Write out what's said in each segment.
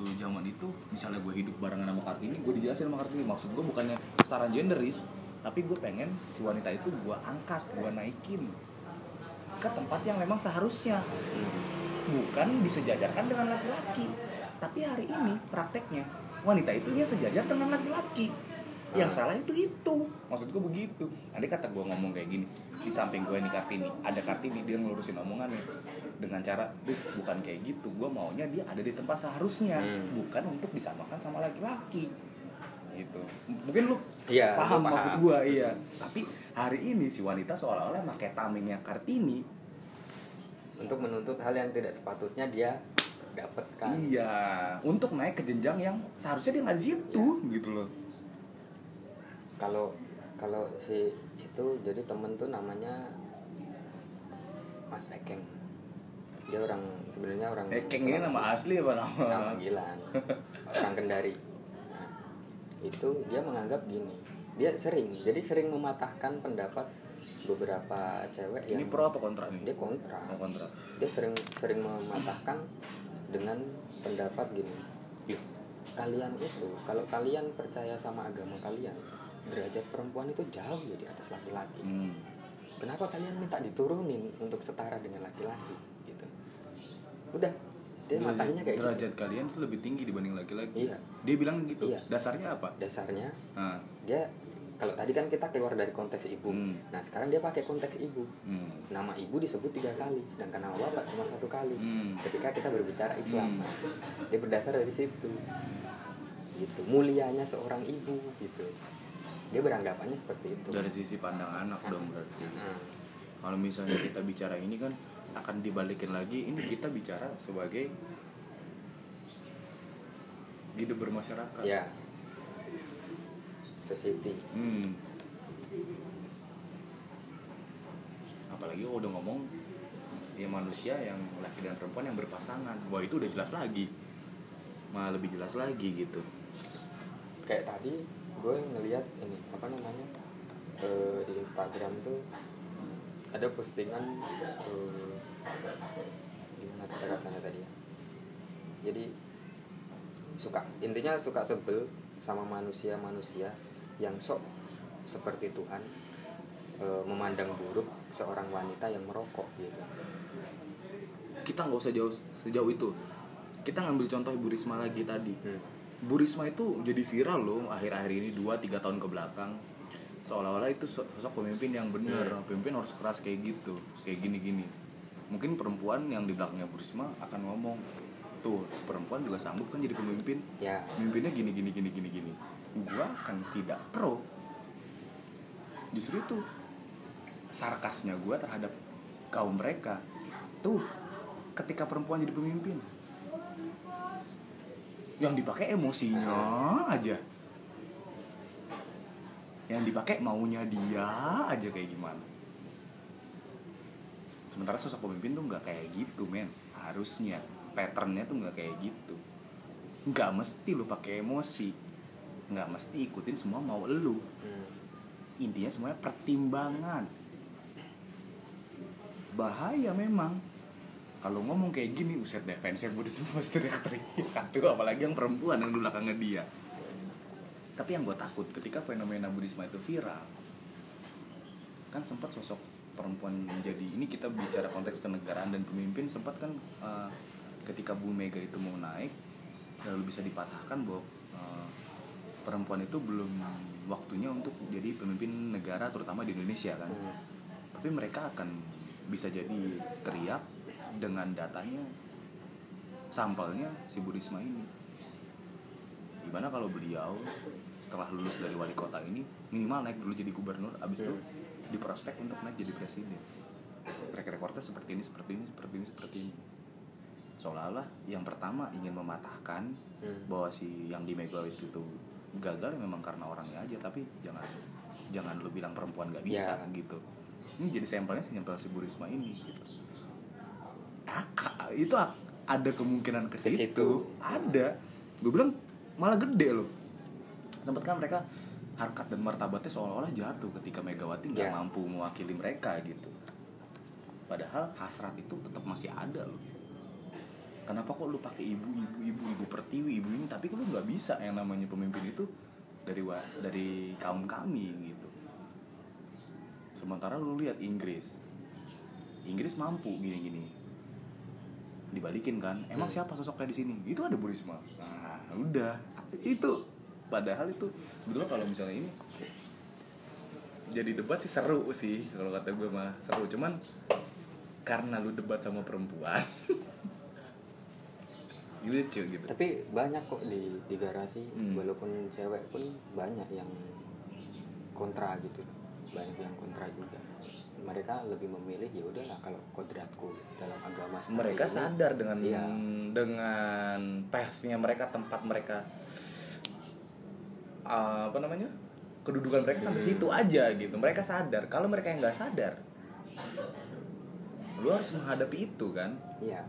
waktu zaman itu misalnya gue hidup barengan sama kartini gue dijelasin sama kartini. Maksud gue bukannya setara genderis tapi gue pengen si wanita itu gue angkat gue naikin ke tempat yang memang seharusnya. Bukan disejajarkan dengan laki-laki tapi hari ini prakteknya wanita itu dia sejajar dengan laki-laki. Yang salah itu itu. Maksud gue begitu. Ada kata gue ngomong kayak gini di samping gue ini kartini ada kartini dia ngelurusin omongannya dengan cara "Riz, bukan kayak gitu. Gue maunya dia ada di tempat seharusnya. Hmm. bukan untuk disamakan sama laki-laki. Gitu. Mungkin lu Iya, paham, paham. maksud gue iya. Tapi hari ini si wanita seolah-olah pakai tamengnya kartini. Untuk menuntut hal yang tidak sepatutnya dia dapatkan. Iya, untuk naik ke jenjang yang seharusnya dia nggak di situ gitu loh. kalau kalau si itu jadi temen tuh namanya Mas Ekeng dia orang sebenarnya orang Ekeng ini nama asli apa nama? nama panggilan. Orang Kendari. Nah, itu dia menganggap gini. Dia sering jadi sering mematahkan pendapat beberapa cewek Ini yang pro apa kontra nih? dia kontra. Oh, kontra. dia sering sering mematahkan dengan pendapat gini. "Ih, kalian itu kalau kalian percaya sama agama kalian derajat perempuan itu jauh ya di atas laki-laki. Hmm. kenapa kalian minta diturunin untuk setara dengan laki-laki udah dia Derajat- matahinnya kayak gitu derajat kalian tuh lebih tinggi dibanding laki-laki. Iya. Dia bilang gitu. Iya. Dasarnya apa? dasarnya Nah, dia kalau tadi kan kita keluar dari konteks ibu Hmm. nah sekarang dia pakai konteks ibu hmm. nama ibu disebut tiga kali sedangkan nama bapak cuma satu kali Hmm. ketika kita berbicara Islam Hmm. dia berdasar dari situ gitu mulianya seorang ibu gitu dia beranggapannya seperti itu Dari sisi pandang anak dong berarti. Nah, Kalau misalnya kita bicara ini kan akan dibalikin lagi. Ini kita bicara sebagai hidup bermasyarakat. ya Society Hmm. Apalagi kalau udah ngomong ya manusia yang laki dan perempuan yang berpasangan. Wah itu udah jelas lagi. Malah lebih jelas lagi gitu. kayak tadi gue ngelihat ini apa namanya eh, di Instagram tuh ada postingan eh, gimana kata-katanya tadi ya jadi suka intinya suka sebel sama manusia-manusia yang sok seperti Tuhan eh, memandang buruk seorang wanita yang merokok gitu Kita nggak usah jauh sejauh itu. Kita ngambil contoh Ibu Risma lagi tadi. hmm. Bu Risma itu jadi viral loh akhir-akhir ini 2-3 tahun ke belakang seolah-olah itu so- sosok pemimpin yang benar Hmm. pemimpin harus keras kayak gitu kayak gini-gini mungkin perempuan yang di belakangnya Bu Risma akan ngomong tuh perempuan juga sanggup kan jadi pemimpin? Ya. Pemimpinnya gini gini gini gini gini. Gua kan tidak pro. Justru itu sarkasnya gua terhadap kaum mereka. Tuh ketika perempuan jadi pemimpin yang dipakai emosinya aja. Yang dipakai maunya dia aja kayak gimana sementara sosok pemimpin tuh nggak kayak gitu men. Harusnya patternnya tuh nggak kayak gitu. Nggak mesti lu pakai emosi. Nggak mesti ikutin semua mau lu. Hmm. intinya semuanya pertimbangan. Bahaya memang. Kalau ngomong kayak gini uset defense gue udah semua teriak-teriak tuh apalagi yang perempuan yang di belakangnya dia. Tapi yang gue takut ketika fenomena Budisma itu viral kan sempat sosok perempuan menjadi ini kita bicara konteks kenegaraan dan pemimpin sempat kan eh, ketika Bu Mega itu mau naik lalu bisa dipatahkan bahwa eh, perempuan itu belum waktunya untuk jadi pemimpin negara terutama di Indonesia kan Hmm. tapi mereka akan bisa jadi teriak dengan datanya sampelnya si Bu Risma ini gimana kalau beliau setelah lulus dari wali kota ini minimal naik dulu jadi gubernur abis itu Hmm. Diprospek untuk naik jadi presiden track recordnya seperti ini seperti ini seperti ini seperti ini seolah-olah yang pertama ingin mematahkan Hmm. bahwa si yang di Megawati itu gagal ya memang karena orangnya aja tapi jangan jangan lu bilang perempuan nggak bisa Ya. gitu ini jadi sampelnya sampel si Bu Risma ini gitu. Itu ada kemungkinan ke situ. ada gue bilang malah gede loh sempat kan mereka harkat dan martabatnya seolah-olah jatuh ketika Megawati nggak Ya. mampu mewakili mereka gitu. Padahal hasrat itu tetap masih ada loh. Kenapa kok lu pakai ibu ibu ibu ibu pertiwi ibu ini? Tapi lu nggak bisa yang namanya pemimpin itu dari wa- dari kaum kami gitu. Sementara lu lihat Inggris. Inggris mampu gini-gini. Dibalikin kan. Emang Hmm. siapa sosoknya di sini? Itu ada Bu Risma nah udah. Itu padahal itu sebetulnya kalau misalnya ini jadi debat sih seru sih kalau kata gue mah seru. Cuman karena lu debat sama perempuan lucu gitu. Tapi banyak kok di di garasi Hmm. walaupun cewek pun banyak yang kontra gitu. Banyak yang kontra juga. Mereka lebih memilih ya udahlah kalau kodratku dalam agama mereka ini, sadar dengan Iya. dengan pathnya mereka tempat mereka uh, apa namanya kedudukan mereka sampai situ aja gitu mereka sadar kalau mereka yang nggak sadar lu harus menghadapi itu kan Iya.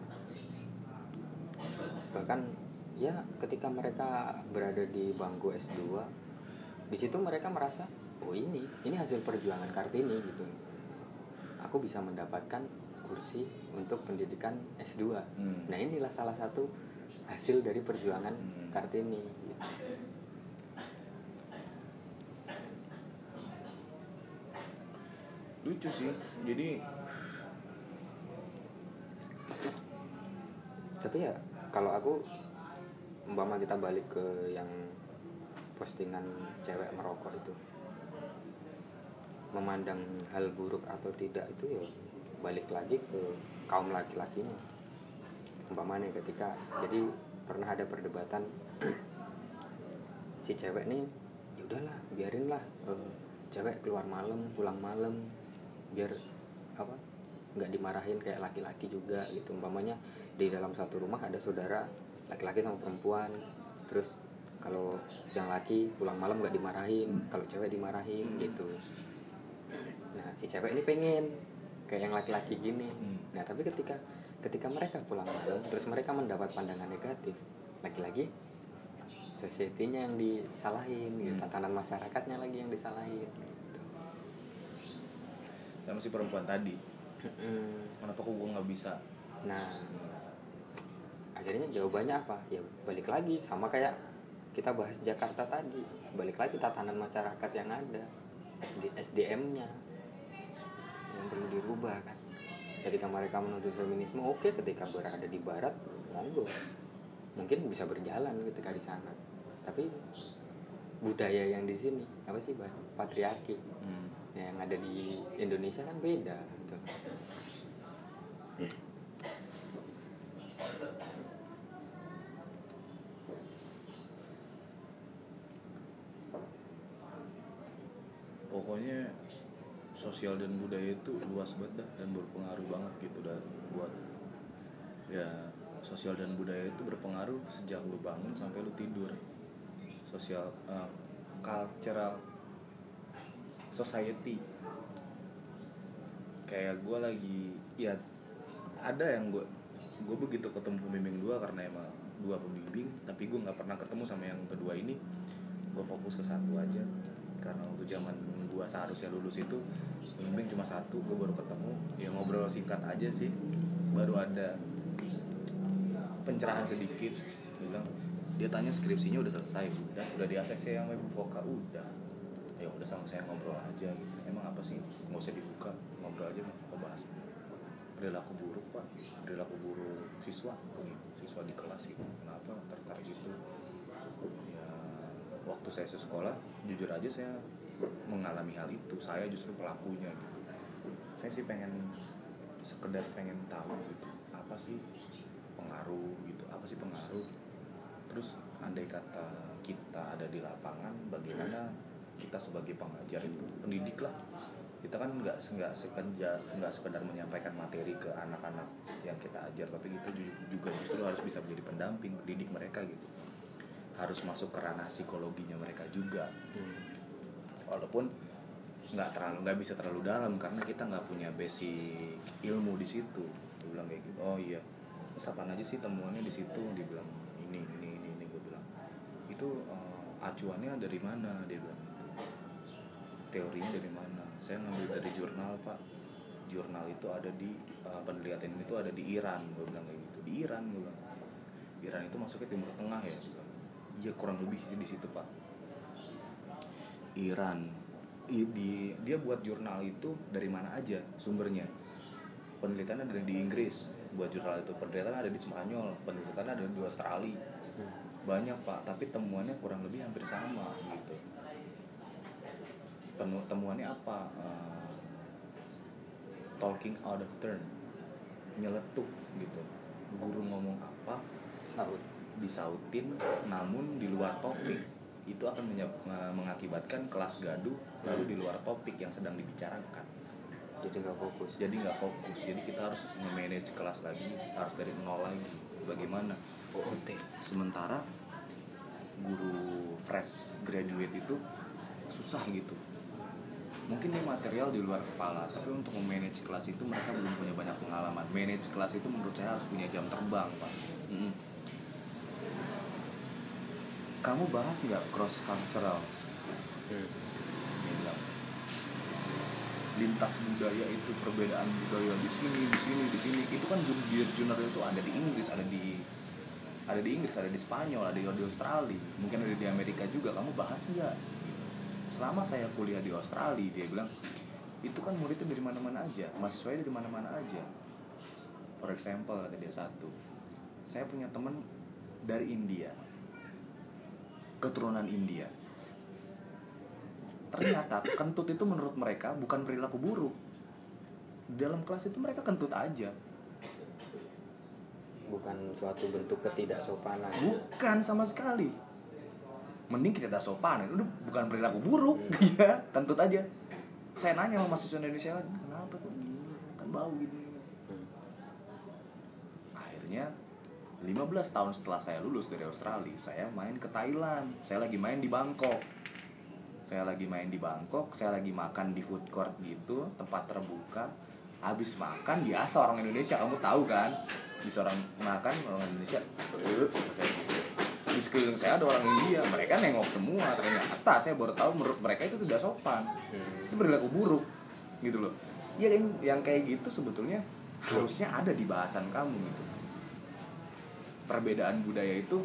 Bahkan ya ketika mereka berada di bangku S2 di situ mereka merasa oh ini ini hasil perjuangan Kartini gitu. Aku bisa mendapatkan kursi untuk pendidikan S2. Hmm. Nah, inilah salah satu hasil dari perjuangan Hmm. Kartini gitu. Lucu sih. Jadi Tapi ya kalau aku umpama kita balik ke yang postingan cewek merokok itu memandang hal buruk atau tidak itu ya balik lagi ke kaum laki-lakinya. Umpamanya ketika jadi pernah ada perdebatan si cewek nih ya udahlah biarin lah eh, cewek keluar malam pulang malam biar apa nggak dimarahin kayak laki-laki juga gitu umpamanya di dalam satu rumah ada saudara laki-laki sama perempuan terus kalau yang laki pulang malam nggak dimarahin kalau cewek dimarahin gitu nah si cewek ini pengen kayak yang laki-laki gini Hmm. nah tapi ketika ketika mereka pulang malam terus mereka mendapat pandangan negatif lagi-lagi society-nya yang disalahin gitu Hmm. tatanan masyarakatnya lagi yang disalahin gitu. Sama si perempuan tadi Mm-mm. kenapa kok gue nggak bisa Nah, akhirnya jawabannya apa? Ya balik lagi sama kayak kita bahas Jakarta tadi. Balik lagi tatanan masyarakat yang ada, SD, SDM-nya yang perlu dirubah kan. Ketika mereka menuntut feminisme, oke. Ketika berada di Barat, monggo. Mungkin bisa berjalan ketika di sana. Tapi budaya yang di sini apa sih, Bang? Patriarki Hmm. Yang ada di Indonesia kan beda gitu. pokoknya sosial dan budaya itu luas banget dan berpengaruh banget gitu dan buat ya sosial dan budaya itu berpengaruh sejak lu bangun sampai lu tidur sosial eh, cultural society. Kayak gue lagi ya ada yang gue gue begitu ketemu pembimbing dua karena emang dua pembimbing tapi gue nggak pernah ketemu sama yang kedua ini. Gue fokus ke satu aja. Karena waktu zaman gue seharusnya lulus itu pembimbing cuma satu gue baru ketemu. Ya ngobrol singkat aja sih. Baru ada pencerahan sedikit. Bilang dia tanya skripsinya udah selesai udah. Udah di ACC yang web voka udah ya udah sama saya ngobrol aja gitu. Emang apa sih? Nggak usah dibuka ngobrol aja mau bahas. Perilaku buruk pak. Perilaku buruk siswa gitu. siswa di kelas itu kenapa tertarik gitu? Ya waktu saya sekolah jujur aja saya mengalami hal itu. Saya justru pelakunya gitu. Saya sih pengen sekedar pengen tahu gitu. Apa sih pengaruh gitu? Apa sih pengaruh? Terus andai kata kita ada di lapangan bagaimana kita sebagai pengajar itu pendidik lah. Kita kan nggak nggak sekedar nggak sekedar menyampaikan materi ke anak-anak yang kita ajar tapi kita ju- juga justru harus bisa menjadi pendamping pendidik mereka gitu. Harus masuk ke ranah psikologinya mereka juga. Walaupun nggak terlalu nggak bisa terlalu dalam karena kita nggak punya basic ilmu di situ. Bilang kayak gitu oh iya terus aja sih temuannya di situ. Dia bilang ini ini ini ini gue bilang. Itu eh, acuannya dari mana? Dia bilang teorinya dari mana? Saya ngambil dari jurnal pak. Jurnal itu ada di uh, penelitian ini tuh ada di Iran gue bilang kayak gitu. Di Iran gue bilang. Iran itu masuknya timur tengah ya iya kurang lebih sih di situ pak. Iran. I- di dia buat jurnal itu dari mana aja sumbernya? Penelitian ada di Inggris buat jurnal itu. Penelitian ada di Spanyol penelitian ada di Australia. Banyak pak. Tapi temuannya kurang lebih hampir sama gitu Penu- temuannya apa? Eh, talking out of turn. Nyeletuk gitu. Guru ngomong apa? Saut. Disautin namun di luar topik. Itu akan mengakibatkan kelas gaduh lalu di luar topik yang sedang dibicarakan. Jadi nggak fokus. Jadi nggak fokus. Jadi kita harus manage kelas lagi harus dari nol lagi. Bagaimana? Sementara guru fresh graduate itu susah gitu mungkin dia material di luar kepala tapi untuk memanage kelas itu mereka belum punya banyak pengalaman. Manage kelas itu menurut saya harus punya jam terbang pak. Mm-mm. kamu bahas nggak cross cultural bilang lintas budaya itu perbedaan budaya di sini di sini di sini. Itu kan jurnal jurnal itu ada di Inggris ada di ada di Inggris ada di Spanyol ada di, di Australia. Mungkin ada di Amerika juga. Kamu bahas nggak selama saya kuliah di Australia dia bilang itu kan muridnya dari mana-mana aja mahasiswanya dari mana-mana aja. For example ada dia satu saya punya teman dari India keturunan India. Ternyata kentut itu menurut mereka bukan perilaku buruk. Dalam kelas itu mereka kentut aja. Bukan suatu bentuk ketidaksopanan. Bukan sama sekali mending kita ada sopan. Itu bukan perilaku buruk. Ya kentut aja. Saya nanya sama mahasiswa Indonesia lain kenapa kok gini? Kan bau gini. Hmm. akhirnya 15 tahun setelah saya lulus dari Australia saya main ke Thailand. Saya lagi main di Bangkok. Saya lagi main di Bangkok saya lagi makan di food court gitu tempat terbuka. Habis makan biasa orang Indonesia. Kamu tahu kan? Bisa orang makan orang Indonesia "Eh," saya gitu. Di sekeliling saya ada orang India mereka nengok semua ternyata saya baru tahu menurut mereka itu tidak sopan. Hmm. itu perilaku buruk gitu loh. Ya yang, yang kayak gitu sebetulnya harusnya ada di bahasan kamu gitu. Perbedaan budaya itu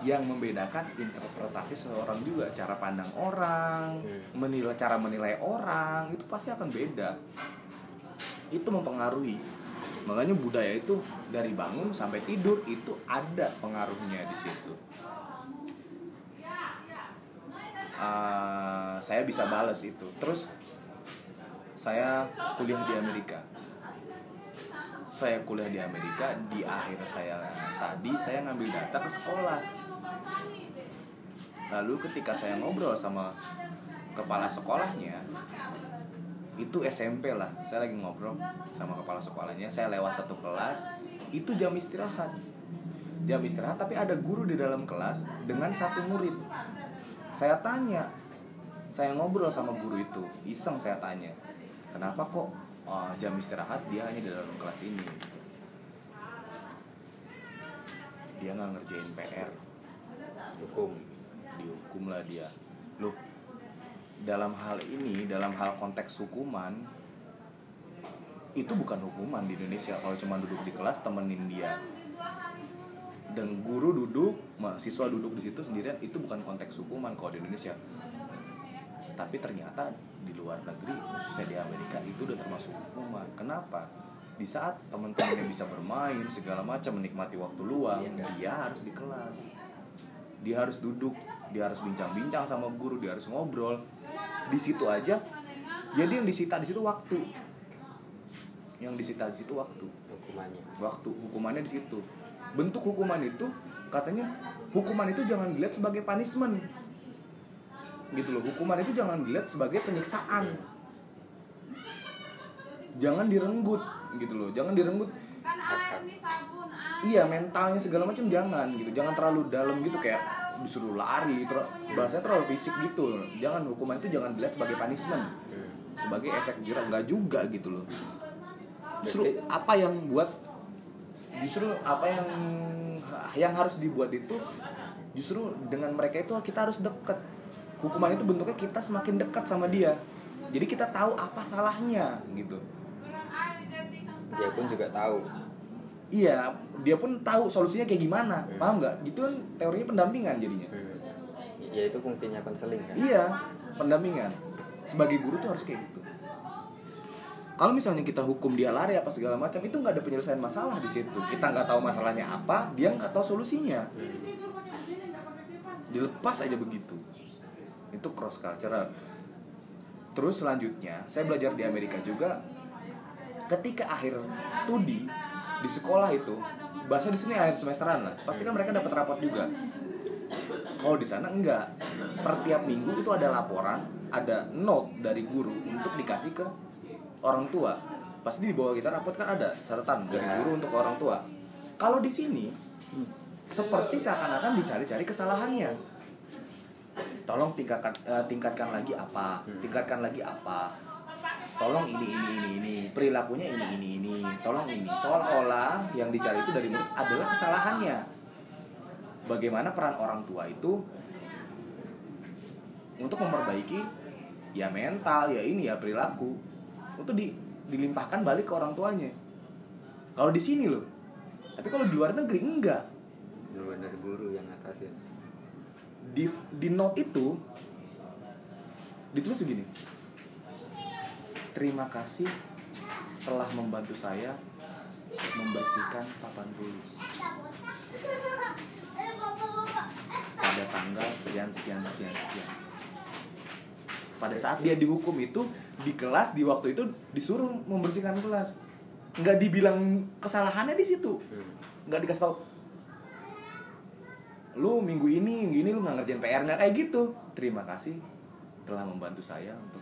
yang membedakan interpretasi seseorang juga cara pandang orang Hmm. menilai cara menilai orang itu pasti akan beda. Itu mempengaruhi makanya budaya itu dari bangun sampai tidur itu ada pengaruhnya di situ. Eh, saya bisa bales itu. Terus saya kuliah di Amerika. Saya kuliah di Amerika di akhir saya studi saya ngambil data ke sekolah. Lalu ketika saya ngobrol sama kepala sekolahnya itu SMP lah. Saya lagi ngobrol sama kepala sekolahnya saya lewat satu kelas. Itu jam istirahat. Jam istirahat tapi ada guru di dalam kelas dengan satu murid. Saya tanya. Saya ngobrol sama guru itu. Iseng saya tanya kenapa kok uh, jam istirahat dia hanya di dalam kelas ini? Dia nggak ngerjain PR hukum dihukum lah dia. Loh dalam hal ini dalam hal konteks hukuman itu bukan hukuman di Indonesia. Kalau cuma duduk di kelas temenin dia. Dan guru duduk mahasiswa duduk di situ sendirian itu bukan konteks hukuman kalau di Indonesia. Tapi ternyata di luar negeri khususnya di Amerika itu udah termasuk hukuman. Kenapa? Di saat teman-temannya bisa bermain segala macam menikmati waktu luang dia harus di kelas. Dia harus duduk dia harus bincang-bincang sama guru dia harus ngobrol di situ aja. Jadi yang disita di situ waktu. Yang disita di situ waktu. Hukumannya. Waktu hukumannya di situ. Bentuk hukuman itu katanya hukuman itu jangan dilihat sebagai punishment. Gitu loh hukuman itu jangan dilihat sebagai penyiksaan. Jangan direnggut gitu loh. Jangan direnggut kan air nih sabun air. Iya mentalnya segala macam jangan gitu. Jangan terlalu dalam gitu kayak disuruh lari terus bahasanya terlalu fisik gitu. Jangan hukuman itu jangan dilihat sebagai punishment. Sebagai efek jerah. Nggak juga gitu loh. Justru apa yang buat justru apa yang yang harus dibuat itu justru dengan mereka itu kita harus deket. Hukuman itu bentuknya kita semakin dekat sama dia. Jadi kita tahu apa salahnya gitu dia pun juga tahu. Iya dia pun tahu solusinya kayak gimana. Hmm. paham nggak? Gitu kan teorinya pendampingan jadinya. Hmm. ya itu fungsinya konseling kan? Iya pendampingan. Sebagai guru tuh harus kayak gitu. Kalau misalnya kita hukum dia lari apa segala macam itu nggak ada penyelesaian masalah di situ. Kita nggak tahu masalahnya apa dia nggak tahu solusinya. Dilepas aja begitu. Itu cross cultural. Terus selanjutnya saya belajar di Amerika juga ketika akhir studi di sekolah itu bahasa di sini akhir semesteran lah. Pasti kan mereka dapat raport juga. Kalau di sana enggak. Per tiap minggu itu ada laporan ada note dari guru untuk dikasih ke orang tua. Pasti di bawah kita raport kan ada catatan dari Ya. guru untuk orang tua. Kalau di sini seperti seakan-akan dicari-cari kesalahannya. Tolong tingkatkan eh, tingkatkan lagi apa tingkatkan lagi apa tolong ini ini ini ini. Perilakunya ini ini ini. Tolong ini. Seolah-olah yang dicari itu dari murid adalah kesalahannya. Bagaimana peran orang tua itu untuk memperbaiki ya mental ya ini ya perilaku itu di, dilimpahkan balik ke orang tuanya. Kalau di sini loh. Tapi kalau di luar negeri enggak. Benar guru yang ngatasin di di note itu ditulis begini terima kasih telah membantu saya membersihkan papan tulis. Pada tanggal sekian sekian sekian sekian. Pada saat dia dihukum itu di kelas di waktu itu disuruh membersihkan kelas. Nggak dibilang kesalahannya di situ. Hmm. nggak dikasih tahu lu minggu ini minggu ini lu nggak ngerjain PR nggak kayak gitu. Terima kasih telah membantu saya untuk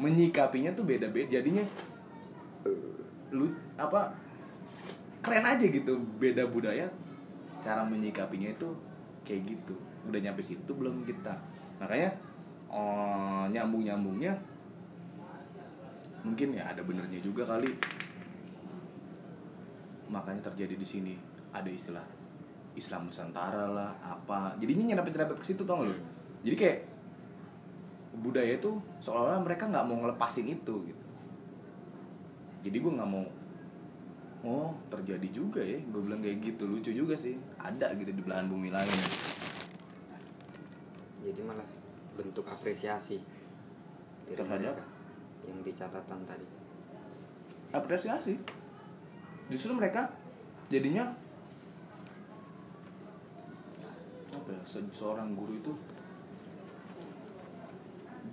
menyikapinya tuh beda-beda. Jadinya eh, lu apa keren aja gitu. Beda budaya cara menyikapinya itu kayak gitu. Udah nyampe situ belum kita. Makanya oh, nyambung nyambungnya mungkin ya ada benernya juga kali. Makanya terjadi di sini. Ada istilah Islam Nusantara lah apa. Jadinya nyerempet-nyerempet ke situ tau gak lu? Hmm. jadi kayak budaya itu seolah-olah mereka nggak mau ngelepasin itu gitu. Jadi gue nggak mau oh terjadi juga ya. Gue bilang kayak gitu lucu juga sih. Ada gitu di belahan bumi lain. Jadi malah bentuk apresiasi Terhadap? mereka yang di catatan tadi. Apresiasi? Justru mereka jadinya apa ya se- seorang guru itu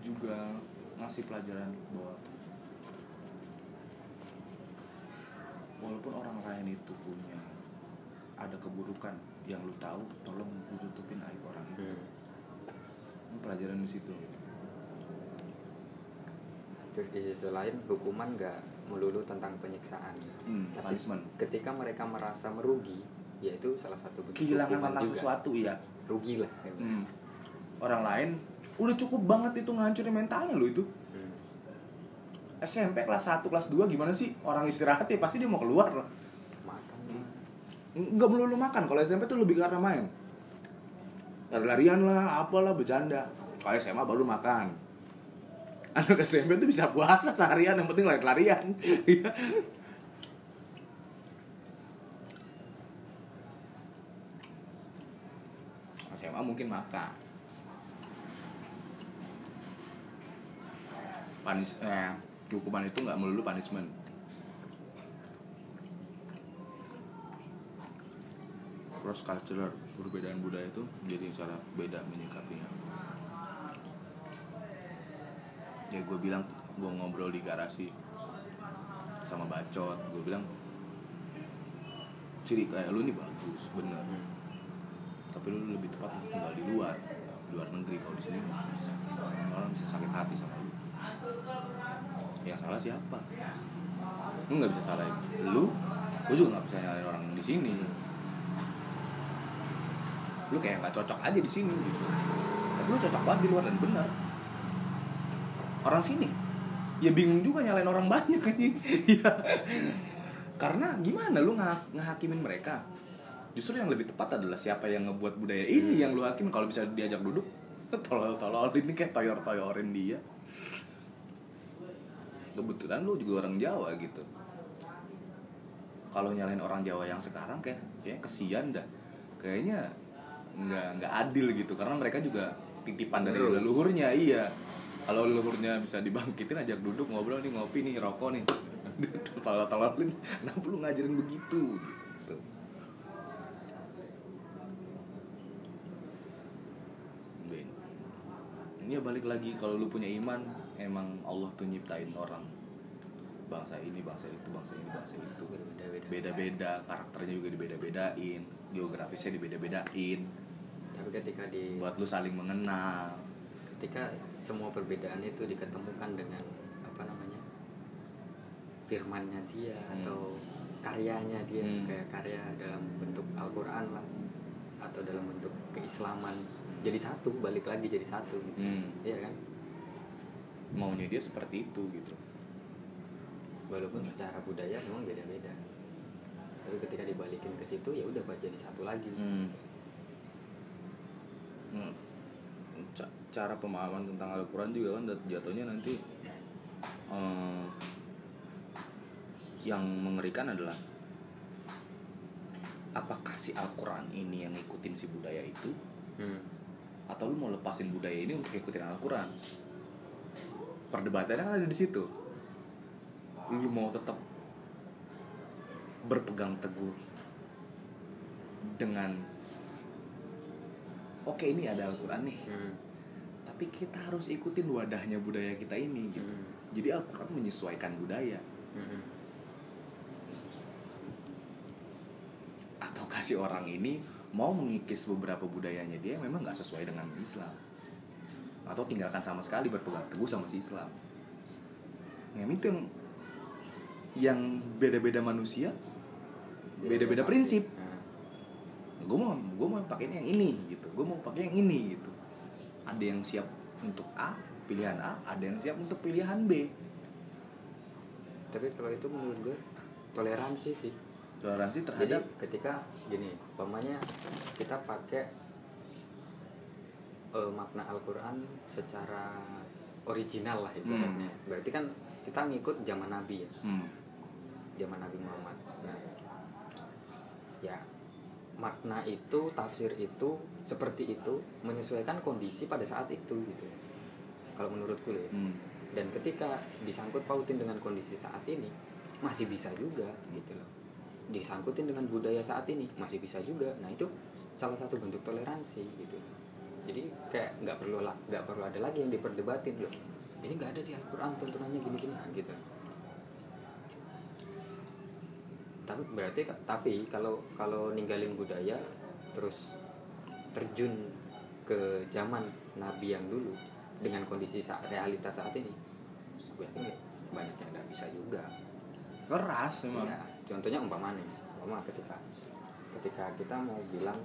juga ngasih pelajaran bahwa walaupun orang lain itu punya ada keburukan yang lu tahu tolong lu tutupin aib orang itu hmm. Ini pelajaran di situ terus di sisi lain hukuman nggak melulu tentang penyiksaan hmm, tapi punishment ketika mereka merasa merugi yaitu salah satu bentuk kehilangan tentang juga. sesuatu iya rugi lah kan. Hmm. Orang lain udah cukup banget itu ngancurin mentalnya lo itu. Hmm. SMP kelas 1, kelas 2 gimana sih? Orang istirahat ya pasti dia mau keluar lah. makan Enggak melulu makan. Kalau SMP tuh lebih karena main. Lari-larian lah, apalah bercanda. Kalau SMA baru makan. Anak SMP tuh bisa puasa seharian, yang penting lari-larian. Iya. SMA mungkin makan. Panis, eh, hukuman itu nggak melulu punishment. cross cultural perbedaan budaya itu jadi cara beda menyikapinya. Ya gue bilang gue ngobrol di garasi sama bacot gue bilang ciri kayak lu nih bagus bener. Hmm. tapi lu lebih tepat tinggal di luar luar negeri. Kalau di sini nggak bisa. Orang bisa sakit hati sama lu yang salah siapa? Lu nggak bisa salahin. Lu? Gue juga nggak bisa nyalain orang di sini. Lu kayak nggak cocok aja di sini gitu. Tapi lu cocok banget di luar dan benar. Orang sini? Ya bingung juga nyalain orang banyak kan ya. Karena gimana lu ngah- ngehakimin mereka? Justru yang lebih tepat adalah siapa yang ngebuat budaya ini Hmm. yang lu hakim. Kalau bisa diajak duduk tolol-tolol ini kayak toyor-toyorin dia kebetulan lu juga orang Jawa gitu. Kalau nyalain orang Jawa yang sekarang kayak kayak kesian dah. Kayaknya nggak nggak adil gitu karena mereka juga titipan dari Terus. leluhurnya iya. Kalau leluhurnya bisa dibangkitin ajak duduk ngobrol nih ngopi nih rokok nih. Tolol tololin kenapa lu ngajarin begitu? Gitu. Ini ya balik lagi kalau lu punya iman emang Allah tuh nyiptain orang bangsa ini bangsa itu bangsa ini bangsa itu. Beda-beda karakternya juga dibeda-bedain geografisnya dibeda-bedain. Tapi ketika di buat lu saling mengenal. Ketika semua perbedaan itu diketemukan dengan apa namanya firmannya dia Hmm. atau karyanya dia Hmm. kayak karya dalam bentuk Al-Quran lah atau dalam bentuk keislaman. Jadi satu balik lagi jadi satu gitu. Hmm. iya kan maunya dia seperti itu gitu walaupun secara budaya memang beda-beda tapi ketika dibalikin ke situ ya udah buat jadi satu lagi Hmm. Hmm. Ca- cara pemahaman tentang Al-Quran juga kan jatuhnya nanti eh, yang mengerikan adalah apakah si Al-Quran ini yang ngikutin si budaya itu Hmm. atau lu mau lepasin budaya ini untuk ngikutin Al-Quran perdebatannya kan ada di situ lu mau tetap berpegang teguh dengan oke ini ada Al-Quran nih Hmm. tapi kita harus ikutin wadahnya budaya kita ini gitu Hmm. jadi Al-Quran menyesuaikan budaya Hmm. atau kasih orang ini mau mengikis beberapa budayanya dia memang nggak sesuai dengan Islam atau tinggalkan sama sekali berpegang teguh sama si Islam. Yang itu yang yang beda-beda manusia beda-beda prinsip. Nah, gue mau gue mau pakai yang ini gitu. Gue mau pakai yang ini gitu. Ada yang siap untuk A pilihan A. Ada yang siap untuk pilihan B. Tapi kalau itu menurut gue toleransi sih. Toleransi Jadi terhadap ketika gini, umpamanya kita pakai eh, makna Al-Quran secara original lah ibaratnya. Berarti kan kita ngikut zaman Nabi ya, hmm, zaman Nabi Muhammad. Nah, ya makna itu, tafsir itu seperti itu menyesuaikan kondisi pada saat itu gitu. Kalau menurutku ya. hmm, Dan ketika disangkut pautin dengan kondisi saat ini masih bisa juga gitu loh. Disangkutin dengan budaya saat ini masih bisa juga. Nah itu salah satu bentuk toleransi gitu. Jadi kayak nggak perlu lah, nggak perlu ada lagi yang diperdebatin loh. Ini nggak ada di Al-Quran tuntunannya gini-gini nah, gitu. Tapi berarti tapi kalau kalau ninggalin budaya terus terjun ke zaman Nabi yang dulu dengan kondisi sa- realitas saat ini, gue yakin banyak yang nggak bisa juga. keras emang Ya, contohnya umpama nih, umpama ketika ketika kita mau bilang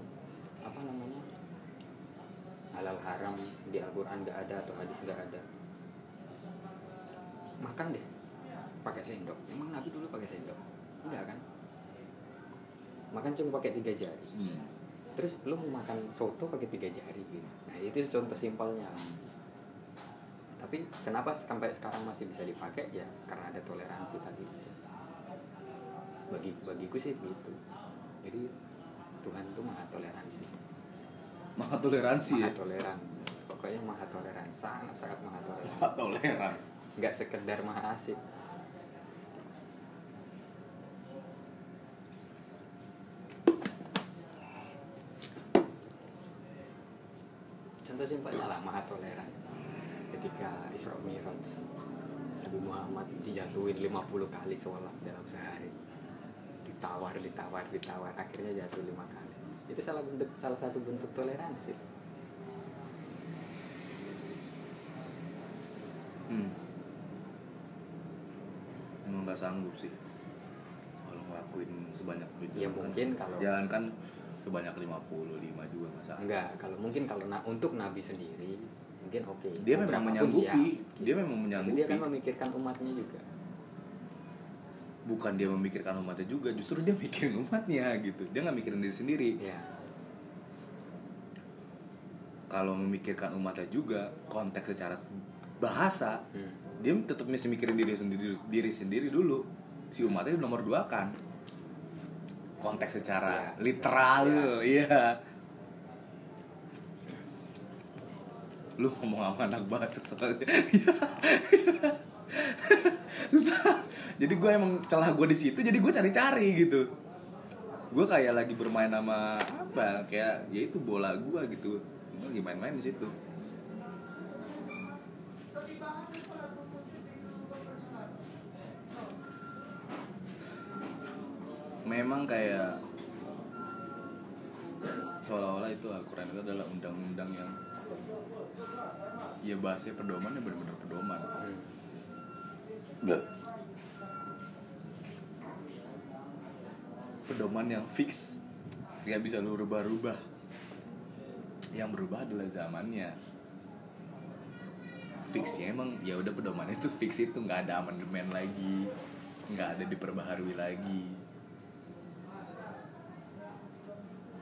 apa namanya halal haram di Al-Quran nggak ada atau hadis nggak ada, makan deh pakai sendok. Emang Nabi dulu pakai sendok? Enggak kan? Makan cuma pakai tiga jari. Hmm. Terus lu mau makan soto pakai tiga jari gitu. Nah itu contoh simpelnya. Tapi kenapa sampai sekarang masih bisa dipakai ya karena ada toleransi tadi. Bagi bagiku sih gitu. Jadi Tuhan itu maha toleransi. Maha toleransi ya Maha toleran. Pokoknya maha toleran, sangat sangat maha toleran. maha toleran Nggak sekedar maha asik. Contoh simpelnya lah maha toleran. Ketika Isra Mi'raj Nabi Muhammad dijatuhin 50 kali sholat dalam sehari. Ditawar, ditawar, ditawar, akhirnya jatuh lima kali. Itu salah bentuk salah satu bentuk toleransi. hmm. emang nggak sanggup sih kalau ngelakuin sebanyak itu Ya mungkin kalau jangan kan sebanyak 50 5 juga sanggup Enggak, kalau mungkin kalau na- untuk Nabi sendiri mungkin oke. dia memang menyanggupi dia memang Tapi menyanggupi dia kan memikirkan umatnya juga. Bukan dia memikirkan umatnya juga justru dia mikirin umatnya gitu. Dia nggak mikirin diri sendiri. Ya. kalau memikirkan umatnya juga konteks secara bahasa Hmm. dia tetap masih mikirin diri sendiri diri sendiri dulu. Si umatnya nomor dua kan. Konteks secara Iya. literal iya. Lu ngomong sama anak bahasa soalnya susah. Jadi gue emang celah gue di situ jadi gue cari-cari gitu. Gue kayak lagi bermain sama apa kayak ya itu bola gue gitu. Gue lagi main-main di situ. Memang kayak seolah-olah itu Al-Quran itu adalah undang-undang yang ya bahasnya pedoman ya benar-benar pedoman pedoman yang fix. Nggak bisa lu rubah-rubah. Yang berubah adalah zamannya. Fixnya emang ya udah pedoman itu fix itu. Nggak ada amandemen lagi. Nggak ada diperbaharui lagi.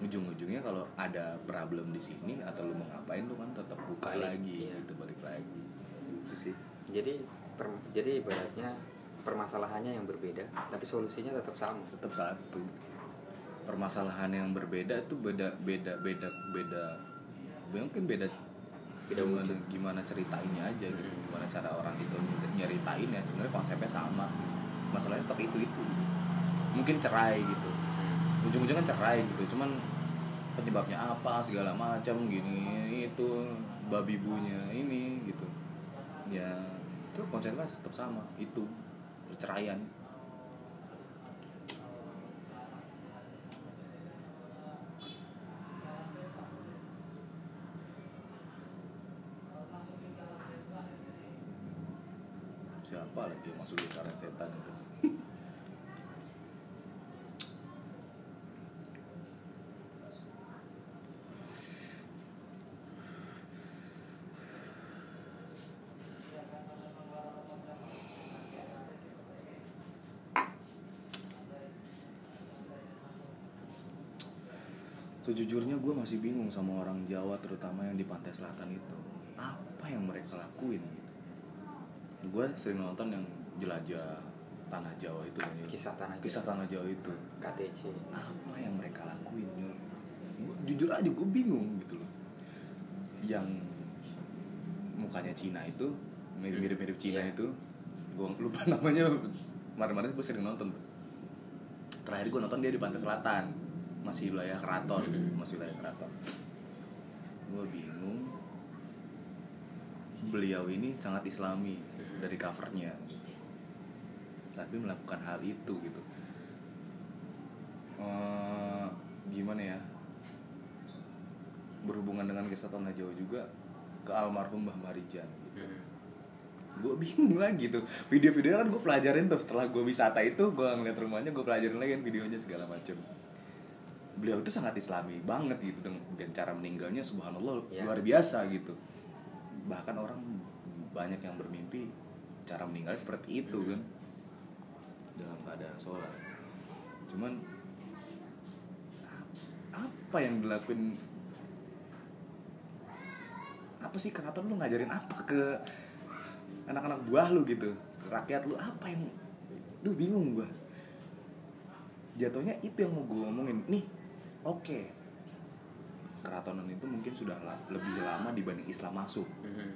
Ujung-ujungnya kalau ada problem di sini atau lu mau ngapain lu kan tetap buka Balik, lagi iya. gitu balik lagi. Itu sih. Jadi per- jadi ibaratnya permasalahannya yang berbeda tapi solusinya tetap sama. Tetap satu. Permasalahan yang berbeda itu beda beda beda beda mungkin beda Beda gimana, wujud. gimana ceritainnya aja gitu Hmm. gimana cara orang itu ny- nyeritain ya sebenarnya konsepnya sama. Masalahnya tetap itu itu. Mungkin cerai gitu. Ujung-ujungnya cerai gitu cuman penyebabnya apa segala macam gini itu babi bunya ini gitu. Ya itu konsepnya tetap sama itu. Perceraian. Siapa lagi yang masuk lingkaran setan itu Sejujurnya gue masih bingung sama orang Jawa terutama yang di pantai selatan itu Apa yang mereka lakuin gitu Gue sering nonton yang jelajah tanah Jawa itu kan. Kisah Tanah Jawa. Kisah tanah Jawa itu KTC Apa yang mereka lakuin? Gua, Jujur aja gue bingung gitu loh Yang mukanya Cina itu Mirip-mirip Cina Iya. itu Gue lupa namanya Kemarin-kemarin gue sering nonton Terakhir gue nonton dia di pantai selatan Masih wilayah keraton Mhm. Masih wilayah keraton Gue bingung Beliau ini sangat islami Mhm. Dari covernya gitu. Tapi melakukan hal itu gitu Eh, Gimana ya Berhubungan dengan kisah tanah Jawa juga Ke almarhum Mbah Marijan gitu Hmm. gue bingung lagi tuh video-video kan gue pelajarin tuh setelah gue wisata itu gue ngeliat rumahnya gue pelajarin lagi kan videonya segala macem beliau itu sangat islami banget gitu dengan, cara meninggalnya subhanallah Ya. luar biasa gitu. Bahkan orang banyak yang bermimpi cara meninggal seperti itu Hmm. kan. Dalam keadaan sholat. Cuman apa yang dilakuin? Apa sih keraton lu ngajarin apa ke anak-anak buah lu gitu? Ke rakyat lu apa yang lu bingung gua? Jatuhnya itu yang mau gue omongin. Nih oke. Keratonan itu mungkin sudah lebih lama dibanding Islam masuk. Hmm.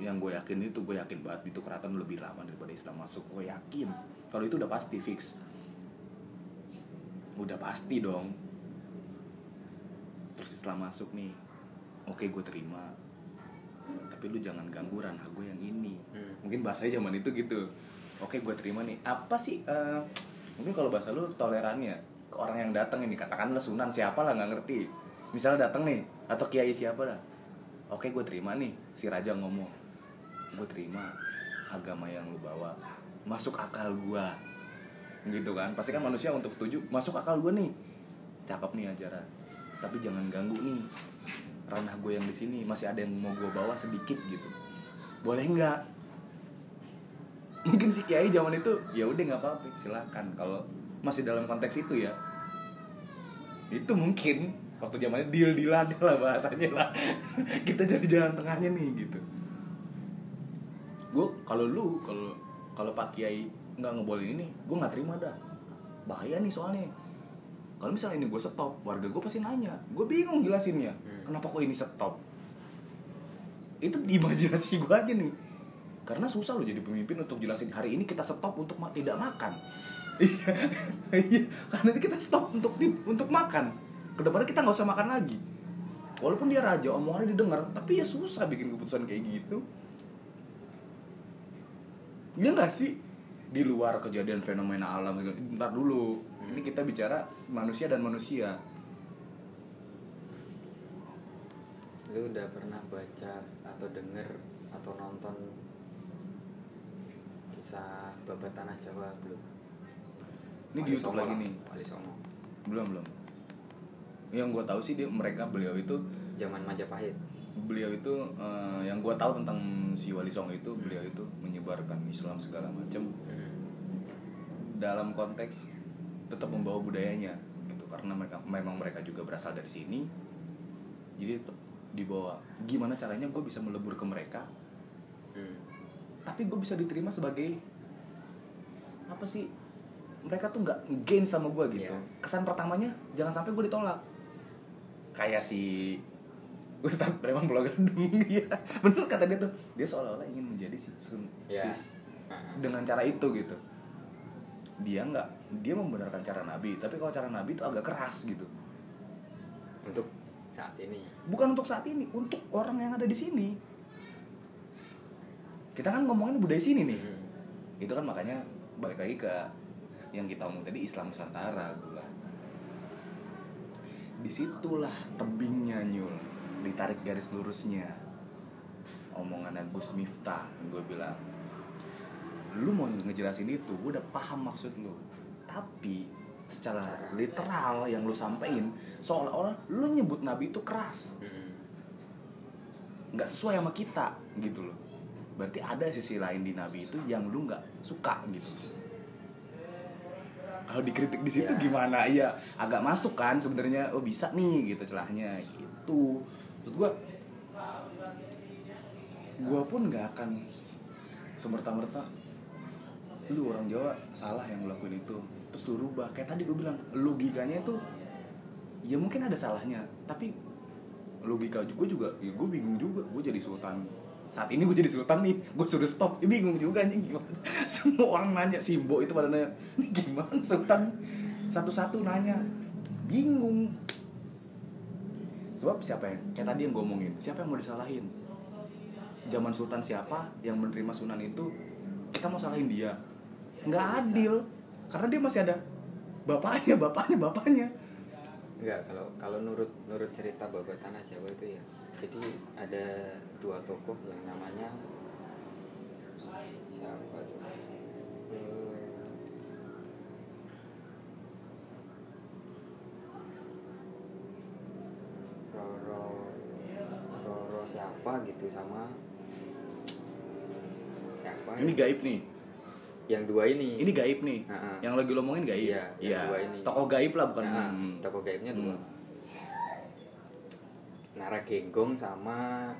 yang gue yakin itu gue yakin banget itu keraton lebih lama daripada Islam masuk. Gue yakin. Kalau itu udah pasti fix. Udah pasti dong. Terus Islam masuk nih. Oke gue terima. Tapi lu jangan ganggu ranah gue yang ini. Hmm. mungkin bahasanya zaman itu gitu. Oke gue terima nih. Apa sih eh, mungkin kalau bahasa lu tolerannya orang yang datang ini katakanlah sunan siapa lah nggak ngerti. Misalnya datang nih atau kiai siapa lah. Oke gue terima nih si raja ngomong. Gue terima agama yang lu bawa masuk akal gue gitu kan? Pasti kan manusia untuk setuju masuk akal gue nih. Cakep nih ajaran. Tapi jangan ganggu nih ranah gue yang di sini. Masih ada yang mau gue bawa sedikit gitu. Boleh nggak? Mungkin si kiai zaman itu ya udah nggak apa-apa silakan. Kalau masih dalam konteks itu ya. Itu mungkin waktu zamannya deal dealan lah bahasanya lah. Kita jadi jalan tengahnya nih gitu. Gue kalau lu kalau kalau pak kiai nggak ngebolehin ini gue nggak terima dah. Bahaya nih soalnya. Kalau misalnya ini gue stop warga gue pasti nanya. Gue bingung jelasinnya. Hmm. kenapa kok ini stop? Itu di imajinasi gue aja nih. Karena susah loh jadi pemimpin untuk jelasin hari ini kita stop untuk ma- tidak makan iya. Iya. Karena kita stop untuk di- untuk makan. Ke depannya kita nggak usah makan lagi. Walaupun dia raja omongannya didengar tapi ya susah bikin keputusan kayak gitu. Iya nggak sih? Di luar kejadian fenomena alam gitu. ntar dulu. Ini kita bicara manusia dan manusia. Lu udah pernah baca atau denger atau nonton kisah babat tanah Jawa belum? Ini di YouTube lagi nih. Wali Songo belum belum. Yang gue tahu sih dia mereka beliau itu zaman Majapahit. beliau itu eh, yang gue tahu tentang si Wali Songo itu beliau itu menyebarkan Islam segala macam hmm. dalam konteks tetap membawa budayanya gitu. Karena mereka memang mereka juga berasal dari sini. Jadi tetap dibawa. Gimana caranya gue bisa melebur ke mereka? Hmm. tapi gue bisa diterima sebagai apa sih mereka tuh nggak gain sama gue gitu. Iya. kesan pertamanya jangan sampai gue ditolak. Kayak si Ustadz Preman Pulau Gadung ya bener kata dia tuh. Dia seolah-olah ingin menjadi si sun Iya. sis dengan cara itu gitu. Dia nggak dia membenarkan cara Nabi tapi kalau cara Nabi itu agak keras gitu. Untuk saat ini. Bukan untuk saat ini untuk orang yang ada di sini. Kita kan ngomongin budaya sini nih. Hmm. itu kan makanya balik lagi ke yang kita omong tadi Islam Nusantara bilang di situlah tebingnya nyul. Ditarik garis lurusnya. Omongan Gus Miftah gue bilang. Lu mau ngejelasin itu gue udah paham maksud lu. Tapi secara Cara. literal yang lu sampein seolah-olah lu nyebut nabi itu keras. Nggak sesuai sama kita gitu loh. Berarti ada sisi lain di nabi itu yang lu nggak suka gitu kalau dikritik di situ Ya. gimana? Iya agak masuk kan sebenarnya. Oh bisa nih gitu celahnya gitu. Menurut gua gua pun nggak akan semerta-merta lu orang Jawa salah yang ngelakuin itu. Terus lu rubah. Kayak tadi gue bilang logikanya itu ya mungkin ada salahnya tapi logika gue juga ya gue bingung juga. Gue jadi sultan saat ini gue jadi sultan nih. Gue suruh stop. Ya bingung juga nih gimana semua orang nanya. Simbo itu pada nanya ini gimana sultan? Satu-satu nanya. Bingung. Sebab siapa yang kayak tadi yang gue omongin siapa yang mau disalahin? Zaman sultan siapa yang menerima sunan itu kita mau salahin dia. Nggak adil. Karena dia masih ada bapaknya bapaknya bapaknya. Enggak, kalau kalau nurut nurut cerita babat tanah Jawa itu ya. Jadi ada dua tokoh yang namanya siapa tuh? Eh, Roro Roro siapa gitu sama siapa ini ya? gaib nih yang dua ini ini gaib nih Ha-ha. yang lagi lo omongin gaib Iya, yang dua ini. tokoh gaib lah bukan Nah, hmm. tokoh gaibnya dua Hmm. Nara Genggong sama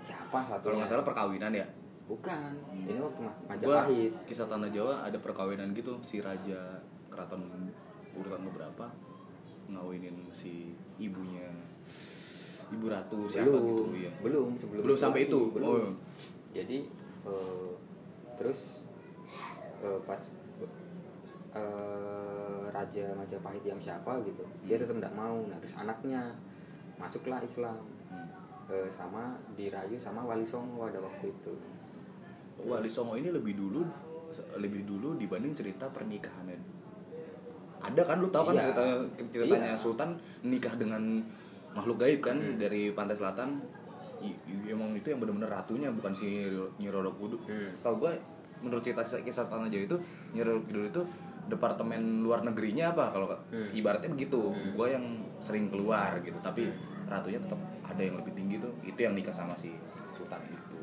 siapa? Satu kalau nggak salah perkawinan ya? Bukan. Ini waktu mas gua Majapahit. kisah tanah Jawa ada perkawinan gitu si raja keraton urutan beberapa ngawinin si ibunya ibu ratu siapa belum. gitu ya belum sebelum belum sampai itu. belum. oh. Jadi eh, terus eh, pas eh, raja Majapahit yang siapa gitu dia Hmm. tetap tidak mau. Nah terus anaknya masuklah Islam. Hmm. Eh, sama dirayu sama Wali Songo pada waktu itu Wali Songo ini lebih dulu lebih dulu dibanding cerita pernikahannya ada kan lu tahu kan Iya. ceritanya ceritanya Iya. Sultan nikah dengan makhluk gaib kan Hmm. dari pantai selatan I- i- emang itu yang benar-benar ratunya bukan si Nyi Roro Kudus Hmm. Tahu gue menurut cerita kisah tanah Jawa itu Nyi Roro Kidul itu departemen luar negerinya apa kalau Hmm. ibaratnya begitu. Hmm. gue yang sering keluar gitu tapi ratunya tetap ada yang lebih tinggi tuh. Itu yang nikah sama si Sultan itu.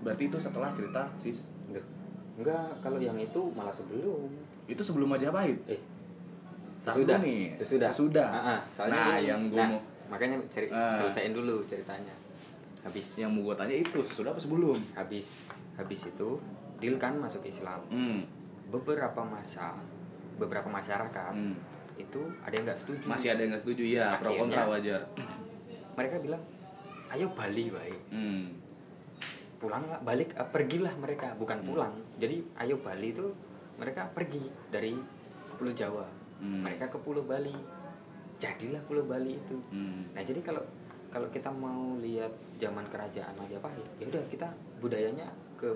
Berarti itu setelah cerita sis Loh, enggak kalau yang itu malah sebelum. Itu sebelum Majapahit eh. Sesudah nih. sesudah. Sesudah. Ah, ah, soalnya Nah, gua- yang gua nah, mau- makanya ceri Ah. selesaiin dulu ceritanya. Habis. Yang mau gue tanya itu sesudah apa sebelum? Habis. Habis itu Dil kan masuk Islam. Hmm. Beberapa masa beberapa masyarakat Hmm. itu ada yang nggak setuju masih ada yang nggak setuju ya pro kontra wajar mereka bilang ayo Bali baik hmm. pulang balik eh, pergilah mereka bukan Hmm. pulang jadi ayo Bali itu mereka pergi dari Pulau Jawa Hmm. mereka ke Pulau Bali jadilah Pulau Bali itu Hmm. nah jadi kalau kalau kita mau lihat zaman kerajaan Majapahit ya udah kita budayanya ke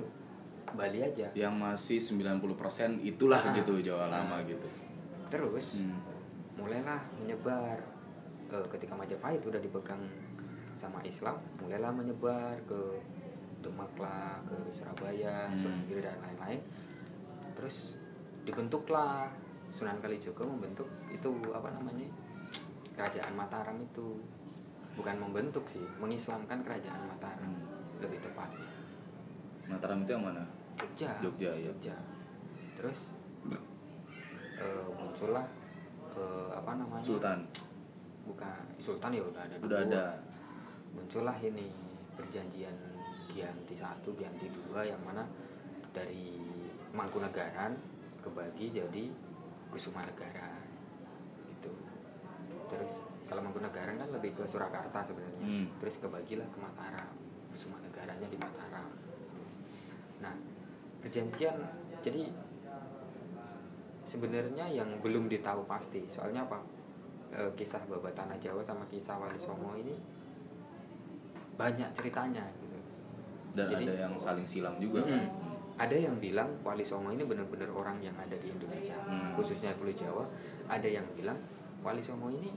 Bali aja yang masih 90% itulah Ah. gitu Jawa Ah. lama gitu terus hmm. mulailah menyebar Eh, ketika Majapahit udah dipegang sama Islam mulailah menyebar ke Demak lah ke Surabaya Hmm. Sunan Giri dan lain-lain terus dibentuklah Sunan Kalijogo membentuk itu apa namanya kerajaan Mataram itu bukan membentuk sih mengislamkan kerajaan Mataram Hmm. lebih tepatnya Mataram itu yang mana Jogja. Jogja, ya. Jogja. Terus eh, muncullah eh, apa namanya? Sultan. Bukan Sultan ya udah ada udah ada. Muncullah ini perjanjian Gianti satu Gianti dua yang mana dari Mangkunegaran kebagi jadi Kusumanegara itu terus kalau Mangkunegaran kan lebih ke Surakarta sebenarnya. Hmm. terus kebagilah ke Mataram. Kusumanegaranya di Mataram. Nah perjanjian jadi se- sebenarnya yang belum ditahu pasti soalnya apa Eh, kisah babat tanah Jawa sama kisah Wali Songo ini banyak ceritanya gitu dan Jadi- ada yang saling silang juga kan Mm-mm. Ada yang bilang Wali Songo ini benar-benar orang yang ada di Indonesia, Hmm. khususnya Pulau Jawa. Ada yang bilang Wali Songo ini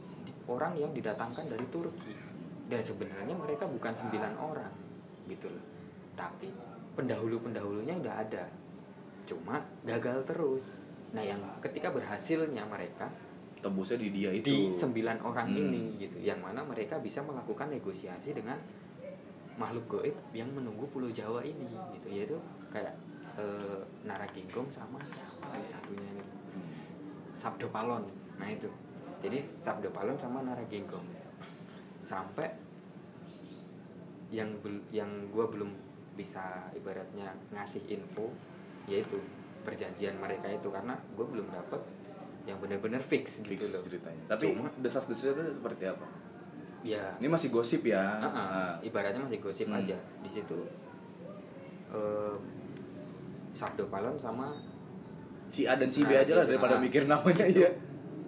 orang yang didatangkan dari Turki. Dan sebenarnya mereka bukan sembilan orang, gitu loh. Tapi pendahulu-pendahulunya udah ada. Cuma gagal terus. Nah, yang ketika berhasilnya mereka tembusnya di dia itu di sembilan orang Hmm. ini gitu yang mana mereka bisa melakukan negosiasi dengan makhluk goib yang menunggu pulau Jawa ini gitu yaitu kayak eh, Naraginggong sama siapa lagi satunya ini Hmm. Sabdo Palon nah itu jadi Sabdo Palon sama Naraginggong sampai yang yang gua belum bisa ibaratnya ngasih info yaitu perjanjian mereka itu karena gue belum dapet yang benar-benar fix gitu fix loh ceritanya tapi Cuma- desas-desusnya itu seperti apa ya ini masih gosip ya Ah, ah, Nah, ibaratnya masih gosip Hmm. aja di situ eh, Sabdo Palon sama si A dan si B Nah, aja lah iya. daripada Ah. mikir namanya ya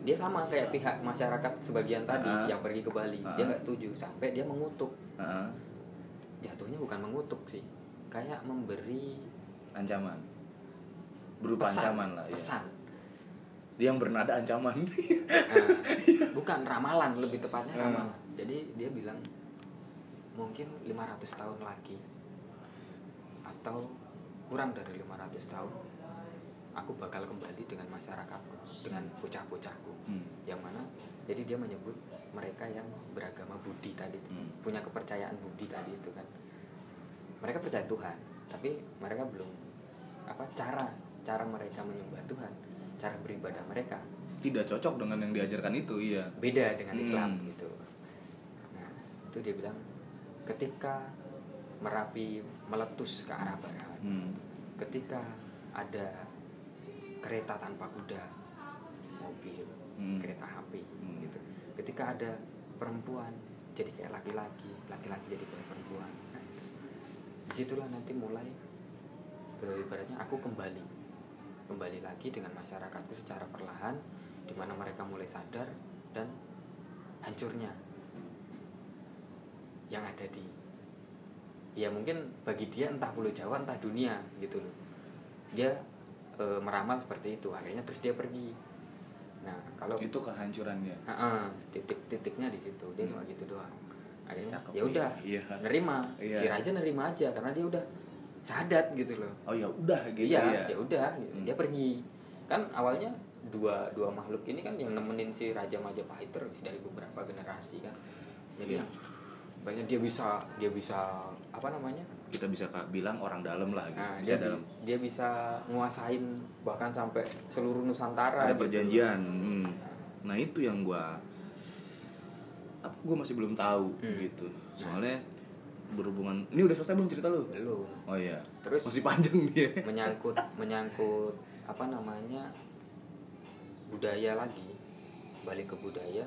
dia sama kayak pihak masyarakat sebagian tadi Ah. yang pergi ke Bali Ah. dia nggak setuju sampai dia mengutuk Heeh. jatuhnya bukan mengutuk sih kayak memberi ancaman. Berupa pesan. ancaman lah ya pesan. Dia yang bernada ancaman. Nah, bukan ramalan lebih tepatnya Ah. ramalan. Jadi dia bilang mungkin 500 tahun lagi atau kurang dari 500 tahun aku bakal kembali dengan masyarakatku dengan bocah-bocahku Hmm. yang mana jadi dia menyebut mereka yang beragama Budi tadi Hmm. punya kepercayaan Budi tadi itu kan mereka percaya Tuhan tapi mereka belum apa cara cara mereka menyembah Tuhan cara beribadah mereka tidak cocok dengan yang diajarkan itu iya beda dengan Hmm. Islam gitu nah itu dia bilang ketika Merapi meletus ke arah barat Hmm. ketika ada kereta tanpa kuda mobil Hmm. kereta api Hmm. gitu ketika ada perempuan jadi kayak laki-laki laki-laki jadi kayak perempuan. Di situlah nanti mulai eh, ibaratnya aku kembali. Kembali lagi dengan masyarakatku secara perlahan di mana mereka mulai sadar dan hancurnya yang ada di ya mungkin bagi dia entah pulau Jawa entah dunia gitu loh. Dia e, meramal seperti itu akhirnya terus dia pergi. Nah kalau itu kehancurannya? Titik-titiknya di situ dia cuma gitu doang akhirnya Cakep, ya udah iya. nerima Iya. si raja nerima aja karena dia udah sadat gitu loh oh ya udah gitu iya ya ya udah Hmm. dia pergi kan awalnya dua dua makhluk ini kan yang nemenin si raja Majapahit terus dari beberapa generasi kan jadi Iya. banyak dia bisa dia bisa apa namanya kita bisa bilang orang dalam lah gitu. nah, bisa dia, dalam dia bisa nguasain bahkan sampai seluruh Nusantara ada gitu. perjanjian hmm. nah itu yang gua apa? Gua masih belum tahu Hmm. gitu. Soalnya berhubungan ini udah selesai belum cerita lu? Belum. Oh iya. Terus- masih panjang dia. menyangkut menyangkut apa namanya budaya lagi. Balik ke budaya.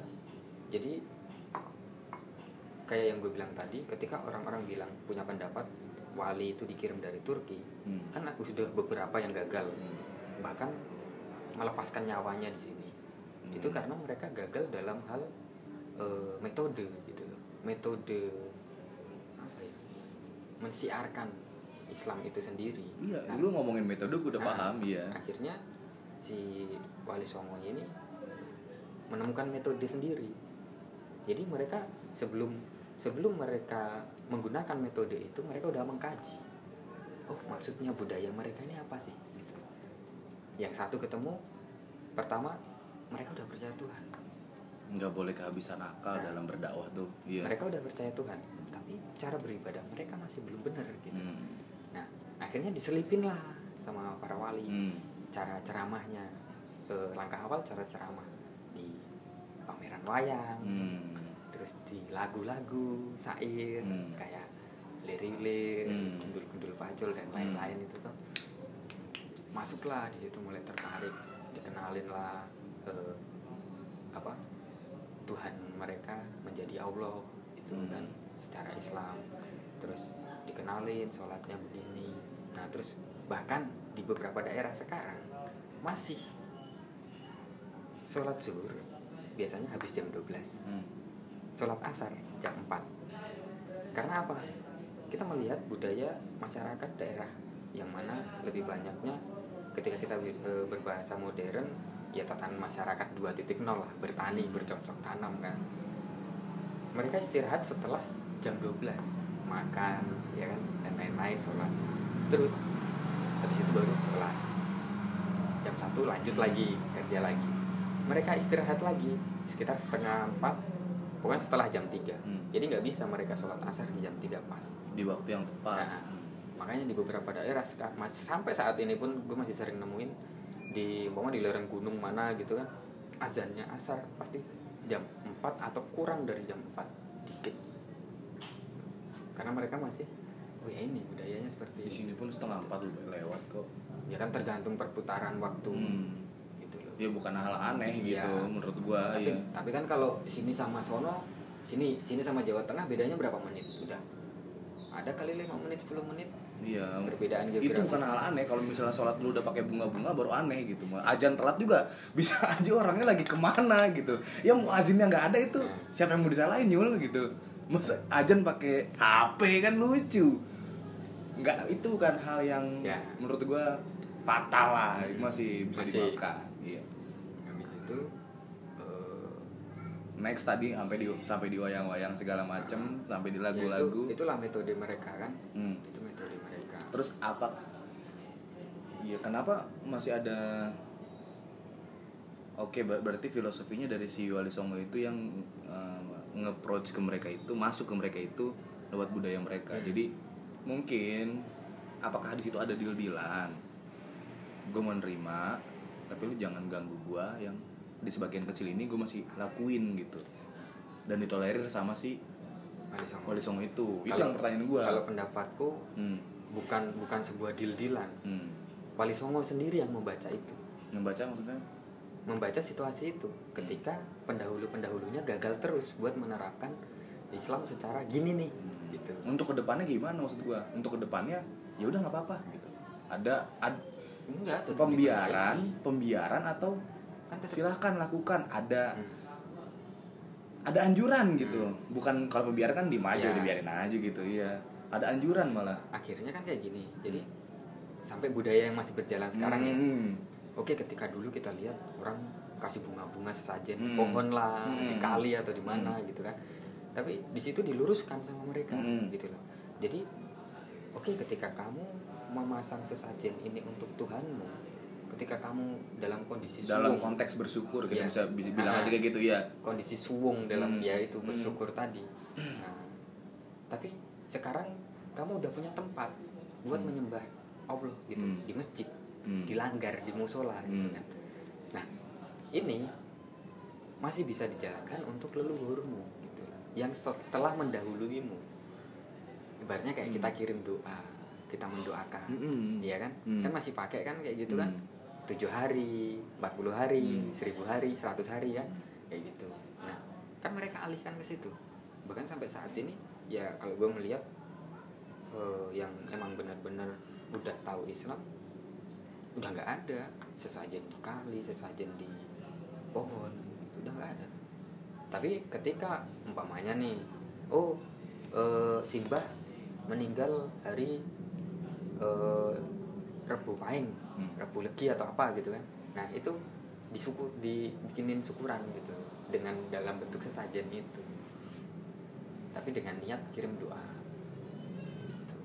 Jadi kayak yang gue bilang tadi ketika orang-orang bilang punya pendapat wali itu dikirim dari Turki Hmm. kan aku sudah beberapa yang gagal. Bahkan melepaskan nyawanya di sini. Hmm. itu karena mereka gagal dalam hal eh, metode gitu loh. Metode apa ya mensiarkan Islam itu sendiri. Iya, Nah, lu ngomongin metode gue udah Nah, paham, iya. akhirnya si Wali Songo ini menemukan metode sendiri. Jadi mereka sebelum sebelum mereka menggunakan metode itu mereka udah mengkaji. Oh maksudnya budaya mereka ini apa sih? Gitu. yang satu ketemu pertama mereka udah percaya Tuhan Nggak boleh kehabisan akal Nah. dalam berdakwah tuh. Iya. mereka udah percaya Tuhan tapi cara beribadah mereka masih belum benar gitu Hmm. nah akhirnya diselipin lah sama para wali Hmm. cara ceramahnya Eh, langkah awal cara ceramah di pameran wayang Hmm. terus di lagu-lagu syair Hmm. kayak lirik-lirik Hmm. gundul-gundul pacul dan Hmm. lain-lain itu tuh masuklah di situ mulai tertarik dikenalin lah eh, apa Tuhan mereka menjadi Allah itu Hmm. kan secara Islam. Terus dikenalin sholatnya begini. Nah terus bahkan di beberapa daerah sekarang masih sholat zuhur biasanya habis jam 12 Hmm. sholat asar jam 4 karena apa? Kita melihat budaya masyarakat daerah yang mana lebih banyaknya ketika kita e, berbahasa modern ya tatanan masyarakat 2.0 lah bertani bercocok tanam kan. Mereka istirahat setelah jam 12 makan ya kan dan lain-lain sholat. Terus habis itu baru sholat. Jam 1 lanjut lagi kerja lagi. Mereka istirahat lagi sekitar setengah empat pokoknya setelah jam 3 Hmm. jadi nggak bisa mereka sholat asar di jam 3 pas. Di waktu yang tepat. Nah, makanya di beberapa daerah masih sampai saat ini pun gue masih sering nemuin di umpama di lereng gunung mana gitu kan azannya asar pasti jam 4 atau kurang dari jam 4 dikit karena mereka masih oh ya ini budayanya seperti Di ini sini pun setengah empat udah lewat kok. ya kan tergantung perputaran waktu Hmm. gitu loh Ya bukan hal aneh Iya. gitu menurut gua tapi, ya. tapi kan kalau sini sama sono sini sini sama Jawa Tengah bedanya berapa menit udah ada kali 5 menit 10 menit Iya. perbedaan Itu geografis bukan hal aneh kalau misalnya sholat lu udah pakai bunga-bunga baru aneh gitu. Ajan telat juga bisa aja orangnya lagi ke mana gitu. Ya mau azinnya nggak ada itu siapa yang mau disalahin nyul gitu. Masa ajan pakai HP kan lucu. Nggak itu kan hal yang Ya. menurut gua fatal lah masih bisa Masih. dimaafkan. Iya. habis itu eh, Next tadi sampai di sampai di wayang-wayang segala macem sampai di ya lagu-lagu. itu, itulah metode mereka kan Hmm. itu Terus apa? Iya, kenapa masih ada Oke, ber- berarti filosofinya dari si Wali Songo itu yang uh, nge-approach ke mereka itu, masuk ke mereka itu lewat budaya mereka. Hmm. Jadi mungkin apakah di situ ada deal-dealan? Gue menerima, tapi lu jangan ganggu gua yang di sebagian kecil ini gue masih lakuin gitu. Dan ditolerir sama si Wali Songo. Wali Songo itu. Itu Kalau- yang pertanyaan gua. kalau pendapatku Hmm. Bukan bukan sebuah deal-dealan. Hmm. Wali Songo sendiri yang membaca itu. Membaca maksudnya? membaca situasi itu. Ketika pendahulu-pendahulunya gagal terus buat menerapkan Islam secara gini nih gitu. Untuk ke depannya gimana maksud gua? Untuk ke depannya ya udah nggak apa-apa gitu. Ada ad- enggak pembiaran pembiaran atau kan silahkan lakukan. Ada Hmm. ada anjuran gitu. Loh bukan kalau pembiaran kan diem aja Ya. dibiarin aja gitu. Iya ada anjuran malah akhirnya kan kayak gini jadi sampai budaya yang masih berjalan sekarang ya Hmm. oke ketika dulu kita lihat orang kasih bunga-bunga sesajen Hmm. pohon lah Hmm. di kali atau di mana gitu kan tapi di situ diluruskan sama mereka Hmm. gitu loh jadi oke ketika kamu memasang sesajen ini untuk Tuhanmu ketika kamu dalam kondisi dalam suwung, konteks bersyukur kita Iya. bisa bisa bilang Ah. aja kayak gitu ya kondisi suwung dalam Hmm. ya itu Hmm. bersyukur tadi nah, tapi sekarang kamu udah punya tempat buat Hmm. menyembah Allah gitu Hmm. di masjid Hmm. di langgar di musola gitu Hmm. kan nah ini masih bisa dijalankan untuk leluhurmu gitu yang telah mendahuluimu ibaratnya kayak kita Hmm. kirim doa kita mendoakan Mm-mm. Iya kan Hmm. kan masih pakai kan kayak gitu kan Hmm. tujuh hari 40 hari Hmm. 1000 hari 100 hari kan kan mereka alihkan ke situ bahkan sampai saat ini ya kalau gue melihat eh, yang emang benar-benar udah tahu Islam udah nggak ada. Sesajen di kali sesajen di pohon itu udah nggak ada. Tapi ketika umpamanya nih oh eh, Simbah meninggal hari eh, Rebu Pahing Hmm. Rebu Legi atau apa gitu kan. Nah itu disukur dibikinin syukuran gitu dengan dalam bentuk sesajen itu tapi dengan niat kirim doa Gitu.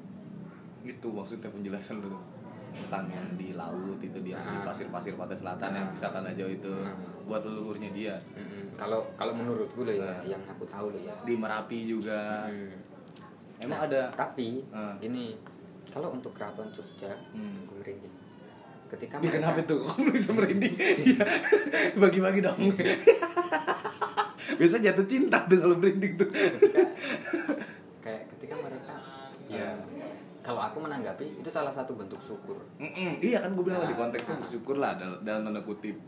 itu maksudnya penjelasan lu tentang yang di laut itu dia di Ah. pasir-pasir pantai selatan yang Ah. bisa tanah jauh itu Ah. buat leluhurnya dia kalau kalau menurut gue ya Ah. yang aku tahu loh ya di merapi juga Mm. emang Nah, ada tapi Ah. gini kalau untuk keraton Jogja Hmm. gue merinding ketika mereka- kenapa tuh? Bisa merinding? Iya. Bagi-bagi dong. Biasa jatuh cinta tuh kalau merinding tuh. ketika kayak ketika mereka ya kalau aku menanggapi itu salah satu bentuk syukur Mm-mm, Iya kan gue bilang Nah. di konteksnya bersyukur lah dalam, dalam tanda kutip.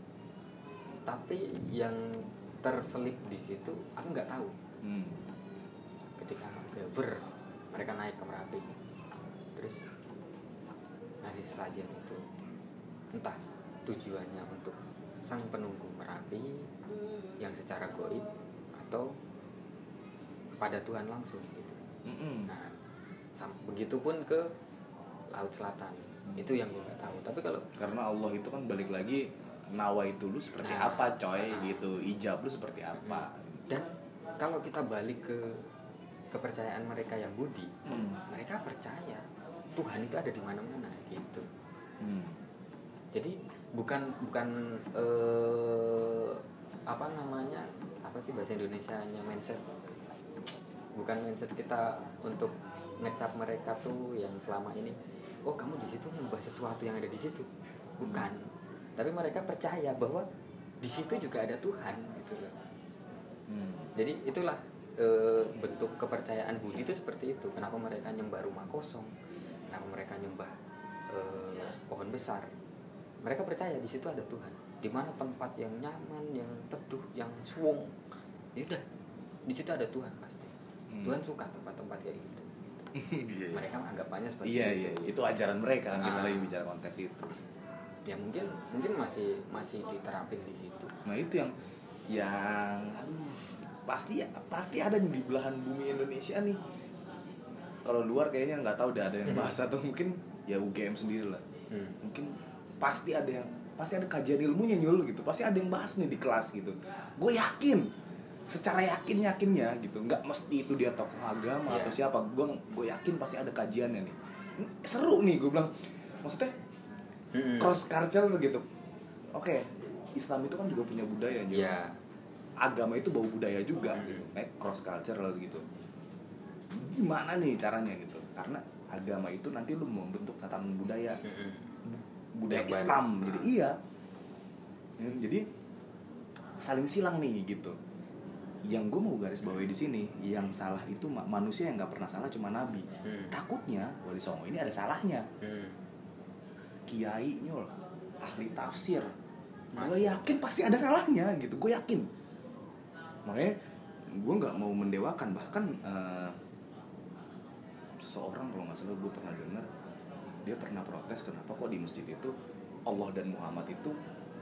tapi yang terselip di situ aku nggak tahu Hmm. ketika ber mereka naik ke merapi terus ngasih sesajen itu entah tujuannya untuk sang penunggu merapi yang secara goib atau pada Tuhan langsung gitu Mm-mm. nah sam- begitupun ke laut selatan itu yang gue nggak tahu tapi kalau Karena Allah itu kan balik lagi nawa itu lu seperti Nah. apa coy Nah. gitu ijab lu seperti apa dan kalau kita balik ke kepercayaan mereka yang budi Hmm. mereka percaya Tuhan itu ada di mana-mana gitu Hmm. jadi bukan bukan eh, apa namanya apa sih bahasa Indonesia nya mindset. Bukan mindset kita untuk ngecap mereka tuh yang selama ini oh kamu di situ nyembah sesuatu yang ada di situ. Bukan. Tapi mereka percaya bahwa di situ juga ada Tuhan gitu loh. Hmm. jadi itulah eh, bentuk kepercayaan Budi itu seperti itu. Kenapa mereka nyembah rumah kosong? Kenapa mereka nyembah eh, pohon besar? Mereka percaya di situ ada Tuhan di mana tempat yang nyaman yang teduh yang suwung ya udah di situ ada Tuhan pasti Hmm. Tuhan suka tempat-tempat kayak gitu iya. mereka anggapannya seperti Iya itu iya itu ajaran mereka kan kita Ah. lagi bicara konteks itu. ya mungkin mungkin masih masih diterapin di situ Nah itu yang yang aduh pasti pasti ada di belahan bumi Indonesia nih. Kalau luar kayaknya nggak tahu udah ada yang bahas atau mungkin ya UGM sendiri lah. Hmm. Mungkin pasti ada yang pasti ada kajian ilmunya nyul gitu. Pasti ada yang bahas nih di kelas gitu. Gue yakin secara yakin yakinnya gitu nggak mesti itu dia tokoh agama Iya. atau siapa gue gue yakin pasti ada kajiannya nih seru nih gue bilang maksudnya Hmm. cross culture gitu oke Islam itu kan juga punya budaya Nyul. ya agama itu bau budaya juga Hmm. gitu kayak cross cultural gitu gimana nih caranya gitu karena agama itu nanti lu membentuk tatanan budaya Hmm. Budaya Yang baru. Islam jadi iya. Ya, jadi saling silang nih gitu. Yang gue mau garis bawahi di sini yang salah itu ma- manusia yang nggak pernah salah cuma nabi. Hmm. takutnya wali songo ini ada salahnya. Hmm. kiai nyul ahli tafsir. Gue yakin pasti ada salahnya gitu. Gue yakin. Makanya gue nggak mau mendewakan. Bahkan eh, seseorang kalau nggak salah gue pernah dengar dia pernah protes kenapa kok di masjid itu Allah dan Muhammad itu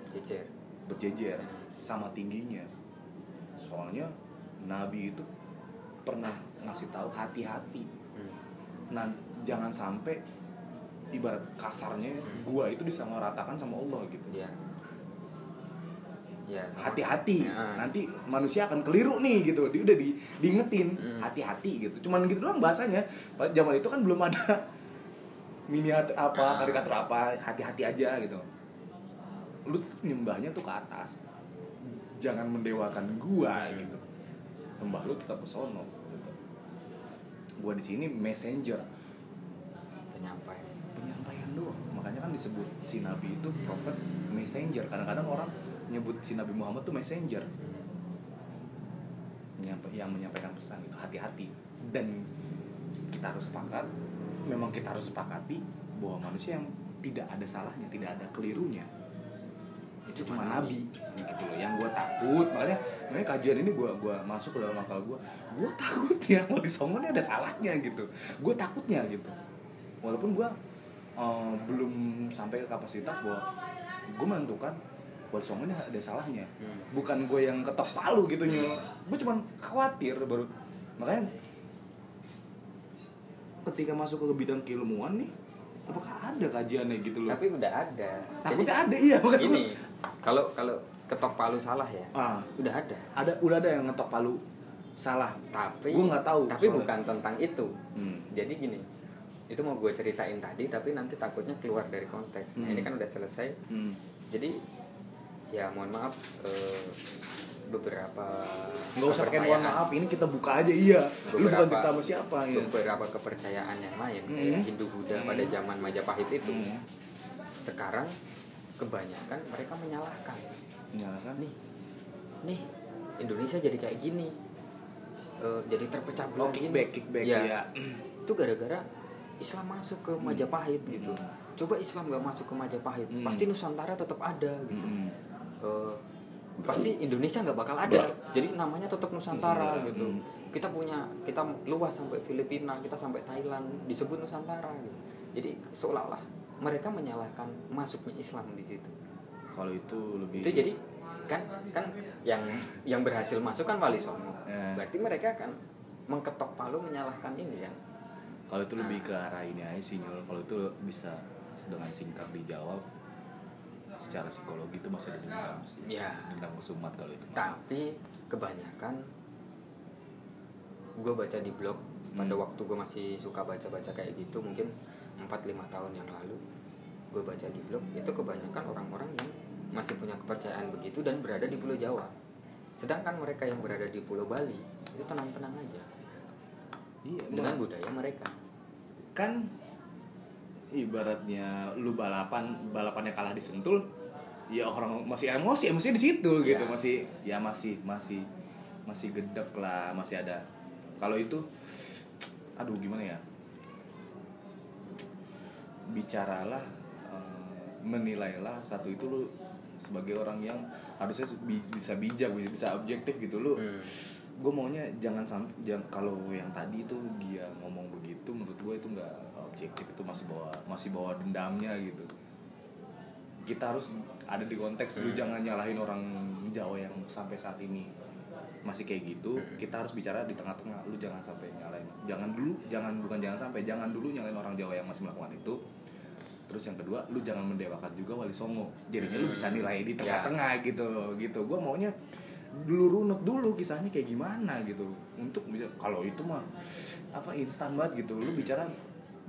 Cicer berjejer sama tingginya? Soalnya Nabi itu pernah ngasih tahu hati-hati. Hmm. nah jangan sampai ibarat kasarnya Hmm. gua itu disamaratakan sama Allah gitu. Ya ya hati-hati. Ya. nanti manusia akan keliru nih gitu. Dia udah di diingetin Hmm. hati-hati gitu. Cuman gitu doang bahasanya. Zaman itu kan belum ada miniatur apa Ah. karikatur apa hati-hati aja gitu. Lu nyembahnya tuh ke atas. Jangan mendewakan gua gitu. Sembah lu tetap ke sono gitu. gua di sini messenger. Penyampai penyampaian doang. Makanya kan disebut si nabi itu prophet messenger. Kadang-kadang orang nyebut si nabi Muhammad tuh messenger. Yang menyampaikan pesan itu. Hati-hati. Dan kita harus sepakat memang kita harus sepakati bahwa manusia yang tidak ada salahnya tidak ada kelirunya itu cuma nabi. gitu loh. Yang gue takut makanya makanya kajian ini gue gua masuk ke dalam akal gue gue takutnya Wali Songo ini ada salahnya gitu. Gue takutnya gitu. Walaupun gue eh, belum sampai ke kapasitas bahwa gue menentukan Wali Songo ini ada salahnya. Hmm. bukan gue yang ketok palu gitu nyul. Gue cuman khawatir baru. Makanya ketika masuk ke bidang keilmuan nih apakah ada kajiannya gitu loh tapi udah ada takutnya ada iya ini kalau kalau ketok palu salah ya ah udah ada ada udah ada yang ngetok palu salah tapi Gua nggak tahu tapi soalnya. bukan tentang itu hmm. jadi gini itu mau gue ceritain tadi tapi nanti takutnya keluar dari konteks nah Hmm. ini kan udah selesai Hmm. jadi ya mohon maaf eh, beberapa nggak usah pakai mohon maaf ini kita buka aja iya lu bukan Beberapa- cerita sama siapa ya beberapa kepercayaan yang lain Hmm. kayak Hindu Buddha Hmm. pada zaman Majapahit itu Hmm. sekarang kebanyakan mereka menyalahkan nyalakan nih nih Indonesia jadi kayak gini Eh, jadi terpecah oh belah gini. kickback kickback Ya, ya itu gara-gara Islam masuk ke Majapahit gitu Hmm. coba Islam nggak masuk ke Majapahit Hmm. pasti Nusantara tetap ada gitu Hmm. Eh, pasti Indonesia nggak bakal ada. Jadi namanya tetap Nusantara Nusantara, gitu. Hmm. kita punya kita luas sampai Filipina kita sampai Thailand disebut Nusantara gitu. Jadi seolah-olah mereka menyalahkan masuknya Islam di situ. Kalau itu lebih itu jadi kan kan yang yang berhasil masuk kan Wali Songo. Ya. berarti mereka kan mengketok palu menyalahkan ini kan. Kalau itu lebih ke arah ini aja sih kalau itu bisa dengan singkat dijawab secara psikologi itu masih ada dendam sih. Ya. dendam kesumat kalau itu. Tapi kebanyakan gue baca di blog pada Hmm. waktu gue masih suka baca-baca kayak gitu mungkin 4-5 tahun yang lalu gue baca di blog itu kebanyakan orang-orang yang masih punya kepercayaan begitu dan berada di Pulau Jawa. Sedangkan mereka yang berada di Pulau Bali itu tenang-tenang aja. Iya dengan budaya mereka. Kan ibaratnya lu balapan balapannya kalah di Sentul ya orang masih emosi emosi di situ gitu Ya. masih ya masih masih masih gedek lah masih ada kalau itu aduh gimana ya bicaralah eh, menilailah satu itu lu sebagai orang yang harusnya bi- bisa bijak bisa objektif gitu lu Hmm. gue maunya jangan sampai jangan kalau yang tadi itu dia ngomong begitu menurut gue itu nggak objektif itu masih bawa masih bawa dendamnya gitu kita harus ada di konteks lu Hmm. jangan nyalahin orang Jawa yang sampai saat ini masih kayak gitu Hmm. kita harus bicara di tengah-tengah lu jangan sampai nyalain jangan dulu jangan bukan jangan sampai jangan dulu nyalain orang Jawa yang masih melakukan itu terus yang kedua lu jangan mendewakan juga Wali Songo jadinya lu Hmm. bisa nilai di Ya. tengah-tengah gitu gitu gue maunya dulu runut dulu kisahnya kayak gimana gitu untuk kalau itu mah apa instan banget gitu lu bicara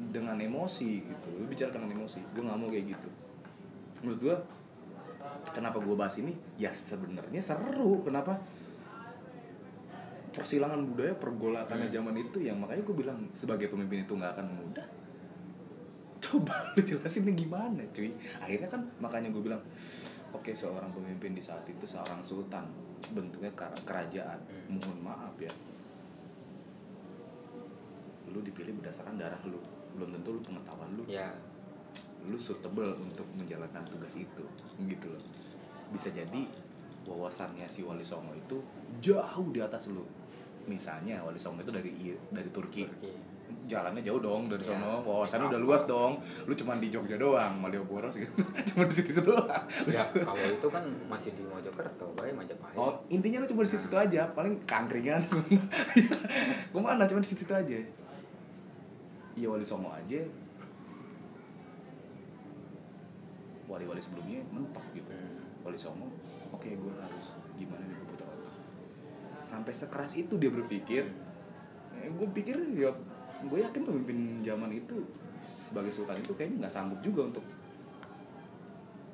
dengan emosi gitu. Lu bicara dengan emosi gue nggak mau kayak gitu. Menurut gue kenapa gue bahas ini? Ya sebenarnya seru. Kenapa? Persilangan budaya pergolakannya Hmm. zaman itu yang makanya gue bilang sebagai pemimpin itu nggak akan mudah. Coba lu jelasin ini gimana cuy. Akhirnya kan makanya gue bilang oke seorang pemimpin di saat itu seorang sultan bentuknya kera- kerajaan. Hmm. mohon maaf ya. Lu dipilih berdasarkan darah lu belum tentu lu pengetahuan lu. Ya. Lu suitable untuk menjalankan tugas itu gitu loh. Bisa jadi wawasannya si Wali Songo itu jauh di atas lu. Misalnya Wali Songo itu dari dari Turki. Turki. jalannya jauh dong dari Ya, sono wawasannya udah luas dong. Lu cuma di Jogja doang Malioboro gitu cuma di situ doang. Ya kalau itu kan masih di Mojokerto baik Majapahit. Oh intinya lu cuma di situ aja paling kangkringan gue mana cuma di situ aja iya Wali Songo aja. Wali-wali sebelumnya mentok gitu. Hmm. Wali Songo oke gue harus gimana nih gue butuh apa? Sampai sekeras itu dia berpikir eh, gue pikir ya gue yakin pemimpin zaman itu sebagai sultan itu kayaknya nggak sanggup juga untuk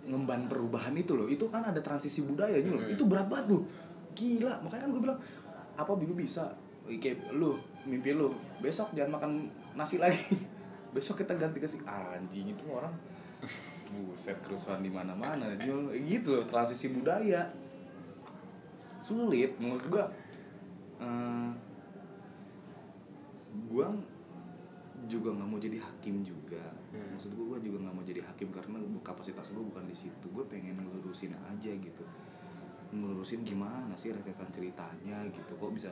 ngemban perubahan itu loh. Itu kan ada transisi budayanya loh. Hmm. itu berat banget loh. Gila. Makanya kan gue bilang apa dulu bisa? Kayak lu mimpi lu besok jangan makan nasi lagi. Besok kita ganti ke si anjing itu orang buset kerusuhan di mana mana gitu loh transisi budaya. Sulit menurut gua. Eh, gua juga nggak mau jadi hakim juga. Hmm. maksud gua gua juga nggak mau jadi hakim karena kapasitas gua bukan di situ. Gua pengen ngelurusin aja gitu. Ngelurusin gimana sih rekan ceritanya gitu. Kok bisa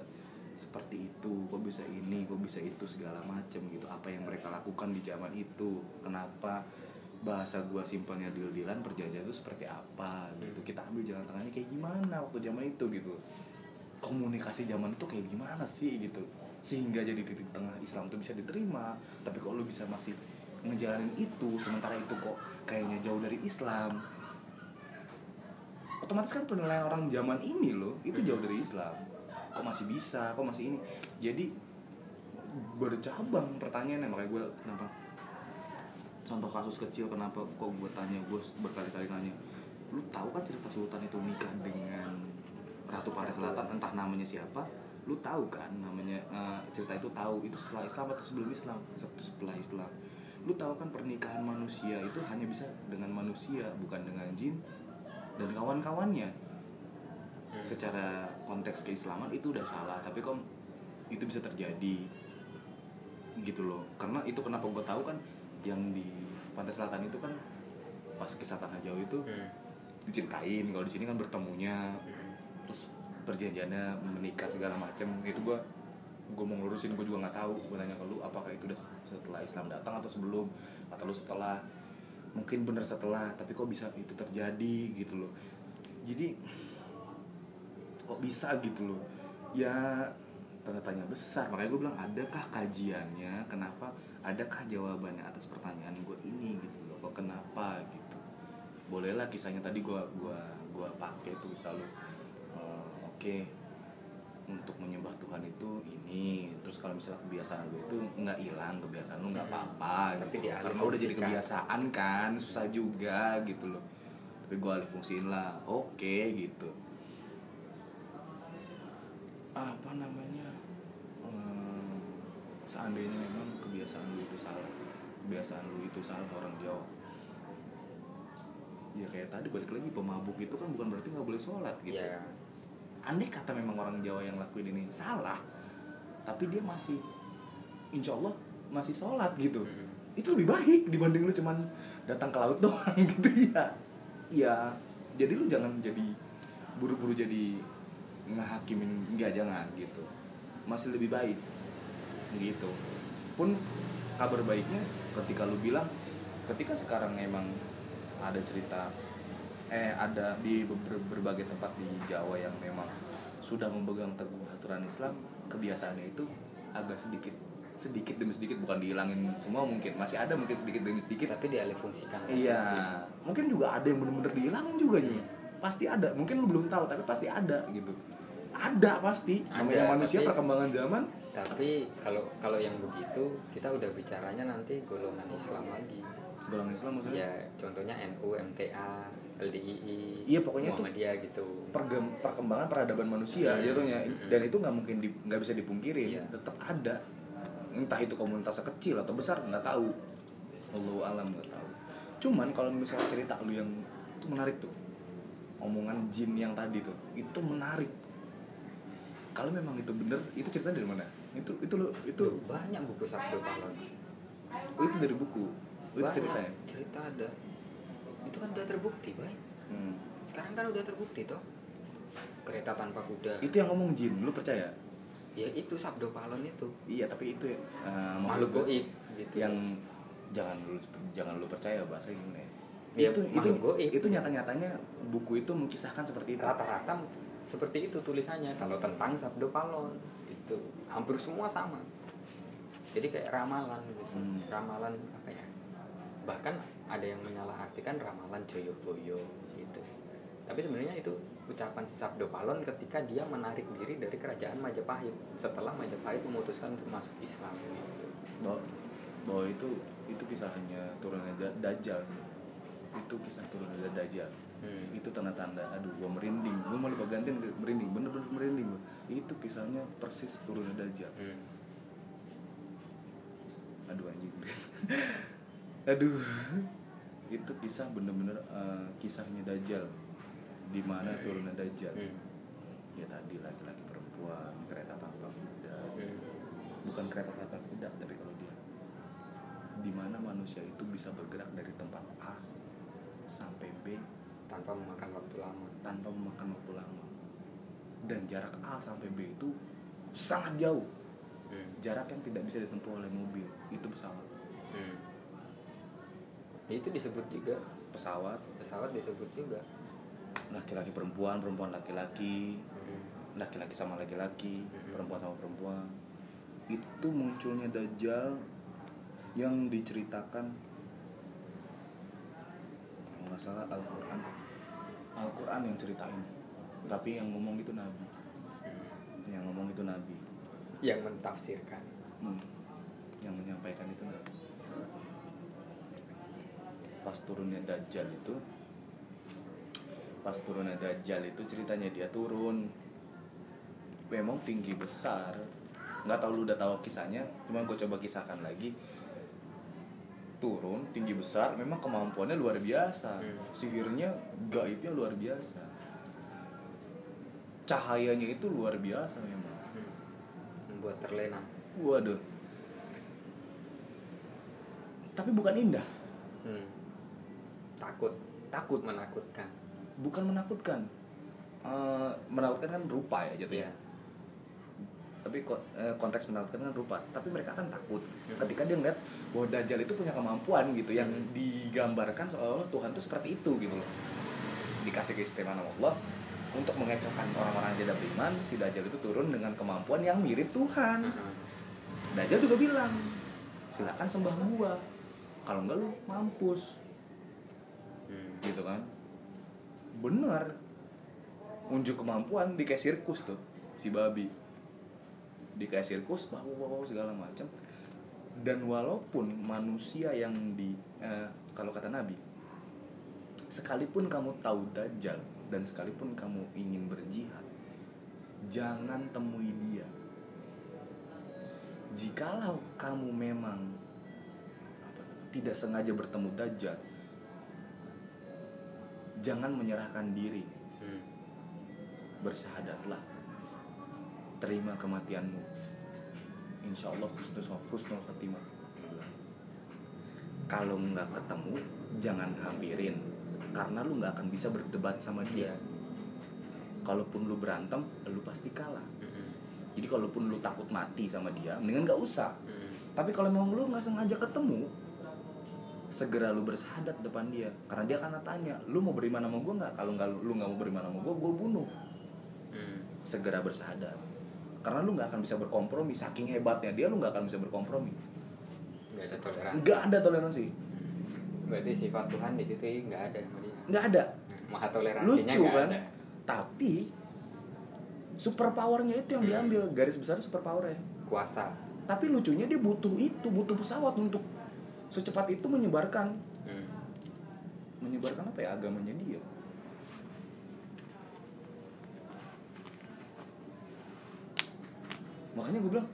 seperti itu kok bisa ini kok bisa itu segala macem gitu. Apa yang mereka lakukan di zaman itu kenapa bahasa gua simpelnya deal-dealan perjanjian itu seperti apa gitu. Kita ambil jalan tengahnya kayak gimana waktu zaman itu gitu. Komunikasi zaman itu kayak gimana sih gitu. Sehingga jadi titik tengah Islam tuh bisa diterima. Tapi kok lu bisa masih ngejalanin itu sementara itu kok kayaknya jauh dari Islam otomatis kan penilaian orang zaman ini loh itu jauh dari Islam kok masih bisa kok masih ini. Jadi bercabang pertanyaannya. Makanya gue kenapa contoh kasus kecil kenapa kok gue tanya gue berkali-kali nanya lu tahu kan cerita Sultan itu nikah dengan Ratu Pantai Selatan? Entah namanya siapa? Lu tahu kan namanya eh, cerita itu tahu itu setelah Islam atau sebelum Islam? Satu setelah Islam. Lu tahu kan pernikahan manusia itu hanya bisa dengan manusia bukan dengan jin dan kawan-kawannya secara konteks keislaman itu udah salah tapi kok itu bisa terjadi? Gitu loh. Karena itu kenapa gue tahu kan yang di pantai selatan itu kan pas kisah tanah jauh itu Hmm. diceritain kalau di sini kan bertemunya terus perjanjiannya menikah segala macem. Itu gue gue mau ngurusin gue juga nggak tahu. Gue tanya ke lu apakah itu udah setelah Islam datang atau sebelum? Atau lu setelah. Mungkin bener setelah tapi kok bisa itu terjadi? Gitu loh. Jadi kok bisa gitu loh? Ya tanda tanya besar. Makanya gue bilang adakah kajiannya? Kenapa adakah jawabannya atas pertanyaan gue ini? Gitu loh. Kok kenapa? Gitu. Bolehlah kisahnya tadi gue gua gua pakai tuh selalu eh, oke untuk menyembah Tuhan itu ini. Terus kalau misalnya kebiasaan lu itu nggak hilang kebiasaan lu nggak apa-apa Tapi gitu. karena udah jadi kebiasaan kan susah juga gitu loh. Tapi gue alih fungsiin lah oke gitu apa namanya? Eh, seandainya memang kebiasaan lu itu salah. Kebiasaan lu itu salah orang Jawa. Ya kayak tadi balik lagi pemabuk itu kan bukan berarti nggak boleh sholat gitu. Ya andai kata memang orang Jawa yang lakuin ini salah tapi dia masih insya Allah masih sholat gitu. Hmm. itu lebih baik dibanding lu cuman datang ke laut doang gitu. Ya ya jadi lu jangan jadi buru-buru jadi ngehakimin enggak jangan gitu masih lebih baik gitu pun kabar baiknya ketika lu bilang ketika sekarang emang ada cerita eh ada di ber- berbagai tempat di Jawa yang memang sudah memegang teguh aturan Islam kebiasaannya itu agak sedikit sedikit demi sedikit bukan dihilangin semua mungkin masih ada mungkin sedikit demi sedikit tapi dialih fungsikan Iya, mungkin juga ada yang bener-bener dihilangin juga nih. Pasti ada. Mungkin lu belum tahu, tapi pasti ada gitu. Ada pasti. Ada, Namanya manusia tapi- perkembangan zaman. tapi kalau kalau yang begitu kita udah bicaranya nanti golongan Islam lagi Golongan Islam maksudnya. ya contohnya NU MTA LDII Iya, pokoknya tuh Muhammadiyah gitu pergem- perkembangan peradaban manusia Hmm. jatuhnya Hmm. dan itu nggak mungkin di- nggak bisa dipungkirin Iya. tetap ada entah itu komunitas kecil atau besar nggak tahu Allah alam nggak tahu cuman kalau misalnya cerita lu yang itu menarik tuh omongan jin yang tadi tuh itu menarik kalau memang itu bener itu cerita dari mana? Itu itu lo itu Tuh, banyak buku Sabdo Palon oh, itu dari buku? Oh, itu ceritanya? cerita ada. Itu kan udah terbukti baik Hmm. sekarang kan udah terbukti toh. Kereta tanpa kuda. Itu yang ngomong jin lu percaya? Ya itu Sabdo Palon itu. Iya tapi itu ya uh, makhluk goib gitu. yang jangan lu jangan lu percaya bahasa gimana ya Ya, itu itu goib. itu nyata nyatanya buku itu mengisahkan seperti itu. Rata-rata seperti itu tulisannya kalau tentang Sabdo Palon itu hampir semua sama. Jadi kayak ramalan gitu. Hmm. ramalan apa ya? Bahkan ada yang menyalahartikan ramalan Joyoboyo gitu. Tapi sebenarnya itu ucapan si Sabdo Palon ketika dia menarik diri dari kerajaan Majapahit setelah Majapahit memutuskan untuk masuk Islam gitu. Bahwa, bahwa itu itu kisahnya turunnya Da- Dajjal. Itu kisah turunnya Dajjal Hmm. itu tanda-tanda aduh gua merinding. Gua mau lupa gantiin merinding bener-bener merinding gua. Itu kisahnya persis turunnya Dajjal Hmm. aduh anjing. Aduh. Itu kisah bener-bener eh, kisahnya Dajjal. Di mana turunnya Dajjal. Hmm. ya tadi laki-laki perempuan kereta tanpa kuda. Hmm. bukan kereta tanpa kuda tapi kalau dia di mana manusia itu bisa bergerak dari tempat A sampai B tanpa memakan waktu lama. Tanpa memakan waktu lama. Dan jarak A sampai B itu sangat jauh. Hmm. jarak yang tidak bisa ditempuh oleh mobil. Itu pesawat. Hmm. itu disebut juga pesawat. Pesawat disebut juga. Laki-laki perempuan perempuan laki-laki. Hmm. laki-laki sama laki-laki Mhm. perempuan sama perempuan. Itu munculnya dajjal yang diceritakan kalau nggak salah Al-Quran. Al-Quran yang ceritain tapi yang ngomong itu Nabi. Yang ngomong itu Nabi. Yang mentafsirkan. Hmm. yang menyampaikan itu Nabi. Pas turunnya Dajjal itu pas turunnya Dajjal itu ceritanya dia turun. Memang tinggi besar. Nggak tahu lu udah tahu kisahnya cuma gue coba kisahkan lagi turun tinggi besar memang kemampuannya luar biasa. Hmm. sihirnya gaibnya luar biasa. Cahayanya itu luar biasa memang. Hmm. membuat terlena. Waduh. Tapi bukan indah. Hmm. takut. Takut. Menakutkan. Bukan menakutkan. Eh, menakutkan kan rupa ya jatuhnya. Iya. Tapi eh, konteks menakutkan kan rupa. Tapi mereka kan takut. Hmm. ketika dia ngeliat bahwa Dajjal itu punya kemampuan gitu yang Hmm. digambarkan seolah Tuhan tuh seperti itu gitu loh. Dikasih keistimewaan Allah untuk mengecohkan orang-orang yang tidak beriman si Dajjal itu turun dengan kemampuan yang mirip Tuhan. Heeh. Dajjal juga bilang silakan sembah gua. Kalau enggak lu mampus. Hmm. gitu kan? Benar. Unjuk kemampuan di kayak sirkus tuh si babi di kayak sirkus bawa segala macam. Dan walaupun manusia yang di eh, kalau kata nabi sekalipun kamu tahu dajjal dan sekalipun kamu ingin berjihad jangan temui dia. Jikalau kamu memang apa, tidak sengaja bertemu dajjal jangan menyerahkan diri. Hmm. bersahadatlah terima kematianmu. Insya Allah husnul husnul khatimah. Kalau nggak ketemu jangan hampirin. Karena lu nggak akan bisa berdebat sama dia. Iya. kalaupun lu berantem lu pasti kalah. Hmm. jadi kalaupun lu takut mati sama dia mendingan nggak usah. Hmm. tapi kalau memang lu nggak sengaja ketemu segera lu bersahadat depan dia. Karena dia akan tanya lu mau beriman sama gue nggak? Kalau nggak lu nggak mau beriman sama gue gue bunuh. Hmm. segera bersahadat karena lu nggak akan bisa berkompromi saking hebatnya dia lu nggak akan bisa berkompromi. Nggak ada toleransi. Nggak ada toleransi. Berarti sifat Tuhan di situ nggak ada nggak ada. Maha toleransinya lucu kan? ada. Tapi super powernya itu yang diambil. Garis besar super powernya kuasa. Tapi lucunya dia butuh itu butuh pesawat untuk secepat itu menyebarkan. Hmm. menyebarkan apa ya? Agamanya dia makanya gue bilang.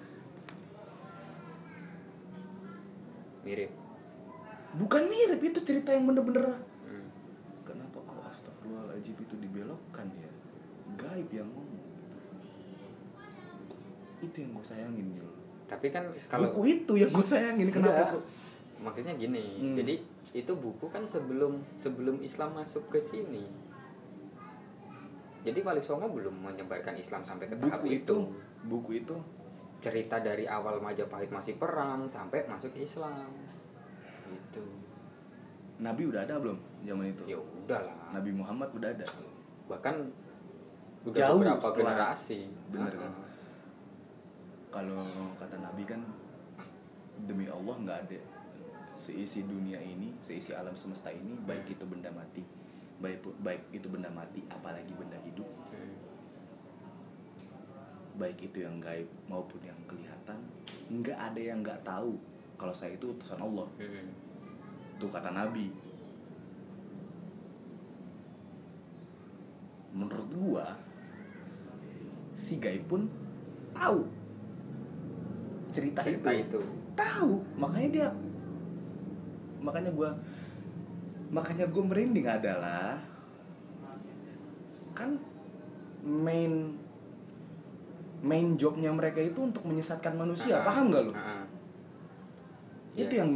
Mirip. Bukan mirip itu cerita yang bener-bener Hmm. kenapa kok astagfirullahaladzim itu dibelokkan ya? Gaib yang ngomong. Itu yang gue sayangin Jul. tapi kan kalau buku itu yang gue sayangin kenapa kok? Maksudnya gini Hmm. jadi itu buku kan sebelum sebelum Islam masuk ke sini. Jadi Wali Songo belum menyebarkan Islam sampai ke tahap buku itu, itu buku itu cerita dari awal Majapahit masih perang sampai masuk Islam. Gitu. Nabi udah ada belum zaman itu? Ya udahlah Nabi Muhammad udah ada? Bahkan udah Jauh beberapa generasi. Bener kan? Heeh. kalau kata Nabi kan demi Allah nggak ada seisi dunia ini seisi alam semesta ini baik itu benda mati baik baik itu benda mati apalagi benda hidup. Hmm. Baik itu yang gaib maupun yang kelihatan nggak ada yang nggak tahu kalau saya itu utusan Allah Hmm. itu kata Nabi menurut gua si gaib pun tahu cerita, cerita itu. itu tahu makanya dia makanya gua makanya gue merinding adalah kan main main jobnya mereka itu untuk menyesatkan manusia Ah, paham nggak lu ah, itu Iya. yang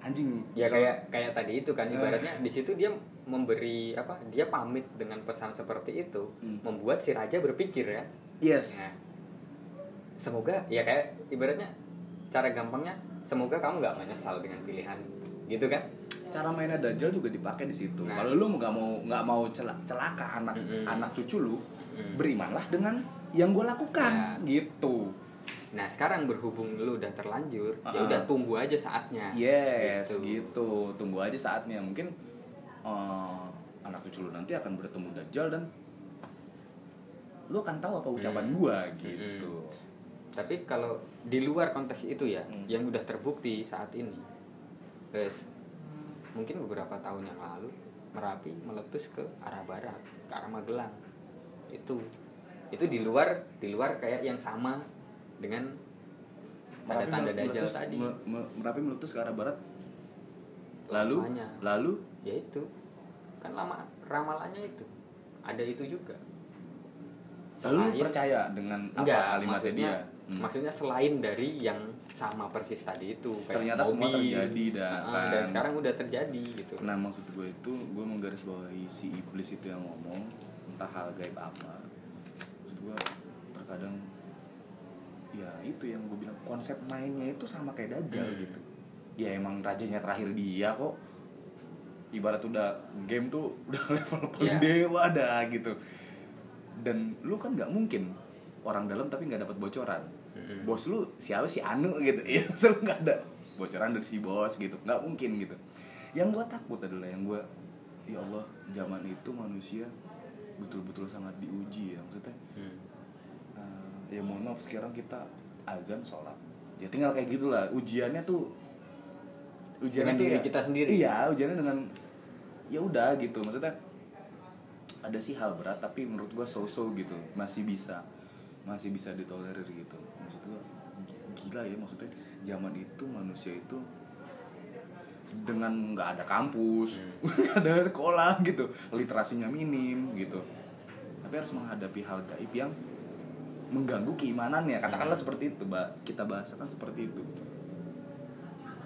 anjing ya kayak kayak tadi itu kan ibaratnya di situ dia memberi apa dia pamit dengan pesan seperti itu Hmm. membuat si raja berpikir ya yes Nah, semoga ya kayak ibaratnya cara gampangnya semoga kamu nggak menyesal dengan pilihan gitu kan cara mainnya Dajjal juga dipakai di situ. Nah. Kalau lu nggak mau nggak mau cela- celaka anak Mm-mm. anak cucu lu, Mm. berimanlah dengan yang gue lakukan, Ya. gitu. nah sekarang berhubung lu udah terlanjur ya Ah. udah tunggu aja saatnya Yes, Gitu. gitu. Tunggu aja saatnya. Mungkin eh, anak cucu lu nanti akan bertemu Dajjal dan lu akan tahu apa ucapan Hmm. gua gitu. tapi kalau di luar konteks itu ya Hmm. yang udah terbukti saat ini guys mungkin beberapa tahun yang lalu merapi meletus ke arah barat ke arah Magelang itu itu di luar di luar kayak yang sama dengan tanda-tanda dajjal tadi me- me- Merapi meletus ke arah barat. Lalu, Lamanya. lalu ya itu kan lama ramalannya itu ada itu juga lalu Selain- percaya dengan enggak apa kalimatnya maksudnya dia? Hmm. maksudnya selain dari yang sama persis tadi itu kayak Ternyata semua mobil. terjadi dah, Ah, kan. dan sekarang udah terjadi gitu Nah maksud gue itu gue menggarisbawahi si iblis itu yang ngomong entah hal gaib apa. Gue terkadang ya itu yang gue bilang konsep mainnya itu sama kayak dajjal Hmm. gitu. Ya emang rajanya terakhir dia kok. Ibarat udah game tuh udah level paling Iya. dewa dah gitu. Dan lu kan nggak mungkin orang dalam tapi nggak dapat bocoran. Mm-mm. Bos lu siapa sih Anu gitu. Ya lu nggak ada bocoran dari si bos gitu. nggak mungkin gitu. Yang gue takut adalah yang gue ya Allah zaman itu manusia betul-betul sangat diuji ya maksudnya. Hmm. eh, ya mohon maaf sekarang kita azan sholat. Ya tinggal kayak gitulah ujiannya tuh ujiannya Dengan diri ya- kita sendiri. iya ujiannya dengan ya udah gitu maksudnya. Ada sih hal berat tapi menurut gua so-so gitu masih bisa masih bisa ditolerir gitu. Maksud gua gila ya maksudnya. Zaman itu manusia itu dengan nggak ada kampus nggak ada sekolah gitu. Literasinya minim gitu. Tapi harus menghadapi hal gaib yang mengganggu keimanannya. Katakanlah seperti itu mbak. Kita bahasakan seperti itu.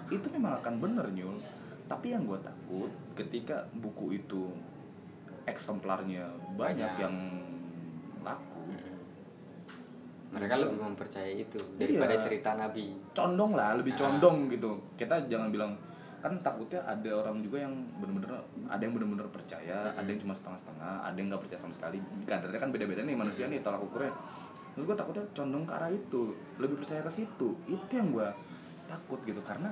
Itu memang akan bener nyul. Tapi yang gue takut ketika buku itu eksemplarnya banyak, Banyak. yang laku mereka lebih mempercayai itu daripada Iya. cerita nabi. Condong lah lebih Ah. condong gitu. Kita jangan bilang kan takutnya ada orang juga yang bener-bener ada yang bener-bener percaya Mm-mm. ada yang cuma setengah-setengah ada yang nggak percaya sama sekali. Kadarnya kan beda-beda nih manusia nih tolak ukurnya. Terus gue takutnya condong ke arah itu lebih percaya ke situ. Itu yang gue takut gitu karena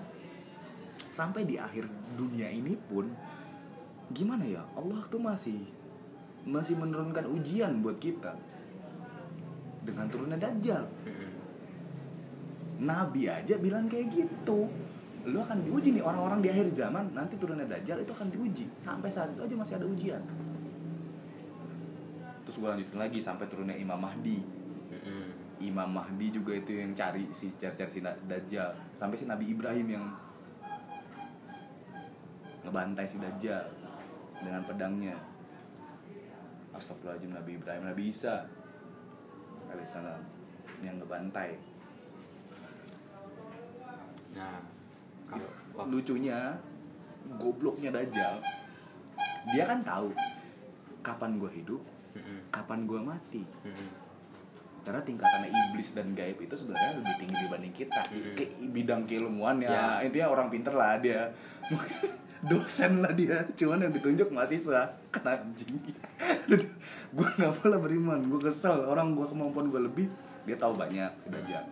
sampai di akhir dunia ini pun gimana ya Allah tuh masih masih menurunkan ujian buat kita dengan turunnya dajjal. Nabi aja bilang kayak gitu lu akan diuji nih orang-orang di akhir zaman nanti turunnya dajjal itu akan diuji. Sampai saat itu aja masih ada ujian. Terus gue lanjutin lagi sampai turunnya Imam Mahdi. Imam Mahdi juga itu yang cari si cari-cari si Da- dajjal. Sampai si Nabi Ibrahim yang ngebantai si dajjal dengan pedangnya. Astagfirullahaladzim Nabi Ibrahim. Nabi Isa alaihissalam yang ngebantai. Nah kalau waktu lucunya gobloknya Dajjal dia kan tahu kapan gue hidup kapan gue mati. Karena tingkatannya iblis dan gaib itu sebenarnya lebih tinggi dibanding kita. Mm-mm. ke bidang keilmuan ya Ya. intinya orang pinter lah dia. Dosen lah dia. Cuman yang ditunjuk mahasiswa kan anjing gue nggak boleh beriman gue kesel. Orang gue kemampuan gue lebih dia tahu banyak si Dajjal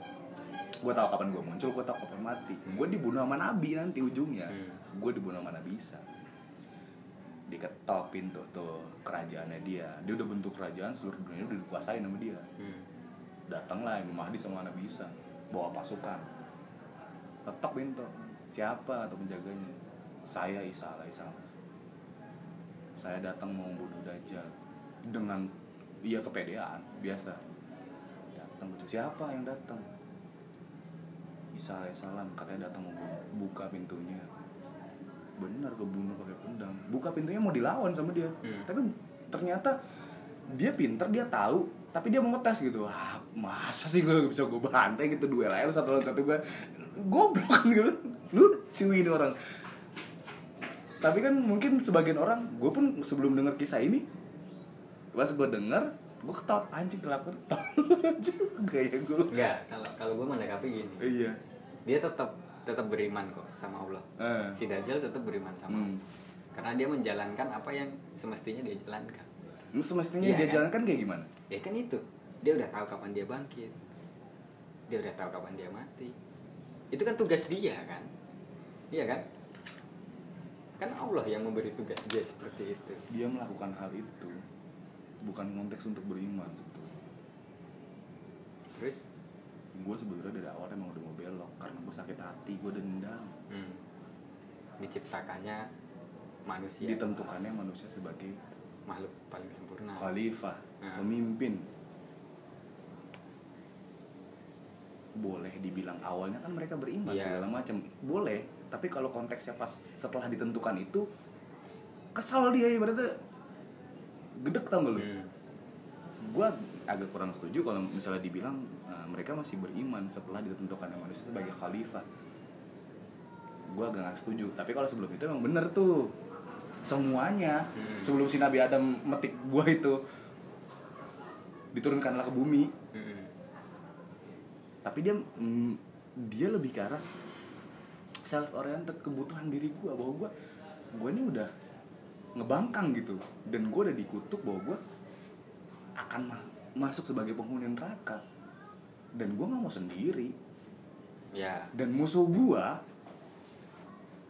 gue tahu kapan gue muncul gue tahu kapan mati. Gue dibunuh sama nabi nanti ujungnya. Hmm. gue dibunuh sama nabi Isa. Diketok pintu tuh kerajaannya dia. Dia udah bentuk kerajaan seluruh dunia udah dikuasain sama dia. Mm. datanglah Imam Mahdi sama Nabi Isa. Bawa pasukan. Ketok pintu. Siapa atau penjaganya? Saya Isa alaihissalam saya datang mau bunuh Dajjal. Dengan iya kepedean biasa. Datang gitu siapa yang datang Isa alaihissalam katanya datang mau buka pintunya. Benar kebunuh pakai pedang. Buka pintunya mau dilawan sama dia. Hmm. tapi ternyata dia pinter dia tahu tapi dia mau ngetes gitu. Wah masa sih gue bisa gue bantai gitu duel aja lu satu lawan satu gue goblok kan gitu lucu ini orang. Tapi kan mungkin sebagian orang gue pun sebelum denger kisah ini pas gue denger gue ketawa anjing kelakuan kayak gue enggak kalau kalau gue menanggapi gini. Iya. Dia tetap tetap beriman kok sama Allah. Eh. si Dajjal tetap beriman sama Hmm. Allah karena dia menjalankan apa yang semestinya dia jalankan. Semestinya Iya, dia kan? jalankan kayak gimana? Ya kan itu. Dia udah tahu kapan dia bangkit. Dia udah tahu kapan dia mati. Itu kan tugas dia kan? Iya kan? Kan Allah yang memberi tugas dia seperti itu. Dia melakukan hal itu bukan konteks untuk beriman sebetulnya. Terus? Gue sebenarnya dari awal emang udah mau belok karena gue sakit hati gue dendam. Hmm, diciptakannya manusia. Ditentukannya manusia sebagai makhluk paling sempurna. khalifah Nah. pemimpin. Boleh dibilang awalnya kan mereka beriman Iya. segala macam. Boleh tapi kalau konteksnya pas setelah ditentukan itu kesal dia ibaratnya gedek tau gak lu? Hmm, gue agak kurang setuju kalau misalnya dibilang uh, mereka masih beriman setelah ditentukan manusia sebagai khalifah. Gue agak gak setuju tapi kalau sebelum itu emang bener tuh. Semuanya Hmm. sebelum si Nabi Adam metik buah itu diturunkanlah ke bumi. Hmm, tapi dia mm, dia lebih ke arah self oriented kebutuhan diri gue bahwa gue gue ini udah ngebangkang gitu. Dan gue udah dikutuk bahwa gue akan ma- masuk sebagai penghuni neraka. Dan gue nggak mau sendiri. Ya. Dan musuh gue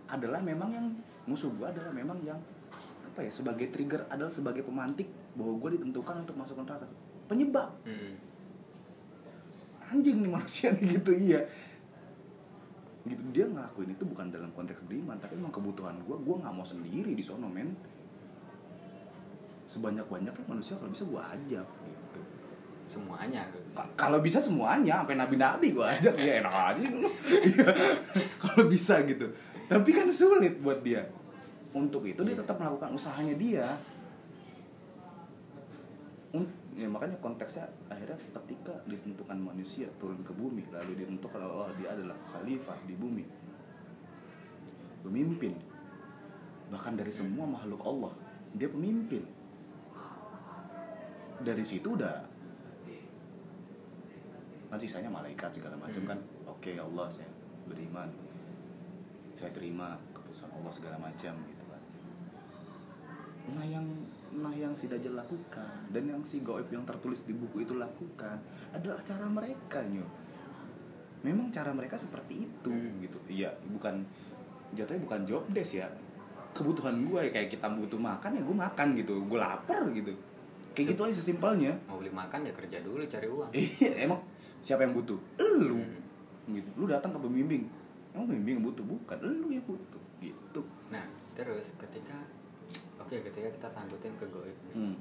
adalah memang yang musuh gue adalah memang yang apa ya sebagai trigger adalah sebagai pemantik bahwa gue ditentukan untuk masuk neraka. Penyebab. Hmm, anjing nih manusia nih gitu iya. Gitu dia ngelakuin itu bukan dalam konteks beriman tapi emang kebutuhan gue gue nggak mau sendiri di sono men sebanyak banyaknya manusia kalau bisa gue ajak gitu. Semuanya Ka- kalau bisa semuanya sampai nabi-nabi gue ajak. Ya enak aja. Iya. kalau bisa gitu. Tapi kan sulit buat dia. Untuk itu dia tetap melakukan usahanya dia. Ya makanya konteksnya akhirnya ketika ditentukan manusia turun ke bumi. Lalu ditentukan Allah dia adalah khalifah di bumi. Pemimpin. Bahkan dari semua makhluk Allah dia pemimpin dari situ udah kan sisanya malaikat segala macam Hmm. kan. Oke Allah saya beriman. Saya terima keputusan Allah segala macam gitu kan. Nah yang nah yang si Dajjal lakukan dan yang si Goib yang tertulis di buku itu lakukan adalah cara mereka nyo memang cara mereka seperti itu Hmm. gitu. Iya bukan jatuhnya bukan job desk ya. Kebutuhan gue kayak kita butuh makan ya gue makan gitu. Gue lapar gitu kayak gitu aja sesimpelnya mau beli makan ya kerja dulu cari uang Iya, emang siapa yang butuh? Lu. Hmm. Gitu. Lu datang ke pembimbing. Emang pembimbing yang butuh bukan lu yang butuh. Gitu. nah terus ketika oke ketika kita sangkutin ke goib nih. Hmm.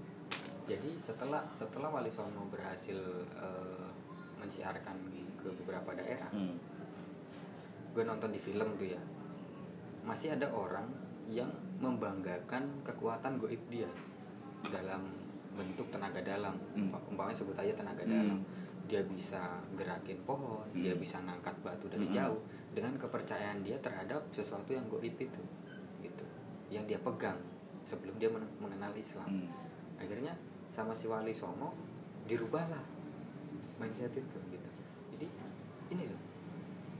jadi setelah setelah Wali Songo berhasil eh, mensiarkan ke beberapa daerah Hmm. gue nonton di film tuh ya masih ada orang yang membanggakan kekuatan goib dia dalam bentuk tenaga dalam Hmm. Umpa- umpamanya sebut aja tenaga Hmm. dalam dia bisa gerakin pohon dia Hmm. bisa ngangkat batu dari Hmm. jauh dengan kepercayaan dia terhadap sesuatu yang goib itu gitu yang dia pegang sebelum dia men- mengenal Islam Hmm. akhirnya sama si Wali Songo dirubahlah mindset itu gitu jadi ini loh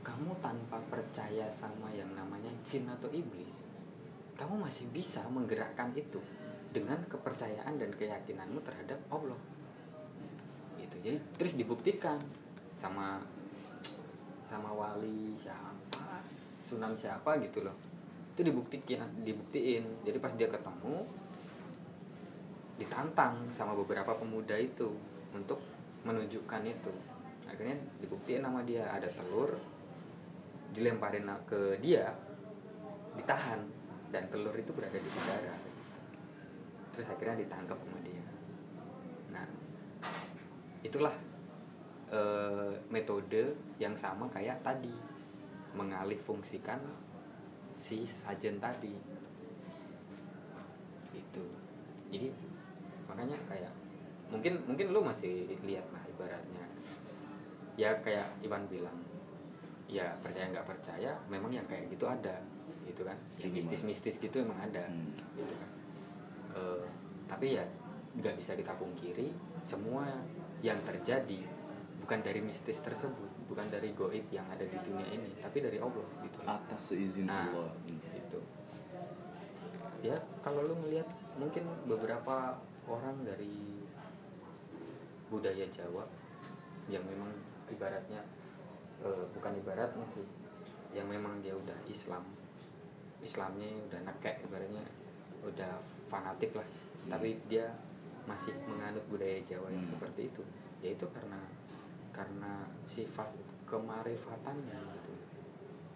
kamu tanpa percaya sama yang namanya jin atau iblis kamu masih bisa menggerakkan itu dengan kepercayaan dan keyakinanmu terhadap Allah. Gitu. Jadi terus dibuktikan sama sama wali siapa sunan siapa gitu loh. Itu dibuktikan dibuktiin. Jadi pas dia ketemu ditantang sama beberapa pemuda itu untuk menunjukkan itu. Akhirnya dibuktiin sama dia. Ada telur dilemparin ke dia ditahan. Dan telur itu berada di udara terus akhirnya ditangkap sama dia. Nah itulah eh, metode yang sama kayak tadi mengalih fungsikan si sesajen tadi. Itu jadi makanya kayak mungkin mungkin lu masih lihat lah ibaratnya. Ya kayak Iwan bilang ya percaya nggak percaya memang yang kayak gitu ada. Gitu kan? Yang mistis-mistis gitu emang ada. Hmm. gitu kan Eh, tapi ya nggak bisa kita pungkiri semua yang terjadi bukan dari mistis tersebut bukan dari goib yang ada di dunia ini tapi dari Allah gitu. Atas seizin Nah. Allah. gitu. Ya kalau lu ngelihat mungkin beberapa orang dari budaya Jawa yang memang ibaratnya eh, bukan ibaratnya sih yang memang dia udah Islam. Islamnya udah nekek ibaratnya udah fanatik lah. Tapi dia masih menganut budaya Jawa yang Hmm. seperti itu. Yaitu karena karena sifat kemarifatannya gitu.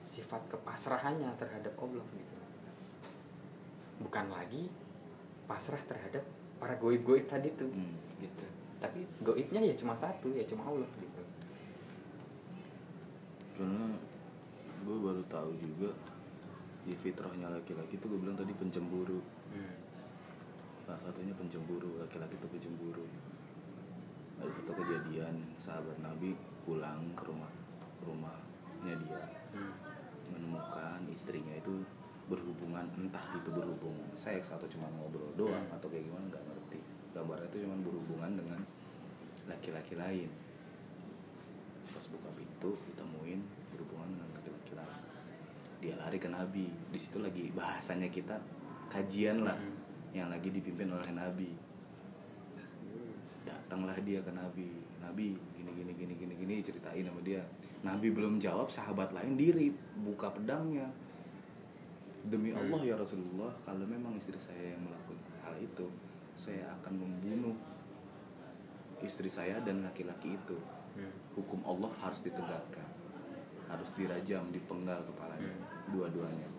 Sifat kepasrahannya terhadap Allah gitu. Bukan lagi pasrah terhadap para goib-goib tadi tuh. Hmm. gitu. Tapi goibnya ya cuma satu ya cuma Allah gitu. Karena gue baru tahu juga di fitrahnya laki-laki tuh gue bilang tadi pencemburu. Hmm. Salah satunya pencemburu laki-laki tuh pencemburu. Ada satu kejadian sahabat Nabi pulang ke rumah ke rumahnya dia. Hmm. menemukan istrinya itu berhubungan entah itu berhubung seks atau cuma ngobrol doang Hmm. atau kayak gimana nggak ngerti. Gambarnya itu cuma berhubungan dengan laki-laki lain. Pas buka pintu ditemuin berhubungan dengan laki-laki lain. Dia lari ke Nabi. Di situ lagi bahasanya kita kajian lah. Hmm. Yang lagi dipimpin oleh Nabi datanglah dia ke Nabi Nabi gini gini gini gini gini ceritain sama dia Nabi belum jawab sahabat lain diri buka pedangnya demi Hmm. Allah ya Rasulullah kalau memang istri saya yang melakukan hal itu saya akan membunuh istri saya dan laki-laki itu Hmm. hukum Allah harus ditegakkan harus dirajam dipenggal kepalanya Hmm. dua-duanya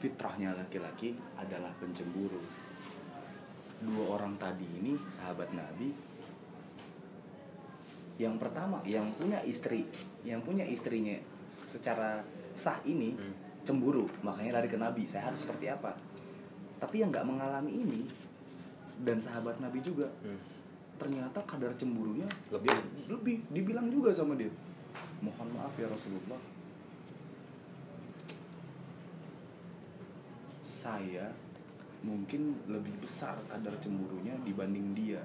fitrahnya laki-laki adalah pencemburu dua orang tadi ini sahabat Nabi yang pertama yang punya istri yang punya istrinya secara sah ini Hmm. cemburu makanya lari ke Nabi saya harus seperti apa tapi yang nggak mengalami ini dan sahabat Nabi juga Hmm. ternyata kadar cemburunya Lebih. lebih dibilang juga sama dia mohon maaf ya Rasulullah saya mungkin lebih besar kadar cemburunya dibanding dia.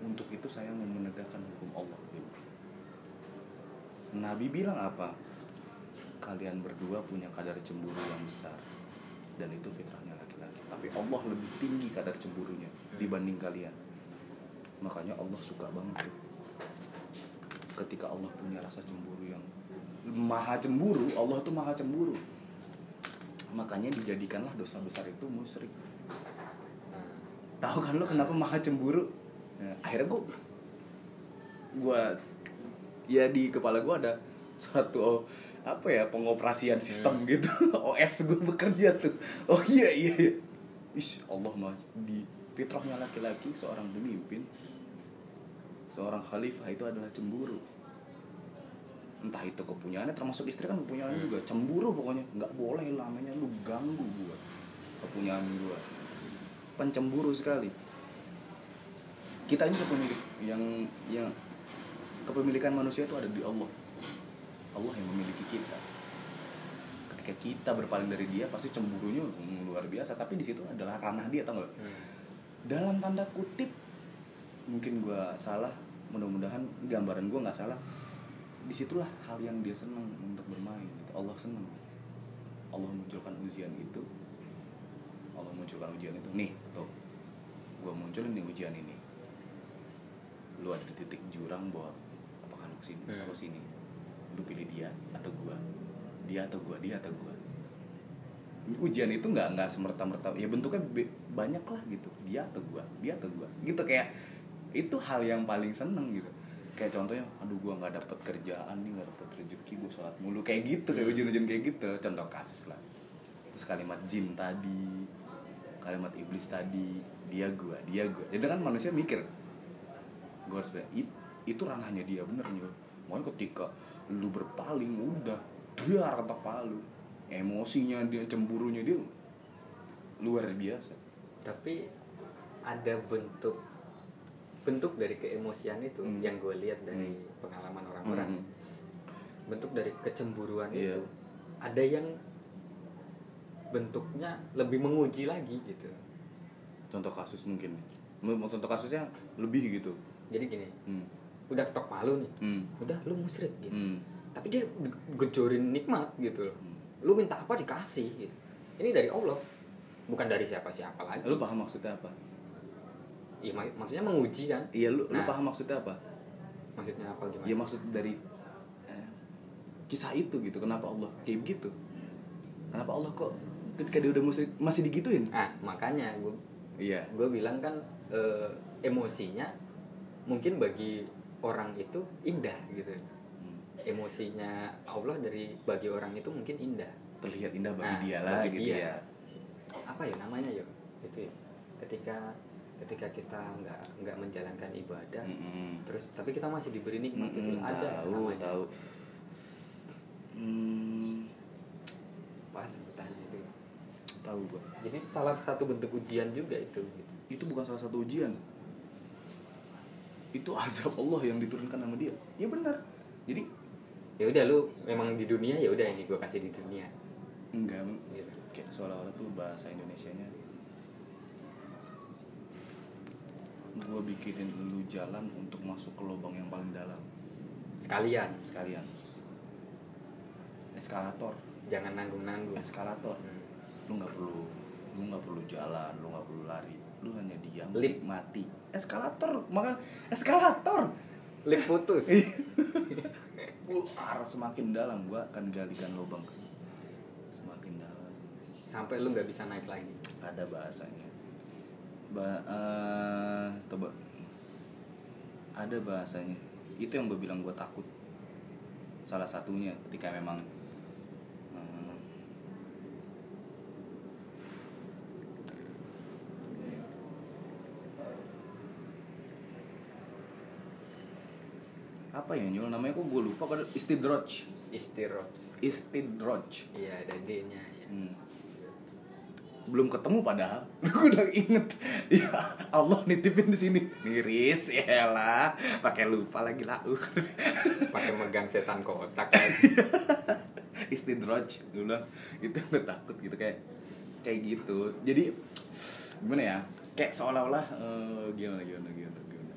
Untuk itu saya mau menegakkan hukum Allah Nabi bilang apa? Kalian berdua punya kadar cemburu yang besar dan itu fitrahnya laki-laki. Tapi Allah lebih tinggi kadar cemburunya dibanding kalian. Makanya Allah suka banget tuh. Ketika Allah punya rasa cemburu yang maha cemburu Allah tuh maha cemburu makanya dijadikanlah dosa besar itu musyrik. Tahu kan lo kenapa maha cemburu? Nah, akhirnya gue gue ya di kepala gue ada suatu apa ya pengoperasian sistem gitu. OS gue bekerja tuh. Oh iya iya iya. Ish, Allah mah di fitrahnya laki-laki seorang pemimpin seorang khalifah itu adalah cemburu entah itu kepunyaannya termasuk istri kan kepunyaan Hmm. juga. Cemburu pokoknya. Nggak boleh namanya lu ganggu gua. Kepunyaan gua. Pencemburu sekali. Kita ini kepemilik yang yang kepemilikan manusia itu ada di Allah. Allah yang memiliki kita. Ketika kita berpaling dari dia pasti cemburunya luar biasa. Tapi di situ adalah ranah dia tau nggak? Hmm. dalam tanda kutip mungkin gua salah mudah-mudahan gambaran gua nggak salah di situlah hal yang dia senang untuk bermain gitu. Allah senang. Allah munculkan ujian itu. Allah munculkan ujian itu. Nih tuh. Gua munculin nih ujian ini. Lu ada di titik jurang bahwa apakah lu ke sini Hmm. atau sini. Lu pilih dia atau gua. Dia atau gua dia atau gua. Ujian itu nggak nggak semerta merta ya bentuknya be- banyak lah gitu. Dia atau gua dia atau gua. Gitu kayak itu hal yang paling seneng gitu kayak contohnya aduh gua nggak dapet kerjaan nih nggak dapet rezeki gua sholat mulu. Kayak gitu kayak ujian-ujian kayak gitu. Contoh kasus lah. Terus kalimat jin tadi kalimat iblis tadi dia gua dia gua. Jadi kan manusia mikir gue harus bilang, "It- itu ranahnya dia bener nih makanya ketika lu berpaling udah dia rata palu emosinya dia cemburunya dia luar biasa. Tapi ada bentuk bentuk dari keemosian itu Hmm. yang gue lihat dari pengalaman orang-orang Hmm. bentuk dari kecemburuan Iya. itu ada yang bentuknya lebih menguji lagi gitu contoh kasus mungkin contoh kasusnya lebih gitu jadi gini hmm. udah ketok palu nih Hmm. udah lu musyrik gitu Hmm. tapi dia gejorin nikmat gitu loh lu minta apa dikasih gitu ini dari Allah bukan dari siapa-siapa lagi lu paham maksudnya apa Iya, mak- maksudnya menguji kan? Iya lu lu Nah. paham maksudnya apa? Maksudnya apa gimana? Ya maksud dari eh, kisah itu gitu kenapa Allah kayak begitu? Kenapa Allah kok ketika dia udah masih masih digituin? Ah makanya gue iya. gue bilang kan eh, emosinya mungkin bagi orang itu indah gitu. Hmm. emosinya Allah dari bagi orang itu mungkin indah. Terlihat indah bagi Nah, dia lah bagi gitu dia. ya. Apa ya namanya yo itu ya. ketika ketika kita nggak nggak menjalankan ibadah Mm-mm. terus tapi kita masih diberi nikmat gitu Mm-mm, ada tahu namanya. tahu. Hmm, pas sebutannya itu. Tahu gua. Jadi salah satu bentuk ujian juga itu gitu. itu bukan salah satu ujian. Itu azab Allah yang diturunkan sama dia. Ya benar. Jadi ya udah lu memang di dunia ya udah ini gue kasih di dunia. Enggak. Gitu. Kayak seolah-olah tuh bahasa Indonesianya gue bikinin lu jalan untuk masuk ke lubang yang paling dalam. Sekalian. Sekalian. Eskalator. Jangan nanggung nanggung eskalator. Hmm. lu nggak perlu lu nggak perlu jalan lu nggak perlu lari. Lu hanya diam Lip. mati eskalator maka eskalator. Lip putus. Buar, semakin dalam gua akan galikan lubang. Semakin dalam. Sampai lu nggak bisa naik lagi. Ada bahasanya ba eh, coba. Ada bahasanya. Itu yang gue bilang gue takut. Salah satunya ketika memang eh, apa ya nyul namanya? Kok gue lupa pada istidroj. Istirot istidroj. Iya ada d nya ya Hmm. Belum ketemu padahal. Gue udah inget. Ya Allah nitipin di sini. Miris ya lah. Pakai lupa lagi lah. Pakai megang setan kotak lagi istidroj gue bilang itu gue takut gitu kayak kayak gitu. Jadi gimana ya? Kayak seolah-olah eh, gimana gimana gimana gimana?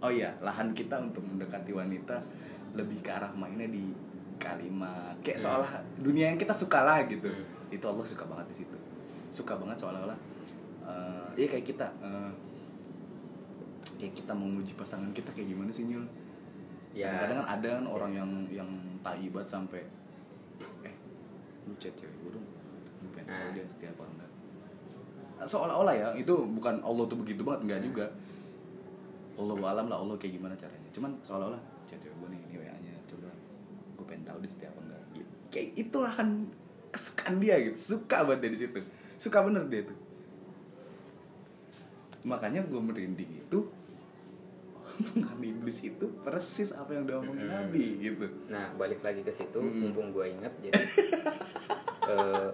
Oh iya lahan kita untuk mendekati wanita lebih ke arah mainnya di kalimat kayak Hmm. seolah dunia yang kita suka lah gitu. Hmm. itu Allah suka banget di situ suka banget seolah-olah eh ya kayak kita eh, ya kita menguji pasangan kita kayak gimana sih nyul? Ya. Kadang-kadang kan ada kan orang yang yang taibat sampai eh lu chat cewek gue dong lu pengen tahu Ah. dia setia apa enggak. Seolah-olah ya itu bukan Allah tuh begitu banget enggak juga. Allah alam lah Allah kayak gimana caranya. Cuman seolah-olah chat cewek gue nih ini WA nya coba gue pengen tahu dia setia apa enggak gitu. kayak itulah kan kesukaan dia gitu suka banget dia di situ suka bener dia tuh. Makanya gue merinding itu omongan iblis itu persis apa yang diomongin Hmm. Nabi gitu. Nah balik lagi ke situ Hmm. mumpung gue inget jadi eh,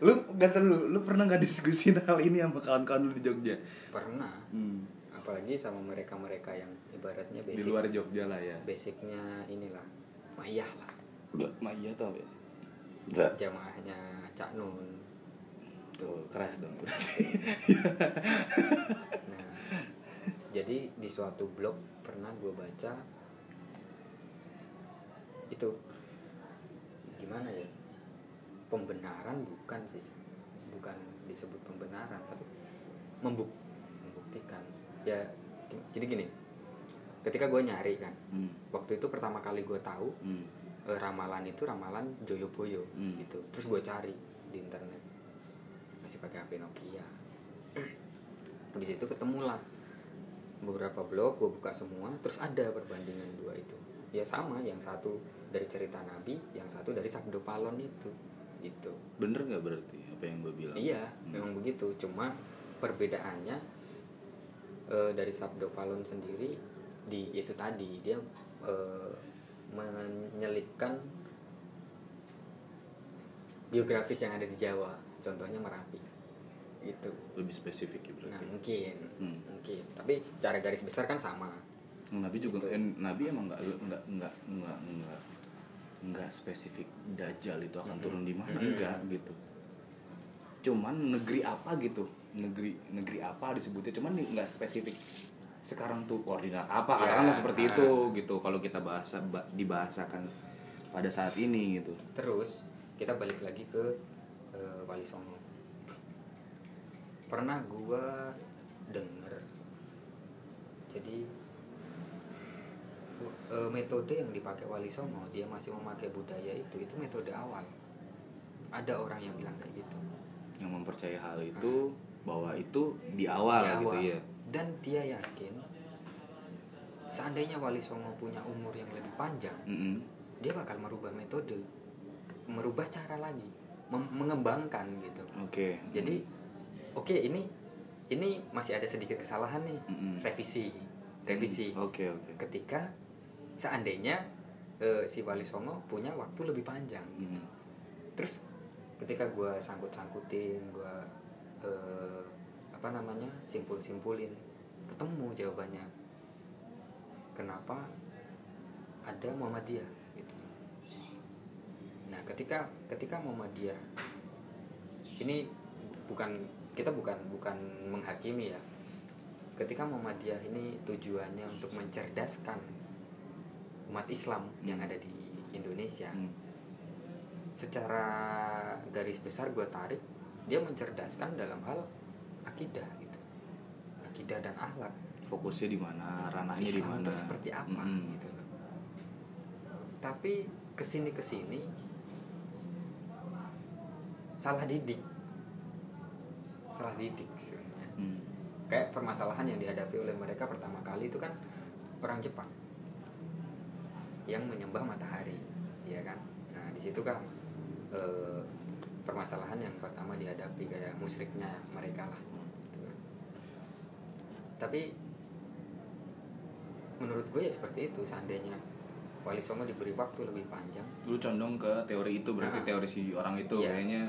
lu gak lu lu pernah nggak diskusi hal ini sama kawan-kawan lu di Jogja? Pernah. Hmm. apalagi sama mereka-mereka yang ibaratnya di basic luar Jogja lah ya. basicnya inilah mayah lah. Maya tau ya? Jamaahnya Cak Nun tuh keras dong berarti nah jadi di suatu blog pernah gue baca itu gimana ya pembenaran bukan sih bukan disebut pembenaran tapi membuk membuktikan ya jadi gini ketika gue nyari kan hmm. waktu itu pertama kali gue tahu Hmm. eh, ramalan itu ramalan Joyoboyo Hmm. gitu terus gue cari di internet masih pakai HP Nokia. Habis itu ketemulah. Beberapa blog gue buka semua terus ada perbandingan dua itu. Ya sama yang satu dari cerita Nabi yang satu dari Sabdo Palon itu. Gitu. Bener nggak berarti apa yang gue bilang? Iya Hmm. memang begitu. Cuma perbedaannya eh, dari Sabdo Palon sendiri di itu tadi dia eh, menyelipkan biografis yang ada di Jawa contohnya Merapi gitu lebih spesifik ya nah berarti mungkin. Hmm. mungkin. Tapi secara garis besar kan sama. Nabi juga Gitu. eh, Nabi emang nggak nggak nggak nggak nggak nggak spesifik dajjal itu akan Mm-mm. turun di mana. Mm-mm. enggak gitu. Cuman negeri apa gitu? Negeri negeri apa disebutnya? Cuman nggak spesifik. Sekarang tuh koordinat apa? Ya, katakanlah seperti itu gitu. Kalau kita bahasa ba- dibahasakan pada saat ini gitu. Terus kita balik lagi ke Wali Songo pernah gua denger. Jadi eh, metode yang dipakai Wali Songo dia masih memakai budaya itu itu metode awal. Ada orang yang bilang kayak gitu. Yang mempercayai hal itu bahwa itu di awal, Di gitu awal. ya dan dia yakin seandainya Wali Songo punya umur yang lebih panjang Mm-mm. dia bakal merubah metode merubah cara lagi mengembangkan gitu. Oke jadi oke ini ini masih ada sedikit kesalahan nih. Mm-mm. revisi revisi. Mm, oke oke. Ketika seandainya eh, si Wali Songo punya waktu lebih panjang. Mm. terus ketika gue sangkut sangkutin gue eh, apa namanya simpul simpulin ketemu jawabannya. Kenapa ada Muhammadiyah? gitu nah ketika ketika Muhammadiyah ini bukan kita bukan bukan menghakimi ya. Ketika Muhammadiyah ini tujuannya untuk mencerdaskan umat Islam yang ada di Indonesia Mm. secara garis besar gue tarik dia mencerdaskan dalam hal akidah gitu. Akidah dan akhlak. Fokusnya di mana ranahnya di mana? seperti apa Mm-mm. gitu tapi ke sini ke sini salah didik salah didik sebenarnya Mm. kayak permasalahan yang dihadapi oleh mereka pertama kali itu kan orang Jepang yang menyembah matahari ya kan nah di situ kan eh, permasalahan yang pertama dihadapi kayak musyriknya mereka lah gitu kan. tapi menurut gue ya seperti itu seandainya Wali Songo diberi waktu lebih panjang lu condong ke teori itu berarti Ah. teori si orang itu Iya. kayaknya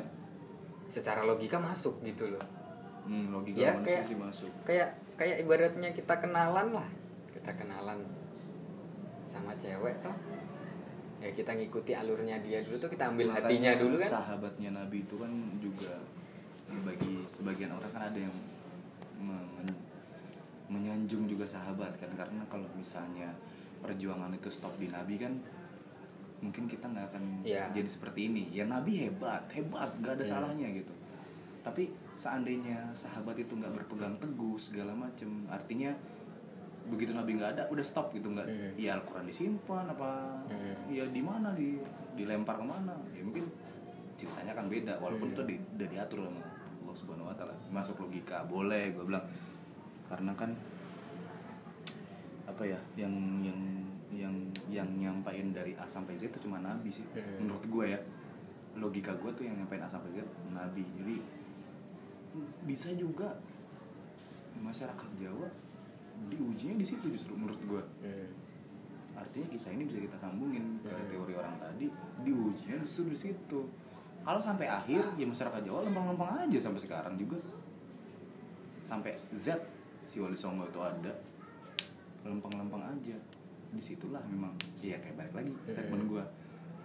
secara logika masuk gitu loh. Hmm, logika Ya, manusia kayak- sih masuk. kayak kayak ibaratnya kita kenalan lah. Kita kenalan sama cewek toh. Ya kita ngikuti alurnya dia dulu tuh kita ambil Makanya hatinya dulu kan. sahabatnya Nabi itu kan juga bagi sebagian orang kan ada yang me- men- menyanjung juga sahabat kan. Karena kalau misalnya perjuangan itu stop di Nabi kan mungkin kita nggak akan Iya. jadi seperti ini ya Nabi hebat hebat nggak ada Hmm. salahnya gitu tapi seandainya sahabat itu nggak berpegang teguh segala macem artinya begitu Nabi nggak ada udah stop gitu nggak Hmm. ya Al-Quran disimpan apa Hmm. ya di mana di dilempar ke mana ya mungkin ceritanya kan beda walaupun Hmm. itu di, udah diatur sama Allah Subhanahu Wa Taala masuk logika boleh gue bilang karena kan apa ya yang yang yang yang nyampain dari A sampai Z itu cuma Nabi sih Hmm. menurut gue ya logika gue tuh yang nyampain A sampai Z Nabi jadi bisa juga masyarakat Jawa diujinya di situ justru menurut gue Hmm. artinya kisah ini bisa kita sambungin ke Hmm. teori orang tadi diujinya justru di situ kalau sampai akhir ya masyarakat Jawa lempeng-lempeng aja sampai sekarang juga sampai Z si Wali Songo itu ada lempeng-lempeng aja di situlah memang iya kayak balik lagi statement Hmm. gue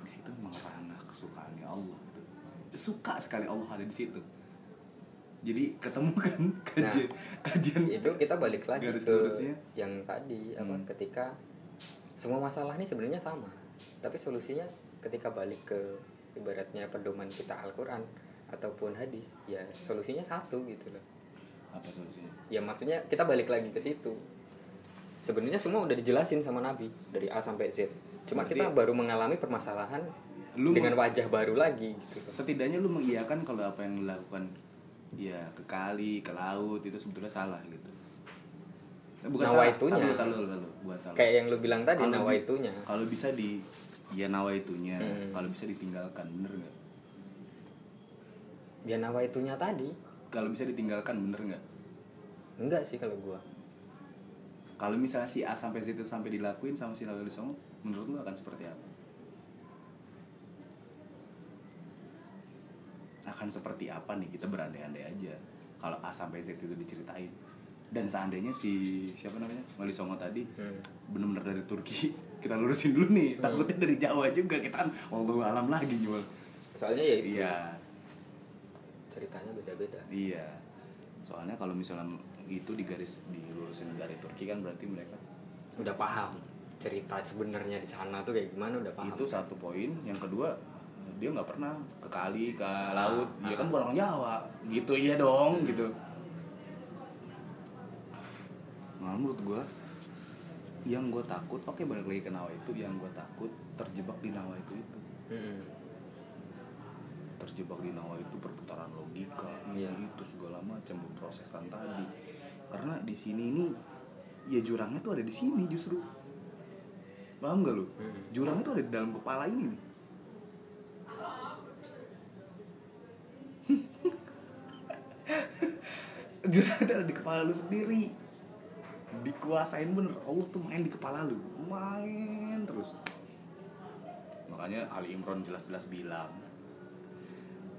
di situ memang ranah kesukaannya Allah gitu. suka sekali Allah ada di situ jadi ketemu kan kajian kajian itu kita balik lagi Garis ke lurusnya. yang tadi apa Hmm. ketika semua masalah ini sebenarnya sama tapi solusinya ketika balik ke ibaratnya pedoman kita Al-Quran ataupun hadis ya solusinya satu gitu loh apa solusinya ya maksudnya kita balik lagi ke situ sebenarnya semua udah dijelasin sama Nabi dari A sampai Z. Cuma Berarti- kita baru mengalami permasalahan Lu dengan wajah baru lagi gitu. Setidaknya lu mengiyakan kalau apa yang dilakukan ya ke kali ke laut itu sebetulnya salah gitu. Bukan Nawaitunya. salah tahu tahu tahu bukan salah. Kayak yang lu bilang tadi Kalau bi- nawaitunya. kalau bisa di ya nawaitunya. Hmm. kalau bisa ditinggalkan bener nggak? Ya nawaitunya tadi. Kalau bisa ditinggalkan bener nggak? Enggak sih kalau gua kalau misalnya si A sampai situ sampai dilakuin sama si Lawali Songo menurut lu akan seperti apa? Akan seperti apa nih? Kita berandai-andai aja. Kalau A sampai Z itu diceritain. Dan seandainya si siapa namanya? Wali Songo tadi Hmm. benar-benar dari Turki kita lurusin dulu nih. Takutnya dari Jawa juga kita kan wallahu alam lagi jual. Soalnya ya itu. Iya. Ceritanya beda-beda. Iya. Soalnya kalau misalnya itu di garis dilurusin dari Turki kan berarti mereka udah paham cerita sebenarnya di sana tuh kayak gimana udah paham. Itu satu poin. Yang kedua dia nggak pernah ke kali ke laut. Dia kan bukan orang Jawa. Gitu iya dong gitu. Nah menurut gua yang gue takut oke balik lagi ke Nawa itu yang gue takut terjebak di Nawa itu itu. Mm-mm. terjebak di Nawa itu perputaran logika ini itu segala macam memproseskan tadi karena di sini ini ya jurangnya tuh ada di sini justru. Paham gak lu? Jurangnya tuh ada di dalam kepala ini nih. Jurang itu ada di kepala lu sendiri. Dikuasain bener Allah tuh main di kepala lu. Main terus. Makanya Ali Imron jelas-jelas bilang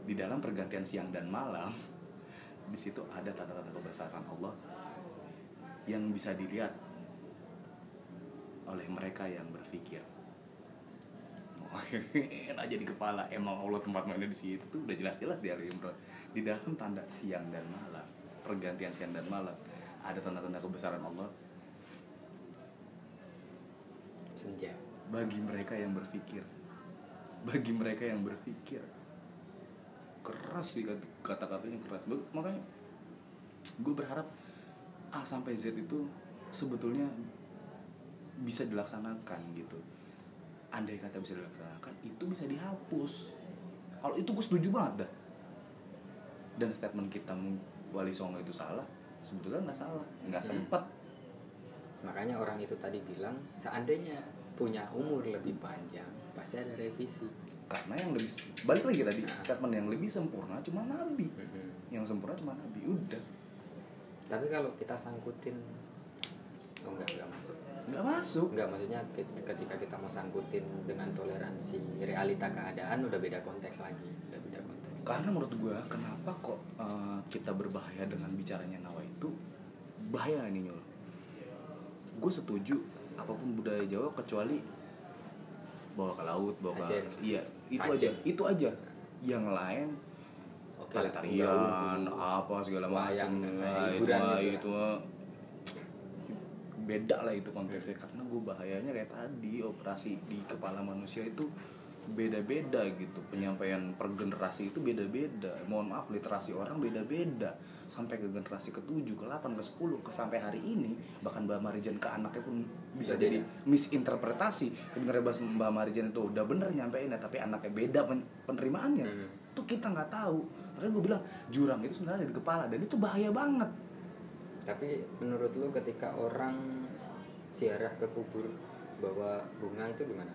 di dalam pergantian siang dan malam di situ ada tanda-tanda kebesaran Allah yang bisa dilihat oleh mereka yang berpikir. Main aja di kepala. Emang Allah tempat mainnya di situ udah jelas-jelas di Ali Imran di dalam tanda siang dan malam pergantian siang dan malam ada tanda-tanda kebesaran Allah. Senja. Bagi mereka yang berpikir. Bagi mereka yang berpikir. Keras sih kat- kata-katanya keras. Makanya gue berharap A sampai Z itu sebetulnya bisa dilaksanakan gitu. Andai kata bisa dilaksanakan itu bisa dihapus. Kalau itu gue setuju banget dah. Dan statement kita Wali Songo itu salah sebetulnya nggak salah nggak Hmm. sempet. Makanya orang itu tadi bilang seandainya punya umur lebih panjang pasti ada revisi. Karena yang lebih balik lagi tadi Nah. statement yang lebih sempurna cuma nabi. Mm-mm. yang sempurna cuma nabi udah tapi kalau kita sangkutin oh enggak enggak masuk. Nggak masuk. Enggak maksudnya ket- ketika kita mau sangkutin dengan toleransi realita keadaan udah beda konteks lagi udah beda konteks. Karena menurut gua kenapa kok uh, kita berbahaya dengan bicaranya nawa itu bahaya ini nyul? Gue setuju apa pun budaya Jawa kecuali bawa ke laut bawa ke Sajen. iya itu Sajen. aja. Itu aja. Yang lain Lah, tarian apa segala macam Nah, itu hiburan mah- gitu itu mah beda lah itu konteksnya. Karena gue bahayanya kayak tadi operasi di kepala manusia itu beda-beda gitu. Penyampaian per generasi itu beda-beda. Mohon maaf literasi orang beda-beda. Sampai ke generasi ke-7, ke-8, ke-10 ke sampai hari ini bahkan Mbak Marijan ke anaknya pun bisa Beda. jadi misinterpretasi. Bahas Mbak Marijan itu udah bener nyampein tapi anaknya beda pen- penerimaannya. Hmm. itu kita nggak tahu makanya gue bilang jurang itu sebenarnya ada di kepala dan itu bahaya banget. Tapi menurut lu ketika orang ziarah ke kubur bawa bunga itu gimana?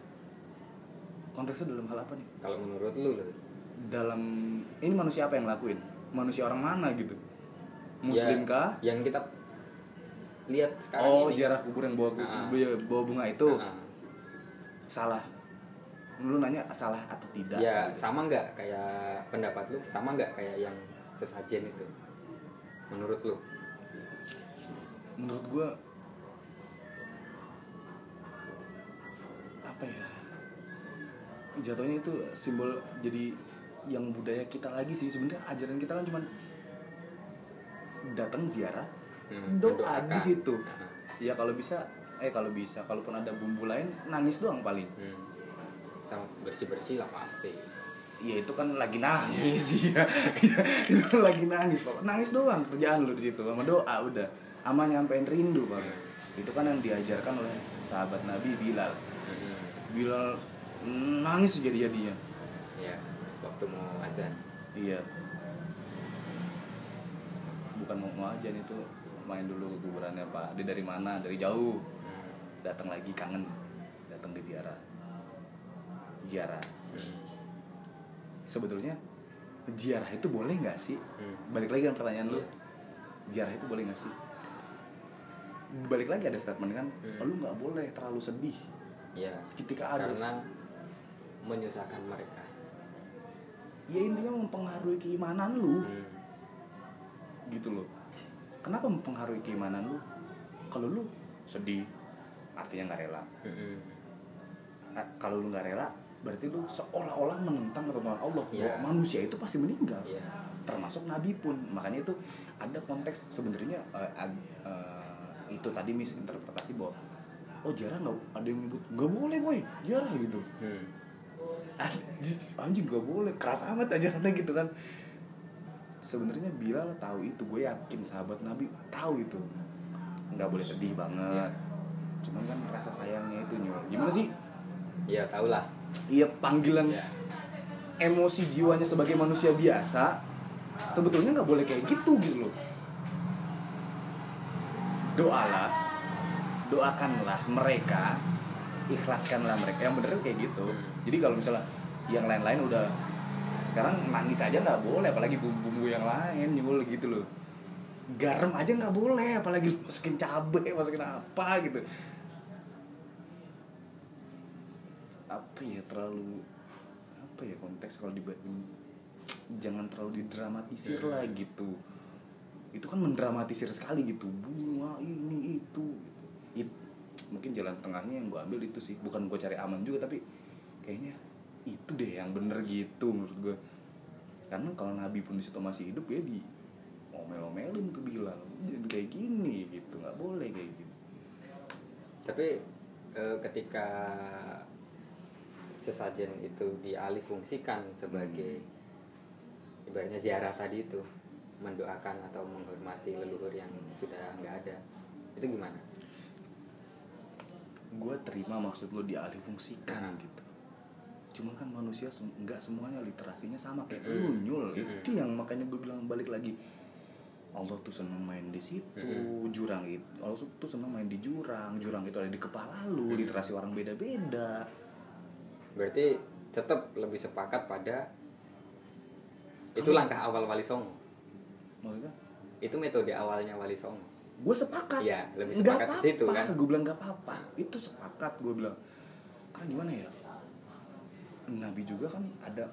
Konteksnya dalam hal apa nih? Kalau menurut lu loh dalam ini manusia apa yang lakuin manusia orang mana gitu? Muslim Ya, kah? yang kita lihat sekarang oh ini. jarak kubur yang bawa Ah. bawa bunga itu? Ah, salah lu nanya salah atau tidak ya sama nggak kayak pendapat lu? Sama nggak kayak yang sesajen itu? Menurut lu? Menurut gua apa ya? Jatuhnya itu simbol jadi yang budaya kita lagi sih. Sebenarnya ajaran kita kan cuman datang ziarah Hmm, doa di situ. Ya kalau bisa eh kalau bisa kalaupun ada bumbu lain nangis doang paling. Hmm. Sama bersih bersih lah pasti. Ya itu kan lagi nangis. Ya itu kan lagi nangis pak. Nangis doang kerjaan lu di situ sama doa udah. Sama nyampein rindu pak. Itu kan yang diajarkan oleh sahabat nabi Bilal. Hmm, Bilal nangis jadi jadinya ya waktu mau azan. Iya. Bukan mau mau aja itu main dulu ke kuburannya pak. Dia dari mana? Dari jauh. Hmm, datang lagi kangen. Datang ke ziarah ziarah. Hmm, sebetulnya ziarah itu boleh nggak sih? Hmm. balik lagi kan pertanyaan lu. Iya. ziarah itu boleh nggak sih? Balik lagi ada statement kan Hmm. lu nggak boleh terlalu sedih ya ketika ada karena menyusahkan mereka. Ya intinya mempengaruhi keimanan lu. Hmm, gitu loh. Kenapa mempengaruhi keimanan lu? Kalau lu sedih artinya nggak rela. Mm-mm. Nah, kalau lu nggak rela berarti lu seolah-olah menentang ketentuan Allah. Iya. bahwa manusia itu pasti meninggal. Iya. termasuk nabi pun. Makanya itu ada konteks sebenarnya ag- eh, itu tadi misinterpretasi bahwa oh jarang nggak ada yang nyebut. Nggak boleh boy jarang gitu. Hmm. anjing anjing nggak boleh. Keras amat ajarannya gitu kan. Sebenarnya Bilal tahu itu. Gue yakin sahabat Nabi tahu itu. Nggak boleh sedih banget. Cuman kan rasa sayangnya itu nyul. Gimana sih? Iya, tau lah. Iya panggilan Iya. emosi jiwanya sebagai manusia biasa sebetulnya nggak boleh kayak gitu gitu. Loh doalah doakanlah mereka ikhlaskanlah mereka. Yang bener kayak gitu. Jadi kalau misalnya yang lain-lain udah sekarang nangis aja nggak boleh apalagi bumbu-bumbu yang lain nyul gitu loh. Garam aja nggak boleh apalagi masukin cabe masukin apa gitu apa ya terlalu apa ya konteks kalau diba- jangan terlalu didramatisir Hmm. lah gitu. Itu kan mendramatisir sekali gitu bunga ini itu. It- mungkin jalan tengahnya yang gue ambil itu sih. Bukan gue cari aman juga tapi kayaknya itu deh yang bener gitu menurut gue karena kalau nabi pun di situ masih hidup ya di omel-omelin tuh bilang jadi kayak gini gitu. Nggak boleh kayak gitu. Tapi eh, ketika sesajen itu dialih fungsikan sebagai ibaratnya ziarah tadi itu mendoakan atau menghormati leluhur yang sudah nggak ada itu gimana? gue terima maksud lo dialih fungsikan Hmm. gitu cuman kan manusia sem- nggak semuanya literasinya sama kayak Mm-mm. lu nyul Mm-mm. itu yang makanya gue bilang balik lagi Allah tuh seneng main di situ Mm-mm. jurang itu Allah tuh seneng main di jurang jurang itu ada di kepala lu Mm-mm. literasi orang beda-beda Berarti tetap lebih sepakat pada itu langkah awal Wali Songo. maksudnya Itu metode awalnya Wali Songo. gue sepakat Iya, lebih sepakat ke situ, apa-apa. kan? gue bilang gak apa-apa itu sepakat gue bilang karena gimana ya Nabi juga kan ada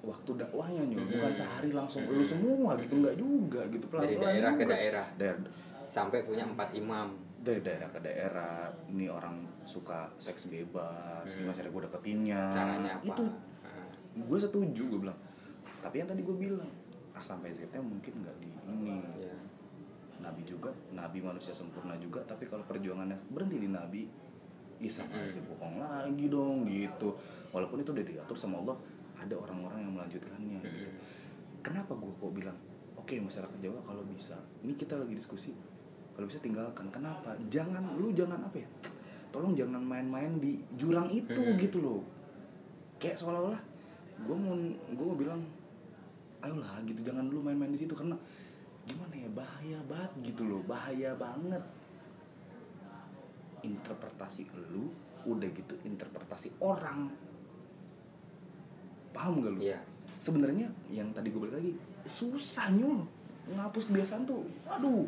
waktu dakwahnya nyul Mm-mm. bukan sehari langsung Mm-mm. lu semua gitu nggak juga gitu Dari pelan-pelan daerah ke daerah. Dari- Sampai punya empat imam. Dari daerah ke daerah ini orang suka seks bebas Hmm. gimana cara gue deketinnya Caranya apa? itu Nah, gue setuju gue bilang tapi yang tadi gue bilang A sampai Z nya mungkin nggak di ini ya. nabi juga nabi manusia sempurna juga tapi kalau perjuangannya berhenti di nabi ya sama Mm. aja bohong lagi dong gitu walaupun itu udah diatur sama Allah ada orang-orang yang melanjutkannya gitu. Kenapa gue kok bilang oke masyarakat Jawa kalau bisa ini kita lagi diskusi kalau bisa tinggalkan. Kenapa? Jangan lu jangan apa ya? Tolong jangan main-main di jurang itu Mm. gitu loh. Kayak seolah-olah gue mau gue mau bilang ayolah gitu. Jangan lu main-main di situ karena gimana ya? Bahaya banget gitu loh. Bahaya banget. Interpretasi lu udah gitu interpretasi orang. Paham gak lu? Iya. sebenarnya yang tadi gue balik lagi susah nyul ngapus kebiasaan tuh. Aduh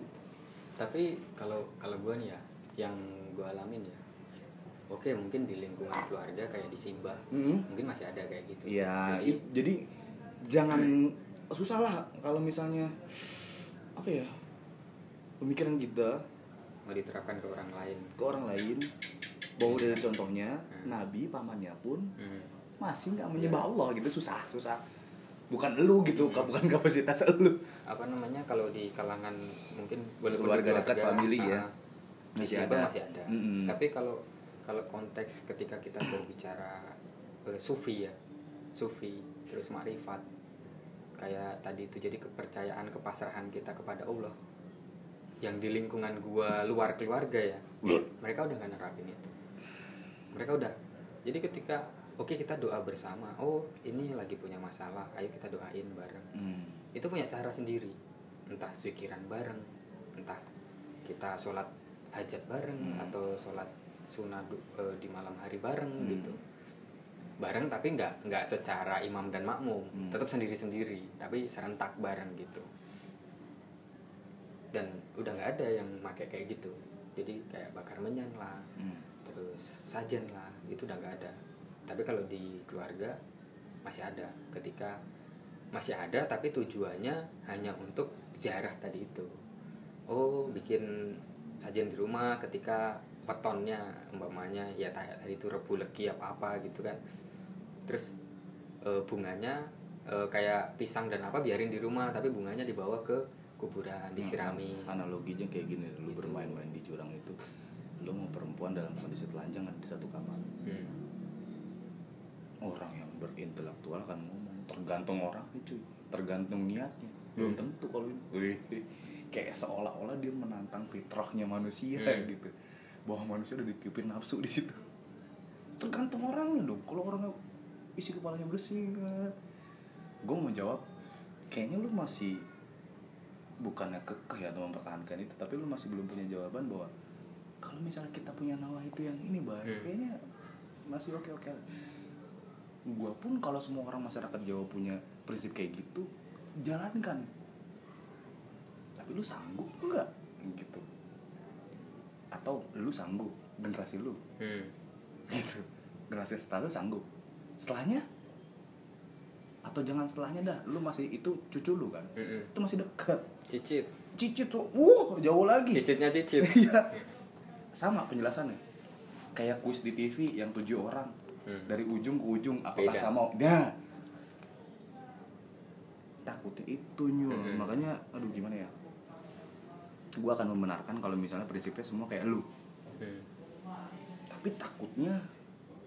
Tapi kalau kalau gue nih ya, yang gue alamin ya, oke mungkin di lingkungan keluarga kayak di Simba, Mm. mungkin masih ada kayak gitu. ya Jadi, it- jadi jangan susah lah kalau misalnya apa ya pemikiran kita mau diterapkan ke orang lain. ke orang lain bahwa dari contohnya Hmm. nabi pamannya pun Hmm. masih nggak menyembah Allah gitu susah susah bukan lu gitu Hmm. bukan kapasitas lu Apa namanya kalau di kalangan mungkin Keluarga di dekat, family ya. ah, Masih ada. masih ada. Mm-mm. Tapi kalau kalau konteks ketika kita berbicara eh, sufi ya, sufi terus makrifat kayak tadi itu jadi kepercayaan kepasrahan kita kepada Allah yang di lingkungan gua luar keluarga ya mereka udah nggak nerapin itu mereka udah jadi ketika oke kita doa bersama oh ini lagi punya masalah ayo kita doain bareng Hmm. itu punya cara sendiri entah zikiran bareng entah kita sholat hajat bareng Hmm. atau sholat sunnah eh, di malam hari bareng Hmm. gitu bareng tapi nggak nggak secara imam dan makmum Hmm. tetap sendiri sendiri tapi serentak bareng gitu dan udah nggak ada yang pakai kayak gitu jadi kayak bakar menyan lah Hmm. terus sajen lah itu udah nggak ada tapi kalau di keluarga masih ada. Ketika masih ada tapi tujuannya hanya untuk ziarah tadi itu. Oh bikin sajian di rumah ketika petonnya umpamanya ya tadi itu rebu legi apa apa gitu kan. Terus eh, bunganya eh, kayak pisang dan apa biarin di rumah tapi bunganya dibawa ke kuburan disirami. Hmm, analoginya kayak gini lu Gitu. bermain-main di jurang itu. Lu mau perempuan dalam kondisi telanjang di satu kamar. Hmm. Orang yang berintelektual kan ngomong tergantung orang cuy tergantung niatnya. Belum Hmm. tentu kalau ini. Kayak seolah-olah dia menantang fitrahnya manusia Hmm. gitu. Bahwa manusia udah ditiupin nafsu di situ. Tergantung orangnya dong. Kalau orangnya isi kepalanya bersih gue mau jawab kayaknya lu masih bukannya kekeh atau mempertahankan itu tapi lu masih belum punya jawaban bahwa kalau misalnya kita punya nawa itu yang ini baik Hmm. kayaknya masih oke oke gue pun kalau semua orang masyarakat Jawa punya prinsip kayak gitu jalankan. Tapi lu sanggup nggak? Gitu. Atau lu sanggup generasi lu. Hmm. gitu. Generasi setelah lu sanggup. Setelahnya? Atau jangan setelahnya dah lu masih itu cucu lu kan? Mm-mm. itu masih deket. Cicit. Cicit tuh uh jauh lagi. Cicitnya cicit. Iya. Sama penjelasannya. Kayak kuis di TV yang tujuh orang Hmm. dari ujung ke ujung apakah Beda. sama nah takutnya itu nyul Mm-mm. makanya aduh gimana ya gua akan membenarkan kalau misalnya prinsipnya semua kayak lu Hmm. tapi takutnya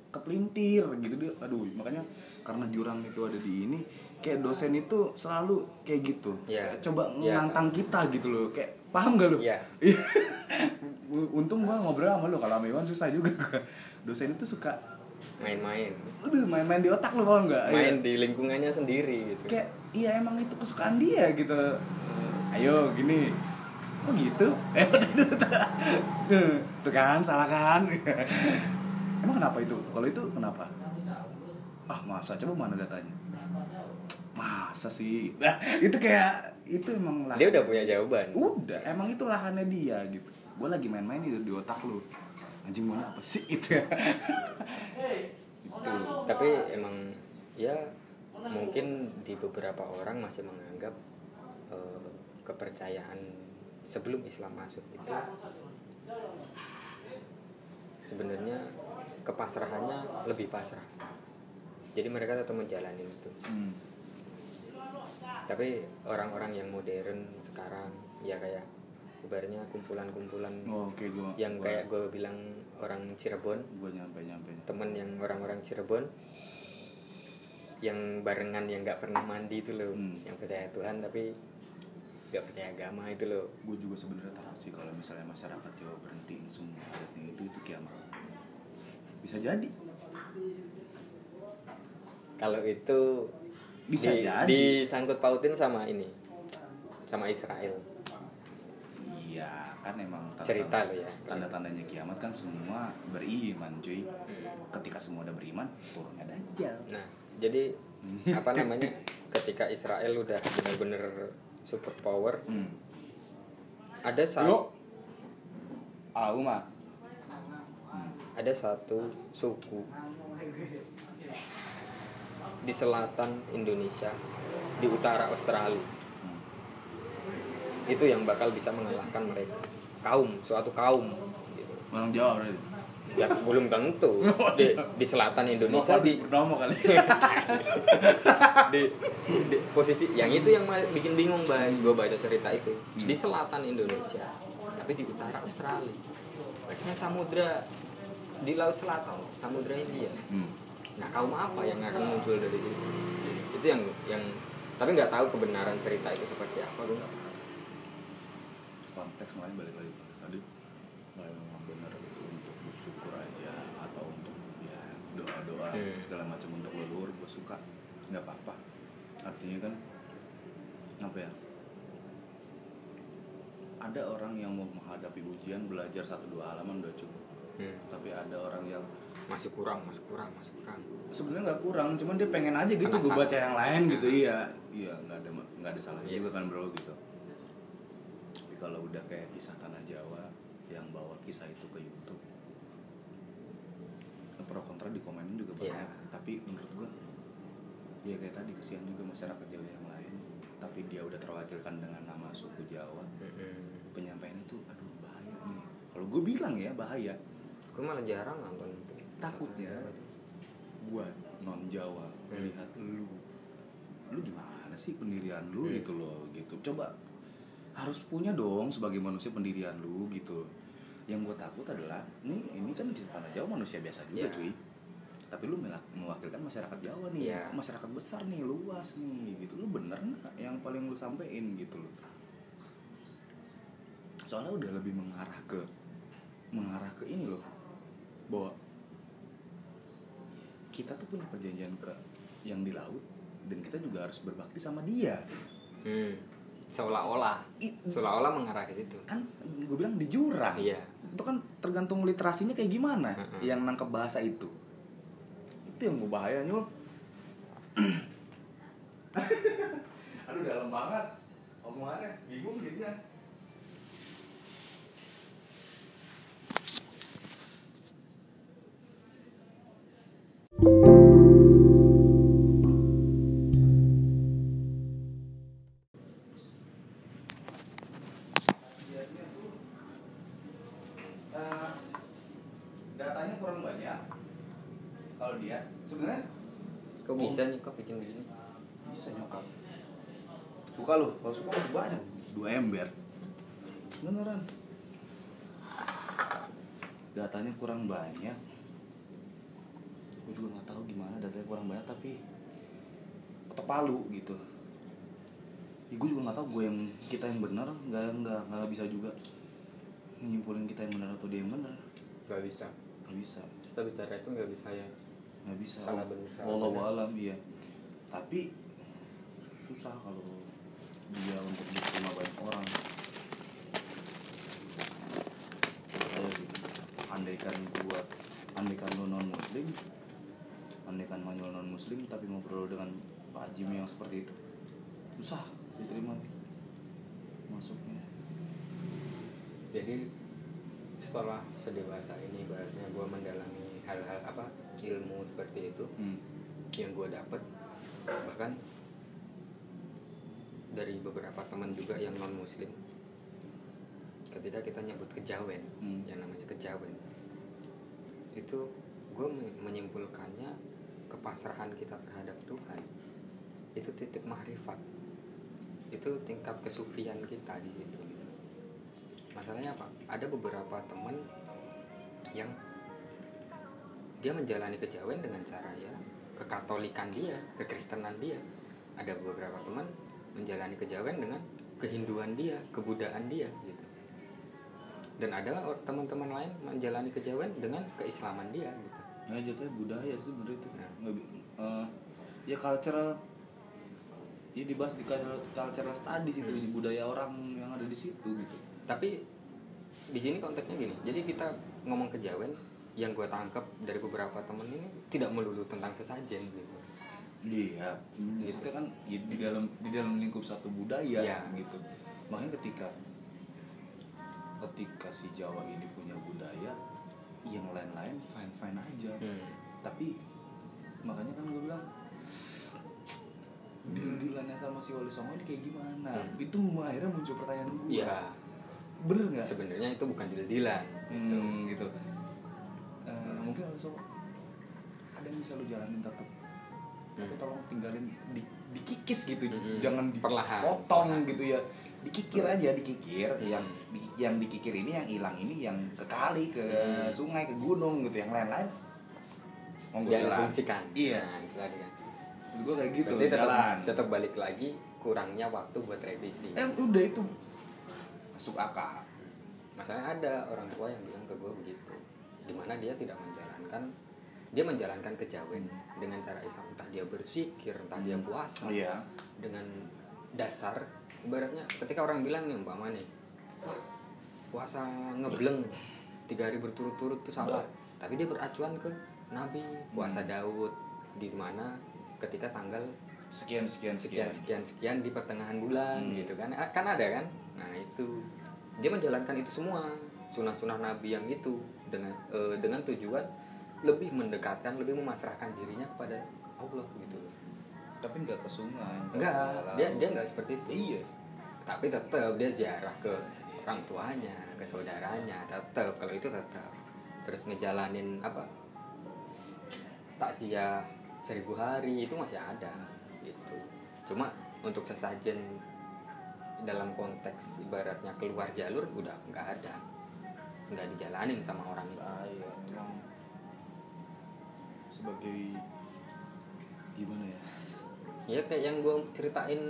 kepelintir gitu dia aduh makanya karena jurang itu ada di ini kayak dosen itu selalu kayak gitu. Kayak coba Iya, nantang kita gitu loh kayak paham gak lu Iya. untung gua ngobrol sama lu kalau sama Iwan susah juga dosen itu suka main-main. Aduh main-main di otak lu paham gak main di lingkungannya sendiri gitu. Kayak iya emang itu kesukaan dia gitu. Ayo gini. Kok gitu? Eh udah. tuh kan salah kan? Emang kenapa itu? Kalau itu kenapa? Ah masa? Coba mana datanya? Masa sih? Nah, itu kayak itu emang lah. Dia udah punya jawaban. Udah emang itu lahannya dia gitu. Gue lagi main-main di, di otak lu anjing mana apa sih? Itu ya. Itu tapi emang ya mungkin di beberapa orang masih menganggap eh, kepercayaan sebelum Islam masuk itu sebenarnya kepasrahannya lebih pasrah. Jadi mereka tetap menjalani itu. Hmm. tapi orang-orang yang modern sekarang ya kayak ibaratnya kumpulan-kumpulan oh, gue yang kayak gue bilang orang Cirebon. Gue nyampe nyampe temen yang orang-orang Cirebon. Yang barengan yang nggak pernah mandi itu loh. Hmm. yang percaya Tuhan tapi nggak percaya agama itu loh. Gue juga sebenarnya takut sih kalau misalnya masyarakat Jawa berhentiin semua adatnya itu itu kiamat. Bisa jadi. Kalau itu Bisa di, jadi. disangkut pautin sama ini sama Israel iya kan emang Cerita lo ya. tanda tandanya kiamat kan semua beriman cuy Hmm. ketika semua udah beriman turunnya dajjal nah jadi apa namanya ketika Israel udah bener-bener super power hmm. ada satu au mah ada satu suku di selatan Indonesia di utara Australia Hmm. Itu yang bakal bisa mengalahkan mereka. Kaum suatu kaum gitu. orang Jawa berarti? Ya belum tentu. Di, di selatan Indonesia di, Purnomo kali. Di, di posisi yang itu yang bikin bingung bang gue baca cerita itu. Hmm. di selatan Indonesia tapi di utara Australia. Kan samudra di laut selatan samudra India. Hmm. nah kaum apa yang akan muncul dari itu? Itu yang yang tapi nggak tahu kebenaran cerita itu seperti apa gue nggak konteks lain balik lagi konteks tadi. Kalau memang benar itu untuk bersyukur aja atau untuk ya doa doa Hmm. segala macam untuk leluhur gue suka nggak apa apa artinya kan apa ya? Ada orang yang mau menghadapi ujian belajar satu dua halaman udah cukup. Hmm. tapi ada orang yang masih kurang masih kurang masih kurang. Sebenarnya nggak kurang cuman dia pengen aja gitu gue baca yang lain gitu. Iya iya nggak ada nggak ada salahnya Iya. juga kan bro gitu kalau udah kayak kisah tanah Jawa yang bawa kisah itu ke YouTube pro kontra di komenin juga Iya. banyak tapi menurut gue ya kayak tadi kesian juga masyarakat Jawa yang lain tapi dia udah terwakilkan dengan nama suku Jawa Mm-mm. penyampaian itu aduh bahaya nih kalau gue bilang ya bahaya gue malah jarang nonton itu Takutnya. gue non Jawa Hmm. melihat lu lu gimana sih pendirian lu Hmm. gitu loh gitu coba harus punya dong sebagai manusia pendirian lu gitu yang gue takut adalah nih ini kan di tanah Jawa manusia biasa juga Iya. cuy tapi lu mewakilkan masyarakat Jawa nih Iya. masyarakat besar nih luas nih gitu lu bener nggak yang paling lu sampein gitu loh soalnya udah lebih mengarah ke mengarah ke ini loh bahwa kita tuh punya perjanjian ke yang di laut dan kita juga harus berbakti sama dia hmm. Seolah-olah. Seolah-olah mengarah ke situ. Kan gue bilang di jurang. Iya. Itu kan tergantung literasinya kayak gimana Mm-mm. yang nangkep bahasa itu. Itu yang berbahaya nyul. Aduh dalam banget omongannya. Bingung gitu suka lo kalau suka masih banyak. Dua ember. Beneran. Datanya kurang banyak. Gue juga nggak tahu gimana datanya kurang banyak tapi ketok palu gitu. Ya, gue juga nggak tahu gue yang kita yang benar nggak nggak nggak bisa juga nyimpulin kita yang benar atau dia yang benar nggak bisa. Nggak bisa. Kita bicara itu nggak bisa ya. Nggak bisa. Salah Allah bener. alam iya. Tapi susah kalau dia untuk diterima banyak orang gitu andaikan gua andaikan lu non muslim andaikan Manyul non muslim tapi ngobrol dengan Pak Jim yang seperti itu susah diterima masuknya jadi setelah sedewasa ini ibaratnya gue mendalami hal-hal apa ilmu seperti itu hmm. yang gue dapet bahkan dari beberapa teman juga yang non muslim ketika kita nyebut kejawen Hmm. yang namanya kejawen itu gue menyimpulkannya kepasrahan kita terhadap Tuhan. Itu titik mahrifat itu tingkat kesufian kita di situ gitu. masalahnya apa? Ada beberapa teman yang dia menjalani kejawen dengan cara ya kekatolikan dia kekristenan dia. Ada beberapa teman menjalani kejawen dengan kehinduan dia kebudayaan dia gitu dan ada teman-teman lain menjalani kejawen dengan keislaman dia gitu Nah, jatuhnya budaya sih sebenarnya itu. Nah. Eh, ya cultural ya dibahas di cultural, cultural studies itu Hmm. budaya orang yang ada di situ gitu. tapi di sini konteksnya gini jadi kita ngomong kejawen yang gue tangkap dari beberapa temen ini tidak melulu tentang sesajen gitu Iya, di situ kan ya, di dalam di dalam lingkup satu budaya Iya. gitu. Makanya ketika ketika si Jawa ini punya budaya, yang lain-lain fine fine aja. hmm. Tapi makanya kan gue bilang deal-dealannya sama si Wali Songo ini kayak gimana? Hmm. Itu akhirnya muncul pertanyaan gue. ya Bener nggak? sebenarnya itu bukan deal-dealan gitu. Hmm, gitu. Eh, mungkin Wali Songo ada yang bisa lu jalanin tetap Hmm. tolong tinggalin di, dikikis gitu. Mm-mm. jangan dipotong gitu ya. Dikikir aja dikikir. Mm. yang di- yang dikikir ini yang hilang ini yang ke kali ke Mm. sungai ke gunung gitu. Yang lain-lain monggo yang jalan. difungsikan. Iya. Nah, kan. Gue kayak gitu Berarti tetap, jalan. tetap balik lagi kurangnya waktu buat revisi. Eh udah itu masuk akal. Masalahnya ada orang tua yang bilang ke gue begitu. Di mana dia tidak menjalankan dia menjalankan kejawen dengan cara Islam. Entah dia berzikir entah dia puasa oh iya. dengan dasar ibaratnya ketika orang bilang nih umpama nih puasa ngebleng tiga hari berturut-turut itu salah. Tapi dia beracuan ke Nabi puasa Daud di mana ketika tanggal sekian sekian sekian. Sekian sekian sekian di pertengahan bulan Hmm. gitu kan. Ah, kan ada kan? Nah itu. Dia menjalankan itu semua. Sunah-sunah Nabi yang itu dengan eh, dengan tujuan lebih mendekatkan lebih memasrahkan dirinya kepada Allah gitu. Tapi nggak ke sungai enggak dia dia enggak seperti itu. Iya. Tapi tetap dia ziarah ke orang tuanya ke saudaranya tetap kalau itu tetap terus ngejalanin apa? Takziah seribu hari itu masih ada gitu. Cuma untuk sesajen dalam konteks ibaratnya keluar jalur udah nggak ada. Nggak dijalanin sama orang itu. Bahaya orang sebagai gimana ya? Ya kayak yang gue ceritain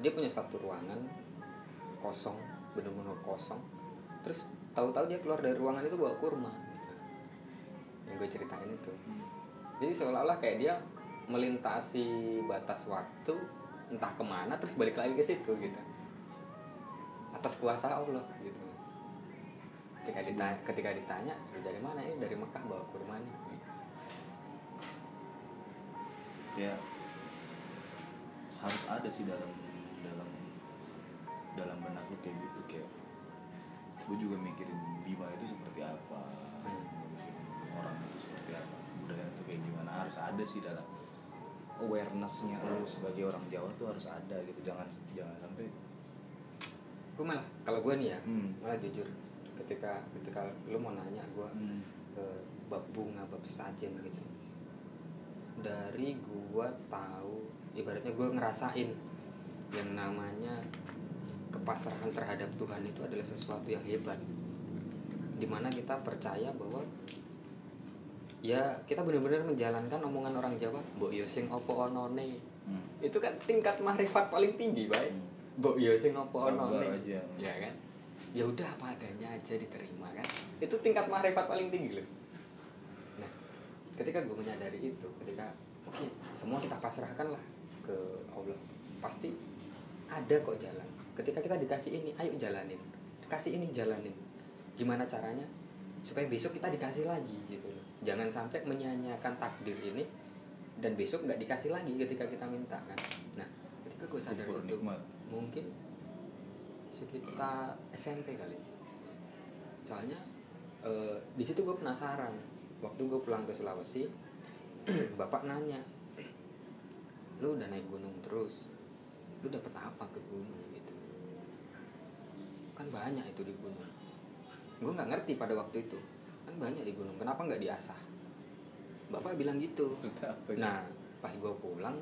dia punya satu ruangan kosong bener-bener kosong. Terus tahu-tahu dia keluar dari ruangan itu bawa kurma gitu. yang gue ceritain itu. Jadi seolah-olah kayak dia melintasi batas waktu entah ke mana terus balik lagi ke situ gitu. Atas kuasa Allah gitu. Ketika ditanya ketika ditanya "Lu dari mana ini? Dari Mekah bawa kurmanya kayak harus ada sih dalam dalam dalam benak lu kayak gitu kayak gue juga mikirin Bima itu seperti apa Hmm. Orang itu seperti apa budaya itu kayak gimana harus ada sih dalam awarenessnya lu sebagai orang Jawa tuh harus ada gitu jangan jangan sampai gue malah kalau gue nih ya Hmm. malah jujur ketika ketika lu mau nanya gue hmm, ke bab bunga bab sajen gitu dari gue tahu ibaratnya gue ngerasain yang namanya kepasrahan terhadap Tuhan itu adalah sesuatu yang hebat. Di mana kita percaya bahwa ya kita benar-benar menjalankan omongan orang Jawa mbok yo sing opo onone? Hmm. itu kan tingkat mahrifat paling tinggi baik Hmm. mbok yo sing opo Sabar onone? aja. ya kan? Ya udah apa adanya aja diterima kan? Itu tingkat mahrifat paling tinggi loh ketika gue menyadari itu ketika oke semua kita pasrahkan lah ke Allah pasti ada kok jalan. Ketika kita dikasih ini ayo jalanin. Kasih ini jalanin. Gimana caranya? Supaya besok kita dikasih lagi gitu loh. Jangan sampai menyia-nyiakan takdir ini dan besok nggak dikasih lagi ketika kita minta kan? Nah ketika gue sadar Kufur itu nikmat. mungkin sekitar SMP kali. Soalnya eh, di situ gue penasaran waktu gue pulang ke Sulawesi bapak nanya lu udah naik gunung terus? Lu dapet apa ke gunung gitu? Kan banyak itu di gunung. Gue nggak ngerti pada waktu itu. Kan banyak di gunung. Kenapa nggak diasah? Bapak bilang gitu. Gitu? nah pas gue pulang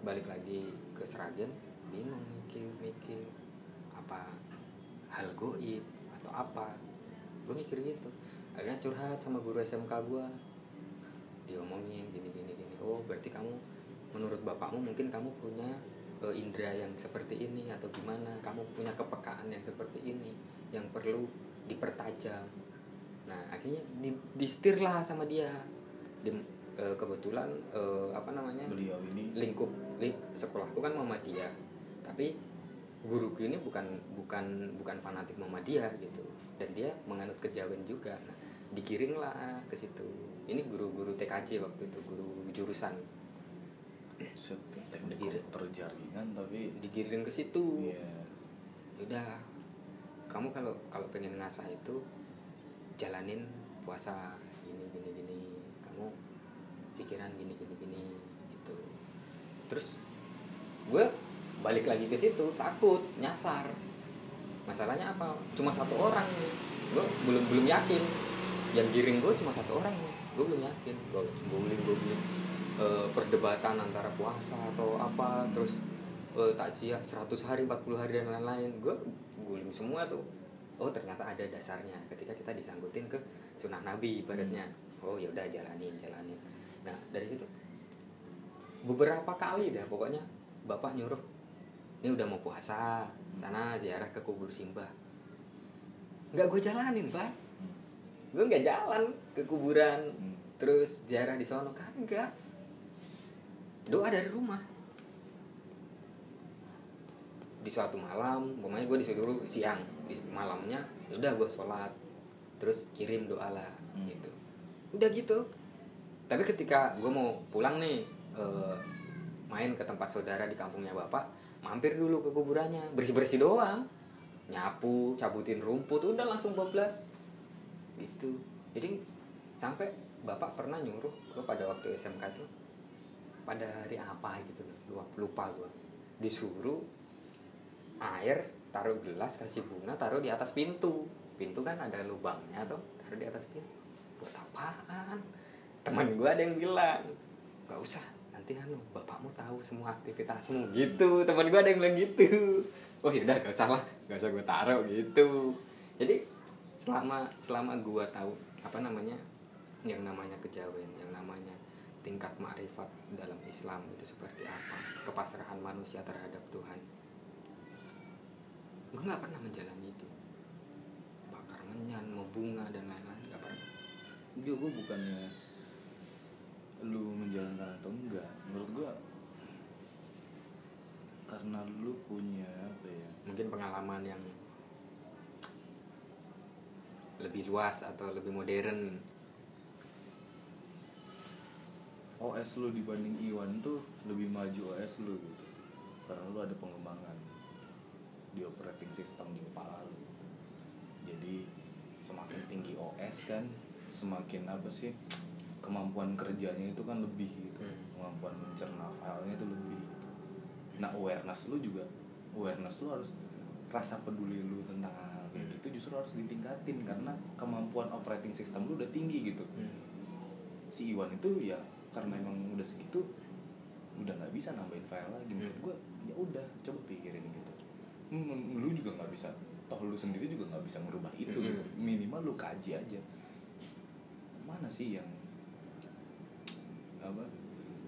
balik lagi ke Seragen bingung mikir mikir apa hal goib atau apa? Gue mikir gitu akhirnya curhat sama guru SMK gue diomongin gini gini gini. Oh berarti kamu menurut bapakmu mungkin kamu punya eh, indera yang seperti ini atau gimana? Kamu punya kepekaan yang seperti ini yang perlu dipertajam. Nah akhirnya di, distir lah sama dia. Di, eh, kebetulan eh, apa namanya? Beliau ini. Lingkup ling, sekolahku kan Muhammadiyah tapi guruku ini bukan bukan bukan fanatik Muhammadiyah gitu. Dan dia menganut kejawen juga. Nah digiring lah ke situ. Ini guru-guru TKJ waktu itu guru jurusan. Set teknik Berdiri. komputer jaringan tapi digiring ke situ. Iya. Udah kamu kalau kalau pengen ngasah itu jalanin puasa gini gini gini. Kamu sikiran gini gini gini gitu. Terus gue balik lagi ke situ takut nyasar. Masalahnya apa? Cuma satu orang. Gue belum belum yakin yang giring gue cuma satu orang gue belum yakin. Gue googling googling eh, perdebatan antara puasa atau apa terus eh, takziah 100 hari 40 hari dan lain-lain. Gue googling semua tuh. Oh ternyata ada dasarnya. Ketika kita disangkutin ke sunnah nabi ibaratnya. Oh ya udah jalanin jalanin. Nah dari situ. Beberapa kali dah pokoknya bapak nyuruh ini udah mau puasa sana ziarah ke kubur simbah. Nggak gue jalanin pak. Hmm. Gue nggak jalan ke kuburan. Hmm. terus ziarah di sono. Kan enggak doa dari rumah. Di suatu malam pokoknya gue disuruh siang di malamnya ya udah gue sholat. Terus kirim doa lah Hmm. gitu. Udah gitu. Tapi ketika gue mau pulang nih eh, main ke tempat saudara di kampungnya bapak mampir dulu ke kuburannya. Bersih bersih doang. Nyapu cabutin rumput udah langsung bablas gitu jadi sampai bapak pernah nyuruh gue pada waktu SMK itu pada hari apa gitu lupa lupa gue disuruh air taruh gelas kasih bunga taruh di atas pintu. Pintu kan ada lubangnya tuh taruh di atas pintu. Buat apaan? Teman gue ada yang bilang gak usah nanti anu bapakmu tahu semua aktivitasmu. Gitu teman gue ada yang bilang gitu. Oh yaudah gak usah lah gak usah gue taruh gitu. Jadi selama selama gue tahu apa namanya yang namanya kejawen yang namanya tingkat makrifat dalam Islam itu seperti apa kepasrahan manusia terhadap Tuhan. Gue nggak pernah menjalani itu. Bakar menyan mau bunga dan lain-lain nggak pernah. Enggak, gue bukannya lu menjalankan atau enggak. Menurut gue karena lu punya apa ya mungkin pengalaman yang lebih luas atau lebih modern. OS lu dibanding Iwan tuh lebih maju OS lu gitu. Karena lu ada pengembangan di operating system di kepala lu. Jadi semakin tinggi OS kan semakin apa sih kemampuan kerjanya itu kan lebih gitu. Hmm. kemampuan mencerna filenya itu lebih gitu. Nah awareness lu juga awareness lu harus rasa peduli lu tentang Hmm. gitu justru harus ditingkatin karena kemampuan operating system lu udah tinggi gitu. Si Iwan itu ya karena emang udah segitu udah nggak bisa nambahin file lagi. Menurut Hmm. gue ya udah coba pikirin gitu. Hmm, lu juga nggak bisa toh lu sendiri juga nggak bisa merubah itu Hmm. gitu. Minimal lu kaji aja. Mana sih yang apa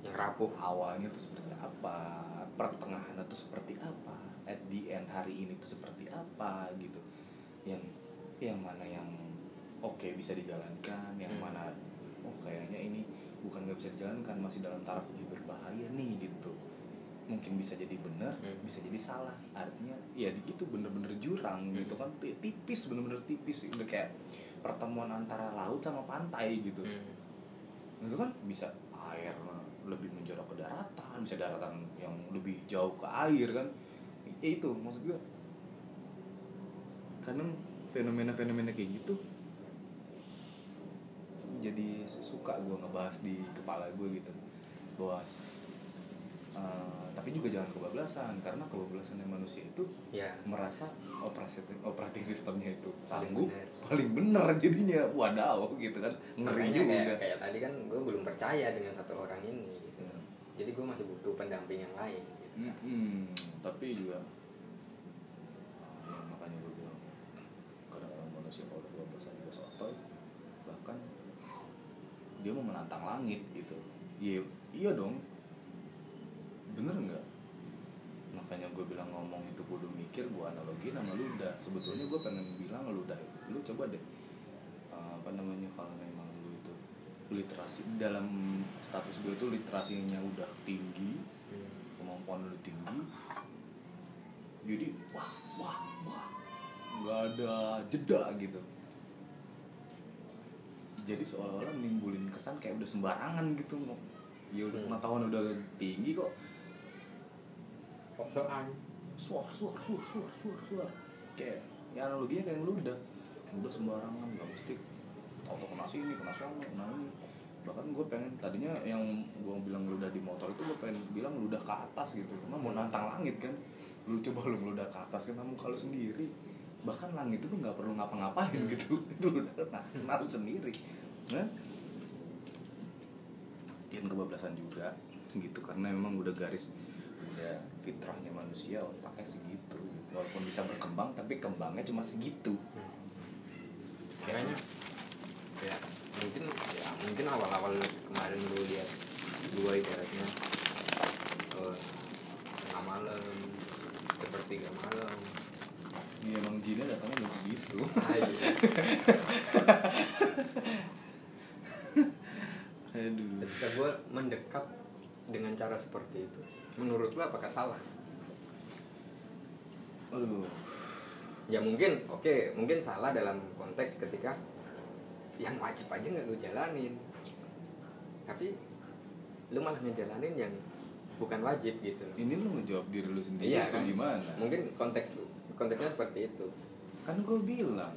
yang rapuh? awalnya tuh seperti apa pertengahan itu seperti apa at the end hari ini tuh seperti apa gitu yang yang mana yang oke bisa dijalankan yang Hmm. mana oh kayaknya ini bukan nggak bisa dijalankan masih dalam taraf "Ih, berbahaya nih gitu mungkin bisa jadi benar Hmm. bisa jadi salah artinya ya gitu bener-bener jurang Hmm. gitu kan Ti- tipis bener-bener tipis udah kayak pertemuan antara laut sama pantai gitu Hmm. itu kan bisa air lebih menjorok ke daratan bisa daratan yang lebih jauh ke air kan ya itu maksud gue kadang fenomena-fenomena kayak gitu jadi suka gue ngebahas di kepala gue gitu bahwa eh, tapi juga jangan kebablasan karena kebablasannya manusia itu ya merasa operasi operating sistemnya itu sanggup benar. paling bener jadinya wadaw gitu kan ngeri makanya juga kayak, kayak tadi kan gue belum percaya dengan satu orang ini gitu Hmm. jadi gue masih butuh pendamping yang lain gitu. Mm-mm. tapi juga ya makanya gue bilang kadang-kadang manusia kalau udah kebablasan juga sotoy bahkan dia mau menantang langit gitu. Iya iya dong. Bener nggak? Makanya gue bilang ngomong itu kudu mikir gue analogi sama lu udah sebetulnya gue pengen bilang lu udah lu coba deh uh, apa namanya kalau memang lu itu literasi dalam status gue itu literasinya udah tinggi kemampuan lu tinggi jadi wah wah wah nggak ada jeda gitu. Jadi seolah-olah nimbulin kesan kayak udah sembarangan gitu mau ya udah Hmm. pengetahuan udah tinggi kok. Kok-kokan. suar suar suar suar suar suar. Kayak ya analoginya kayak lu udah. Udah sembarangan nggak mesti. Tau tau kena sini kena sana kena ini. Bahkan gue pengen tadinya yang gue bilang lu udah di motor itu gue pengen bilang lu udah ke atas gitu. Karena mau nantang langit kan. Lu coba lu udah ke atas kan kamu kalau sendiri bahkan langit itu nggak perlu ngapa-ngapain gitu. Itu udah kenal sendiri. Nah yang kebablasan juga gitu. Karena memang udah garis udah fitrahnya manusia otaknya segitu. Walaupun bisa berkembang tapi kembangnya cuma segitu. Kayaknya ya mungkin ya mungkin awal-awal kemarin lu lihat gua ibaratnya eh, tengah malam sepertiga malam ini emang jinnya datangnya udah begitu aduh. Ketika gua mendekat dengan cara seperti itu menurut gua apakah salah? Aduh. Ya mungkin oke mungkin salah dalam konteks ketika yang wajib aja nggak gue jalanin. Tapi lu malah ngejalanin yang bukan wajib gitu. Ini lu ngejawab diri lu sendiri Iya kan? gimana? Mungkin konteks lu konteksnya seperti itu. Kan gue bilang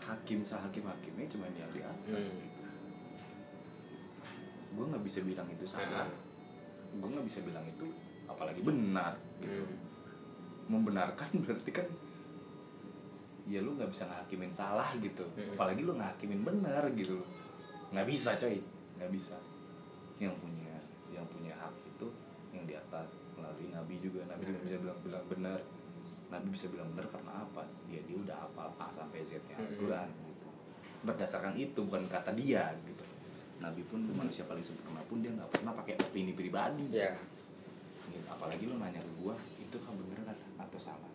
hakim sah hakim hakimnya cuma yang di atas Hmm. gitu. gue nggak bisa bilang itu salah. Gue nggak bisa bilang itu apalagi benar gitu. Hmm. membenarkan berarti kan ya lu nggak bisa ngakimin salah gitu. Mm-mm. apalagi lu ngakimin benar gitu. Nggak bisa coy. Nggak bisa. Yang punya yang punya hak itu yang di atas nabi juga. Nabi juga bisa bilang bilang benar. Nabi bisa bilang benar karena apa? Ya dia udah apa A sampai Z nya Mm-mm. Al-Quran gitu. berdasarkan itu bukan kata dia gitu. Nabi pun manusia paling sempurna pun dia nggak pernah pakai opini pribadi. Ya. Gitu. apalagi lu nanya ke gua itu kan bener atau, atau salah?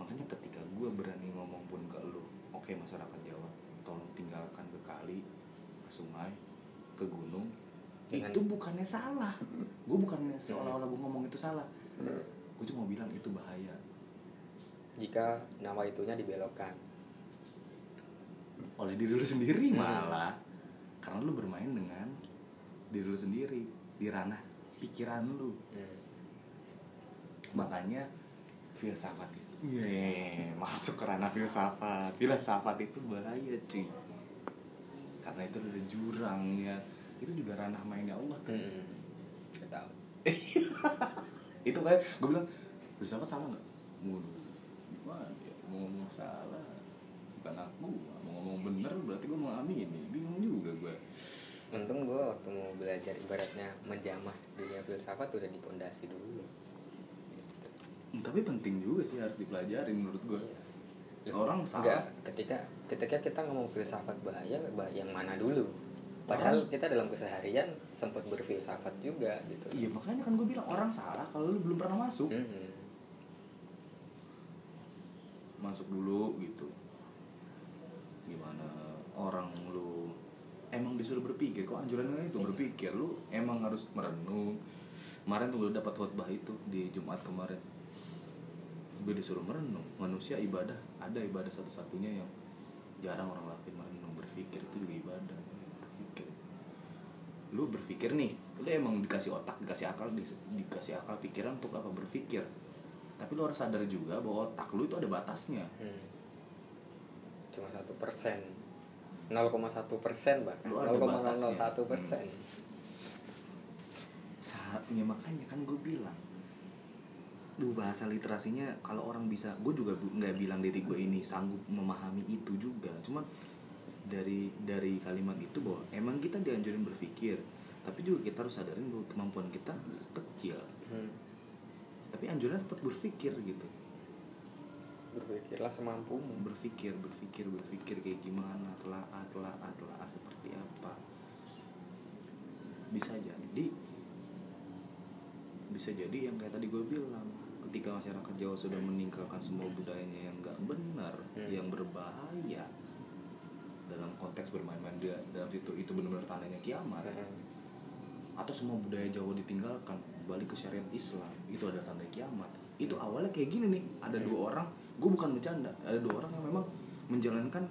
Makanya ketika gua berani ngomong pun ke lu oke masyarakat Jawa tolong tinggalkan ke kali ke sungai ke gunung Dengan- itu bukannya salah. Gua bukannya seolah-olah gua ngomong itu salah gua cuma bilang itu bahaya. Jika nama itunya dibelokkan. Oleh diri lu sendiri Hmm. malah. Karena lu bermain dengan diri lu sendiri di ranah pikiran lu. Hmm. makanya filsafat itu Yeay, masuk ke ranah filsafat. Filsafat itu bahaya cuy. Karena itu ada jurang ya itu juga ranah mainnya Allah kan? Hmm. Tahu itu kayak gue bilang filsafat salah nggak? Waduh, gimana ya? Mau ngomong salah. Bukan aku mau ngomong bener berarti gue mau amini bingung juga gue untung gue waktu mau belajar ibaratnya menjamah dunia filsafat udah dipondasi dulu. Hmm, tapi penting juga sih harus dipelajari menurut gue Iya. orang Enggak, salah. ketika ketika kita ngomong filsafat bahaya, bah- yang mana dulu? Padahal kita dalam keseharian sempat berfilsafat juga gitu. iya makanya kan gue bilang orang salah kalau lu belum pernah masuk. Hmm. masuk dulu gitu. Gimana orang lu emang disuruh berpikir kok anjurannya itu? Iya. berpikir lu emang harus merenung. Kemarin tuh gue dapat khotbah itu di Jumat kemarin. Gue disuruh merenung. Manusia ibadah ada ibadah satu-satunya yang jarang orang lakuin merenung berpikir itu juga ibadah lu berpikir nih lu emang dikasih otak dikasih akal di- dikasih akal pikiran untuk apa? Berpikir. Tapi lu harus sadar juga bahwa otak lu itu ada batasnya. Hmm. Cuma satu persen, 0,1 persen bahkan, Lu ada 0,001 persen. saatnya makanya kan gue bilang. Duh bahasa literasinya kalau orang bisa gue juga nggak bilang diri gue ini sanggup memahami itu juga. Cuman dari dari kalimat itu bahwa emang kita dianjurin berpikir tapi juga kita harus sadarin bahwa kemampuan kita kecil Hmm. tapi anjuran tetap berpikir gitu Berpikirlah semampumu. berpikir berpikir berpikir kayak gimana telah telah telah seperti apa bisa jadi bisa jadi yang kayak tadi gue bilang ketika masyarakat Jawa sudah meninggalkan semua budayanya yang nggak benar Hmm. yang berbahaya dalam konteks bermain-main dia dalam situ itu benar-benar tandanya kiamat Hmm. atau semua budaya Jawa ditinggalkan balik ke syariat Islam itu ada tanda kiamat. Itu awalnya kayak gini nih ada Hmm. dua orang gue bukan bercanda ada dua orang yang memang menjalankan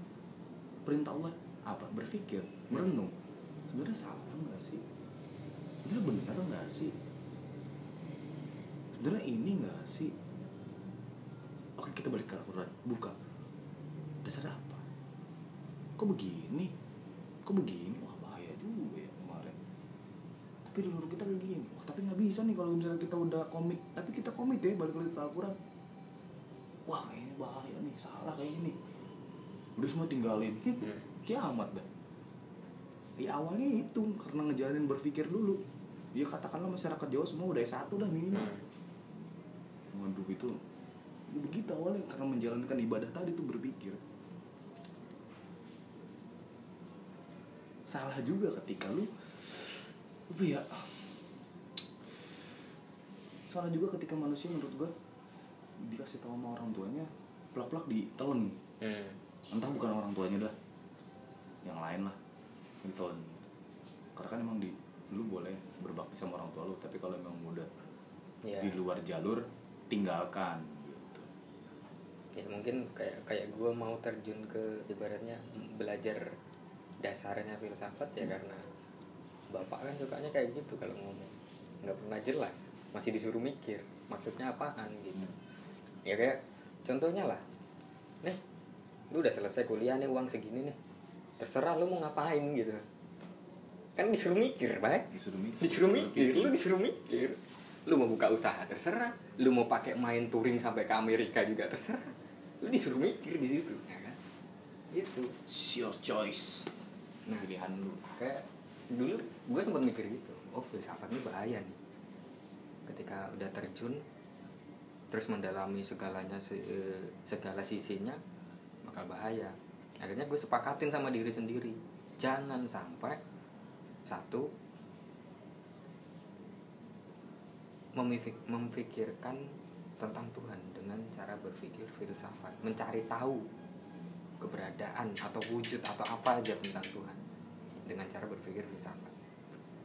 perintah Allah. Apa? Berpikir merenung. Sebenarnya salah nggak sih? Sebenarnya benar nggak sih? Sebenarnya ini nggak sih? Oke kita balik ke Al-Quran. Buka. Dasar apa kok begini? Kok begini? Wah bahaya juga ya kemarin. Tapi dulu kita kayak gini. Wah tapi nggak bisa nih kalau misalnya kita udah komit. Tapi kita komit ya balik lagi ke Al-Quran. Wah ini bahaya nih. Salah kayak gini udah semua tinggalin. Hmm. kiamat dah di awalnya itu karena ngejalanin berpikir dulu. Ya katakanlah masyarakat Jawa semua udah S1 dah minimal. Hmm. waduh itu ya begitu awalnya. Karena menjalankan ibadah tadi tuh berpikir salah juga ketika lu apa ya salah juga ketika manusia menurut gua dikasih tahu sama orang tuanya plak-plak ditelan Hmm. entah bukan orang tuanya dah yang lain lah ditelan karena kan emang di lu boleh berbakti sama orang tua lu tapi kalau emang udah Ya. di luar jalur tinggalkan gitu. ya mungkin kayak kayak gue mau terjun ke ibaratnya belajar dasarnya filsafat ya karena bapak kan sukanya kayak gitu kalau ngomong. Nggak pernah jelas masih disuruh mikir maksudnya apaan gitu. Ya kayak contohnya lah nih lu udah selesai kuliah nih uang segini nih terserah lu mau ngapain gitu. Kan disuruh mikir baik. Disuruh mikir. Disuruh mikir lu disuruh mikir. Lu mau buka usaha terserah. Lu mau pakai main touring sampai ke Amerika juga terserah. Lu disuruh mikir di situ ya kan? Itu It's your choice Nah. pilihan lu. Kayak dulu gue sempat mikir gitu oh filsafat ini bahaya nih. Ketika udah terjun terus mendalami segalanya se- eh, segala sisinya bakal bahaya. Akhirnya gue sepakatin sama diri sendiri. Jangan sampai satu memfikirkan tentang Tuhan dengan cara berpikir filsafat. Mencari tahu keberadaan atau wujud atau apa aja tentang Tuhan. Dengan cara berpikir filsafat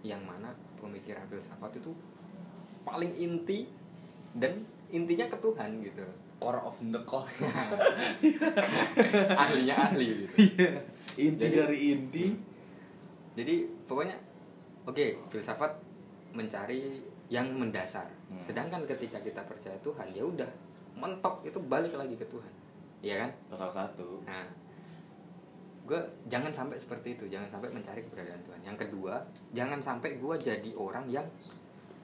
yang mana pemikiran filsafat itu paling inti dan intinya ke Tuhan gitu. Core of the core. Ahlinya ahli gitu. Inti Jadi- dari inti. Jadi pokoknya oke filsafat mencari yang mendasar. Hmm. sedangkan ketika kita percaya Tuhan ya udah mentok itu balik lagi ke Tuhan iya kan salah satu Nah, gue jangan sampai seperti itu, jangan sampai mencari keberadaan Tuhan. Yang kedua, jangan sampai gue jadi orang yang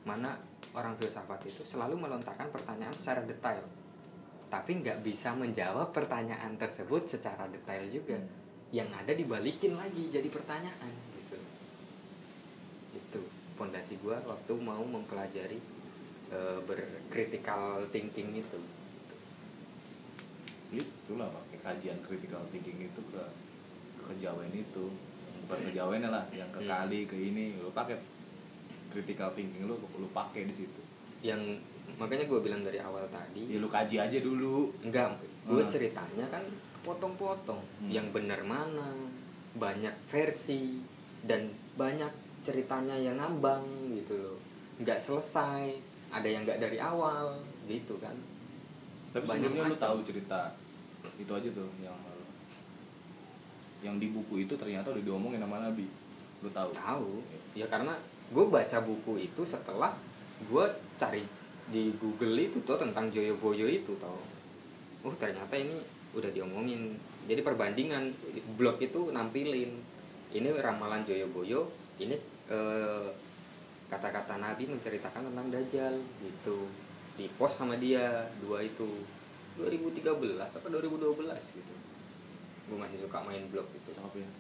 mana orang filsafat itu selalu melontarkan pertanyaan secara detail, tapi nggak bisa menjawab pertanyaan tersebut secara detail juga. Yang ada dibalikin lagi jadi pertanyaan gitu. Itu pondasi gue waktu mau mempelajari eh, bercritical thinking itu. Itulah pakai kajian critical thinking itu ke ke kejawen itu bukan kejawen lah yang ke Hmm. kali ke ini lu pakai critical thinking lu lu pakai di situ Yang makanya gue bilang dari awal tadi, ya lu kaji aja dulu Enggak, gue Hmm. ceritanya kan potong-potong. Hmm. Yang benar mana, banyak versi dan banyak ceritanya yang ngambang gitu loh. Nggak selesai, ada yang nggak dari awal gitu kan. Tapi Banyak sebelumnya lu tahu cerita itu aja tuh yang yang di buku itu ternyata udah diomongin sama Nabi lu tahu Tahu. Ya karena gue baca buku itu setelah gue cari di Google itu tuh tentang Joyoboyo itu tau. Oh ternyata ini udah diomongin. Jadi perbandingan blog itu nampilin ini ramalan Joyoboyo, ini eh, kata-kata Nabi menceritakan tentang Dajjal gitu. Di post sama dia dua itu. 2013 atau 2012 gitu. Gue masih suka main blog itu. cakep ya.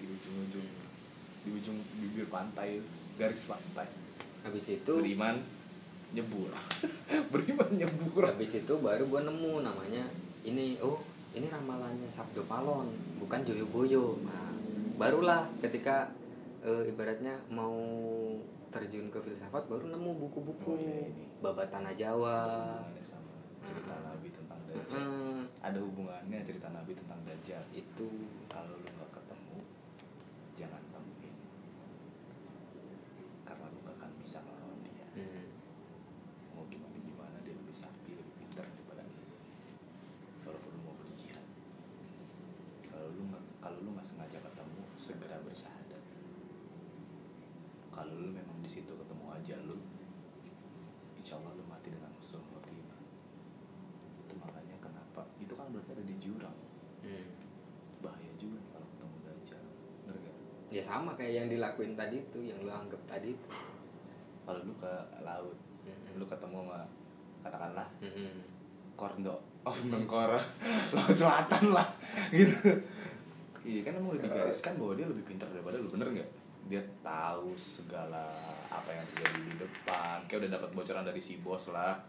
Di ujung-ujung di ujung bibir pantai garis pantai. Habis itu beriman nyebur. Beriman nyebur. Habis itu baru gue nemu namanya ini oh ini ramalannya Sabdo Palon bukan Joyoboyo. Nah barulah ketika eh, ibaratnya mau terjun ke filsafat baru nemu buku-buku. Oh, iya, babat tanah Jawa hubungannya sama. Cerita Hmm. Nabi tentang Dajjal. Hmm, ada hubungannya cerita Nabi tentang Dajjal. Itu. Kalau lu nggak ketemu jangan temuin karena lu gak akan bisa ngelawan dia hmm, mau gimana gimana dia lebih sakti lebih pintar daripada lu walaupun lu mau berjihad kalau lu nggak kalau lu nggak sengaja ketemu segera bersahadat kalau lu memang di situ ketemu aja lu insya Allah lu mati dengan husnul khotimah itu makanya kenapa itu kan berarti ada di jurang hmm. bahaya juga nih kalau ketemu dajjal bener gak? ya sama kayak yang dilakuin tadi itu yang lu anggap tadi itu. Kalau lu ke laut Hmm. lu ketemu sama katakanlah Hmm. Korndo. Of Nengkora laut selatan lah gitu. Iya kan emang udah digariskan bahwa dia lebih pintar daripada lu bener nggak? Dia tahu segala apa yang terjadi di depan kayak udah dapat bocoran dari si bos lah.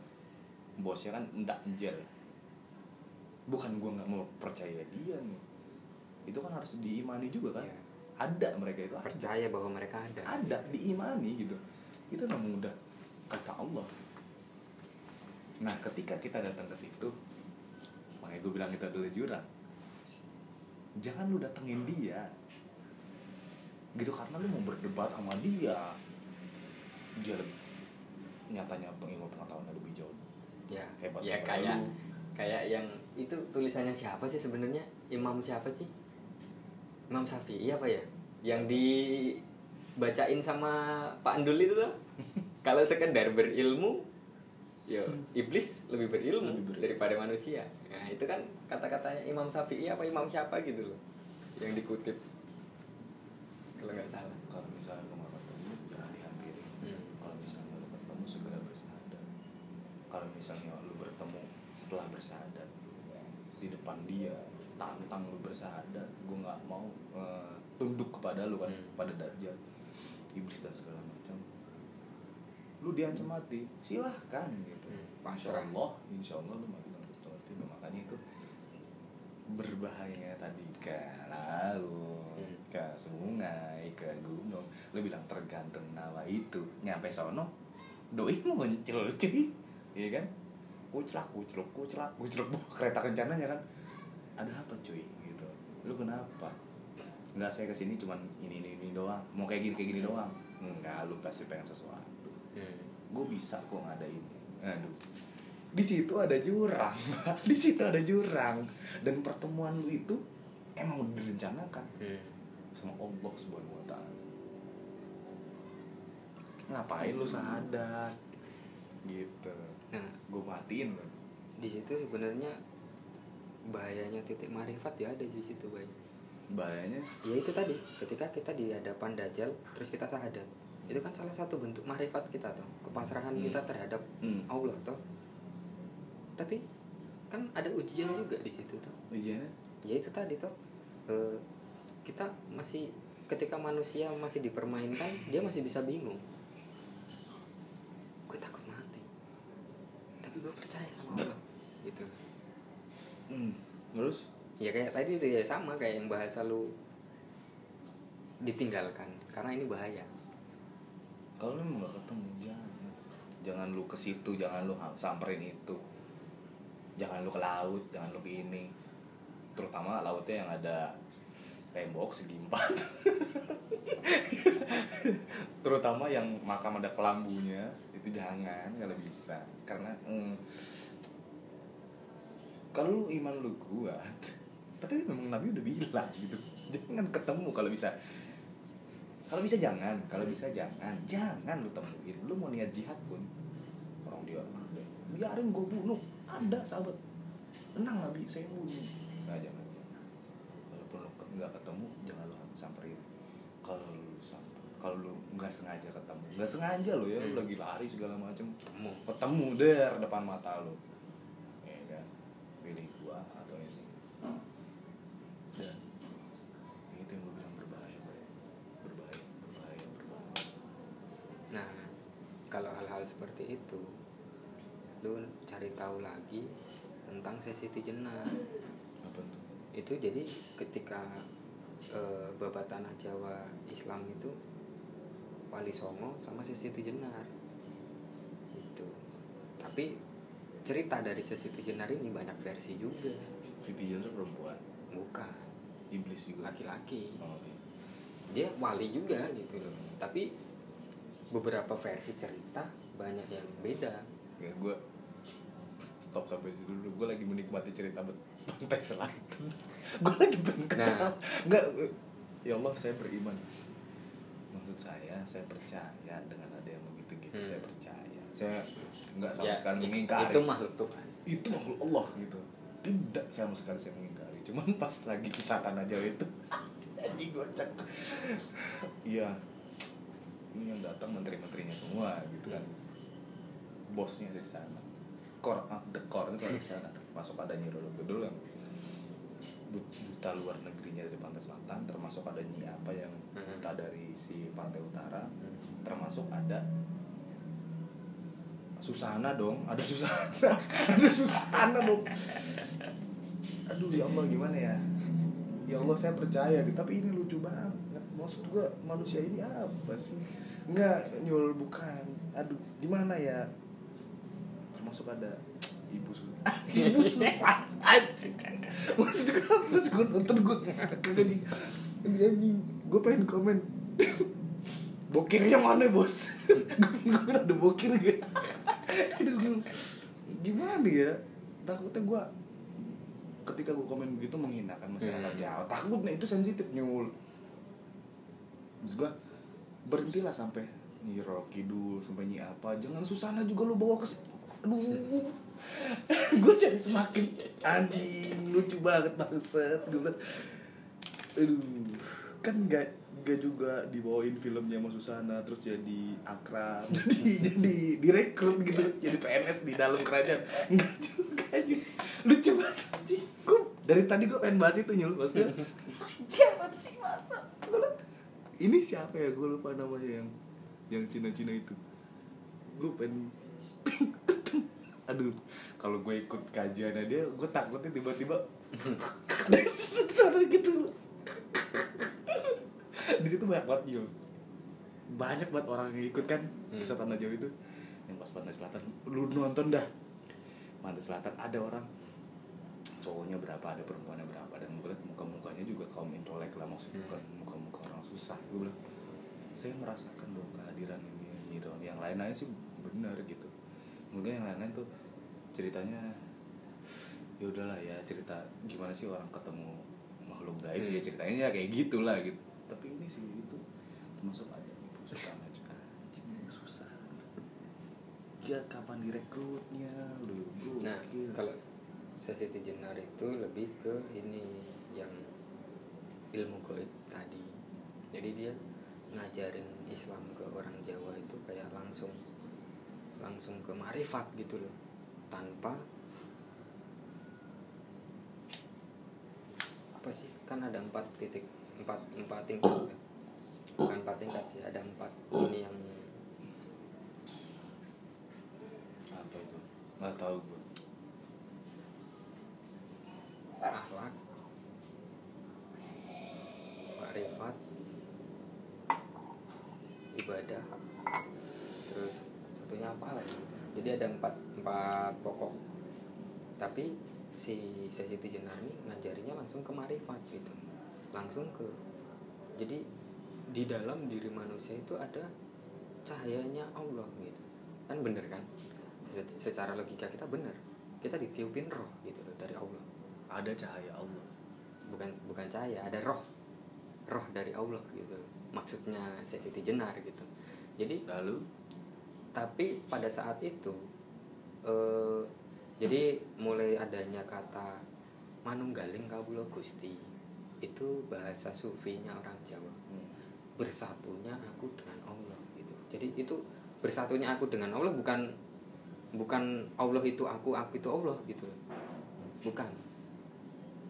Bosnya kan enggak anjir bukan gua nggak mau percaya dia nih. Itu kan harus diimani juga kan? Ya. Ada mereka itu ada. Percaya bahwa mereka ada. Ada diimani gitu. Itu memang udah kata Allah. Nah ketika kita datang ke situ makanya gue bilang itu adalah jurang. Jangan lu datengin dia. Gitu karena lu mau berdebat sama dia. Dia lebih nyatanya pengilmu pengetahuannya lebih jauh. Ya Hebat ya kayak kayak yang itu tulisannya siapa sih sebenarnya? Imam siapa sih imam Syafi'i apa ya? Yang dibacain sama Pak Andul itu tuh. Kalau sekedar berilmu ya iblis lebih berilmu Lebih berilmu. daripada manusia. Nah itu kan kata-katanya Imam Syafi'i apa Imam siapa gitu loh yang dikutip. Kalau nggak salah. Kalau misalnya lu nggak ketemu jangan dihampiri Hmm. kalau misalnya lu ketemu segera bersahadat kalau misalnya lu bertemu setelah bersahadat di depan dia tantang lu bersahadat gue nggak mau eh, tunduk kepada lu kan Hmm. pada dajjal iblis dan segala macam. Lu diancam mati silahkan gitu. Hmm, insya pasrah. Allah. Insya Allah lu mati dalam Nah, makanya itu berbahaya tadi ke laut Hmm. ke sungai ke gunung. Lu bilang tergantung nawa itu. Nyampe sono doi muncul cuy iya kan? Kuclak kucluk kuclak kucluk. Kereta kencananya kan ada apa cuy? Gitu. Lu kenapa? Nggak saya ke sini cuman ini ini ini doang. Mau kayak gini kayak gini doang. Enggak lu pasti pengen sesuatu. Hmm. gue bisa kok ngadain aduh. Di situ ada jurang di situ ada jurang. Dan pertemuan lu itu emang udah direncanakan. Hmm. sama Allah subhanahu wa ta'ala ngapain lu sahadat gitu. Nah, gue matiin lu di situ sebenarnya bahayanya titik marifat ya ada di situ bay. Bahayanya? Ya itu tadi ketika kita di hadapan dajjal terus kita sahadat itu kan salah satu bentuk marifat kita tuh kepasrahan Hmm. kita terhadap hmm, Allah toh tapi kan ada ujian juga di situ tuh. Ujiannya? Ya itu tadi toh Eh, kita masih ketika manusia masih dipermainkan dia masih bisa bingung. Gue takut mati tapi gue percaya sama Allah gitu hmm, terus? Ya kayak tadi itu ya sama kayak yang bahasa lu ditinggalkan karena ini bahaya. Kalau lu emang gak ketemu jangan. Jangan lu ke situ jangan lu samperin itu. Jangan lu ke laut jangan lu ke ini. Terutama lautnya yang ada tembok segi empat terutama yang makam ada kelambunya itu jangan kalau bisa. Karena mm, kalau lu iman lu kuat tapi memang Nabi udah bilang gitu. Jangan ketemu kalau bisa. Kalau bisa jangan kalau bisa jangan. Jangan lu temuin. Lu mau niat jihad pun orang dia ada biarin gue bunuh. Ada sahabat. Tenang nabi saya bunuh. Nah jangan. Walaupun lu nggak ketemu jangan lu samperin. Kalau lu samper kalau lu nggak sengaja ketemu nggak sengaja lo ya lu Hmm. lagi lari segala macem. Temu ketemu der depan mata lu pilih gua atau ini. Dan itu yang gue bilang berbahaya berbahaya berbahaya berbahaya. Nah kalau hal-hal seperti itu lu cari tahu lagi tentang sesi jenar apa tuh? Itu jadi ketika eh, babat tanah Jawa Islam itu Wali Songo sama Sesi Jenar itu tapi cerita dari Sesi Jenar ini banyak versi juga. Siti Janda perempuan? Bukan. Iblis juga? Laki-laki. Oh, iya. dia wali juga gitu loh. Tapi beberapa versi cerita banyak yang beda. Ya gue stop sampai situ dulu. Gue lagi menikmati cerita bet- pantai selatan gue lagi pengen Nah. nggak ya Allah saya beriman. Maksud saya saya percaya dengan ada yang begitu gitu. Hmm. saya percaya. Saya nggak sama Ya, sekali i- mengingkari. itu makhluk Tuhan. Itu makhluk Allah gitu. Tidak sama sekali saya mengingkari. Cuman pas lagi kisahkan aja itu. Anjing gocak. Iya. Ini yang datang menteri-menterinya semua gitu kan. Bosnya ada di sana. Core ah, the core itu ada di sana. Termasuk ada Nyi Roro Kidul yang du- duta luar negerinya dari pantai selatan. Termasuk ada Nyi apa yang Mhm. duta dari si pantai utara. Hmm. termasuk ada Susana dong, ada Susana, ada Susana dong. Aduh ya Allah gimana ya? Ya Allah saya percaya, gitu. tapi ini lucu banget. Maksud gua manusia ini apa sih? Enggak nyul bukan. Aduh gimana ya? Termasuk ada ibu Susana. ibu Susana. Maksud gua apa sih? Gua nonton gua kagak anjing. Gua pengen komen. Bokirnya mana bos? gue ada bokir gak? Aduh, gua- gimana ya? Takutnya gue ketika gue komen begitu menghinakan masyarakat Hmm. Jawa. Takutnya itu sensitif nyul. Terus gue berhentilah sampai Nyi Kidul sampai Nyi apa. Jangan Susana juga lu bawa ke. Aduh. gue jadi semakin anjing lucu banget bangsat gue bilang aduh kan nggak nggak juga dibawain filmnya sama Susana terus jadi akrab. Jadi jadi direkrut gitu jadi PNS di dalam kerajaan. Nggak juga anjing. Lucu banget anjing. Gua- dari tadi gue pengen bahas itu nyul maksudnya. Siapa sih masa? Bilang, ini siapa ya? Gue lupa namanya yang yang Cina-Cina itu. Gue pengen aduh. Kalau gue ikut kajiannya dia gue takutnya tiba-tiba ada gitu di situ banyak banget Yul. banyak banget orang yang ikut kan Hmm. kisah tanah jauh itu yang pas pantai selatan lu nonton dah pantai selatan ada orang cowoknya berapa ada perempuannya berapa dan gue liat muka-mukanya juga kaum intelek lah maksudnya Hmm. bukan muka-muka orang susah gue bilang saya merasakan bahwa kehadiran ini ini dong yang lain-lain sih benar gitu mungkin yang lain-lain tuh ceritanya ya udahlah ya cerita gimana sih orang ketemu makhluk gaib Hmm. ya ceritanya ya kayak gitulah gitu tapi ini sih itu termasuk aja ibu susah juga susah ya kapan direkrutnya udah Nah, kalau sesi jenar itu lebih ke ini yang ilmu goib tadi. Jadi dia ngajarin Islam ke orang Jawa itu kayak langsung langsung ke marifat gitu loh. Tanpa apa sih? Kan ada empat titik empat empat tingkat. kan? Bukan empat tingkat sih, ada empat. Ini yang apa itu? Nggak tahu gue akhlak. Makrifat. Ibadah. Terus satunya apa lagi? Jadi ada empat empat pokok. Tapi si sesi jenar ini ngajarinya langsung ke marifat gitu langsung ke jadi di dalam diri manusia itu ada cahayanya Allah gitu. Kan bener kan? Se- secara logika kita bener kita ditiupin roh gitu loh dari Allah. Ada cahaya Allah. Bukan bukan cahaya ada roh. Roh dari Allah gitu. Maksudnya sesi jenar gitu. Jadi lalu? Tapi pada saat itu eh, jadi mulai adanya kata manunggaling kawula gusti itu bahasa sufinya orang Jawa. Hmm. bersatunya aku dengan Allah gitu. Jadi itu bersatunya aku dengan Allah bukan bukan Allah itu aku aku itu Allah gitu. Bukan.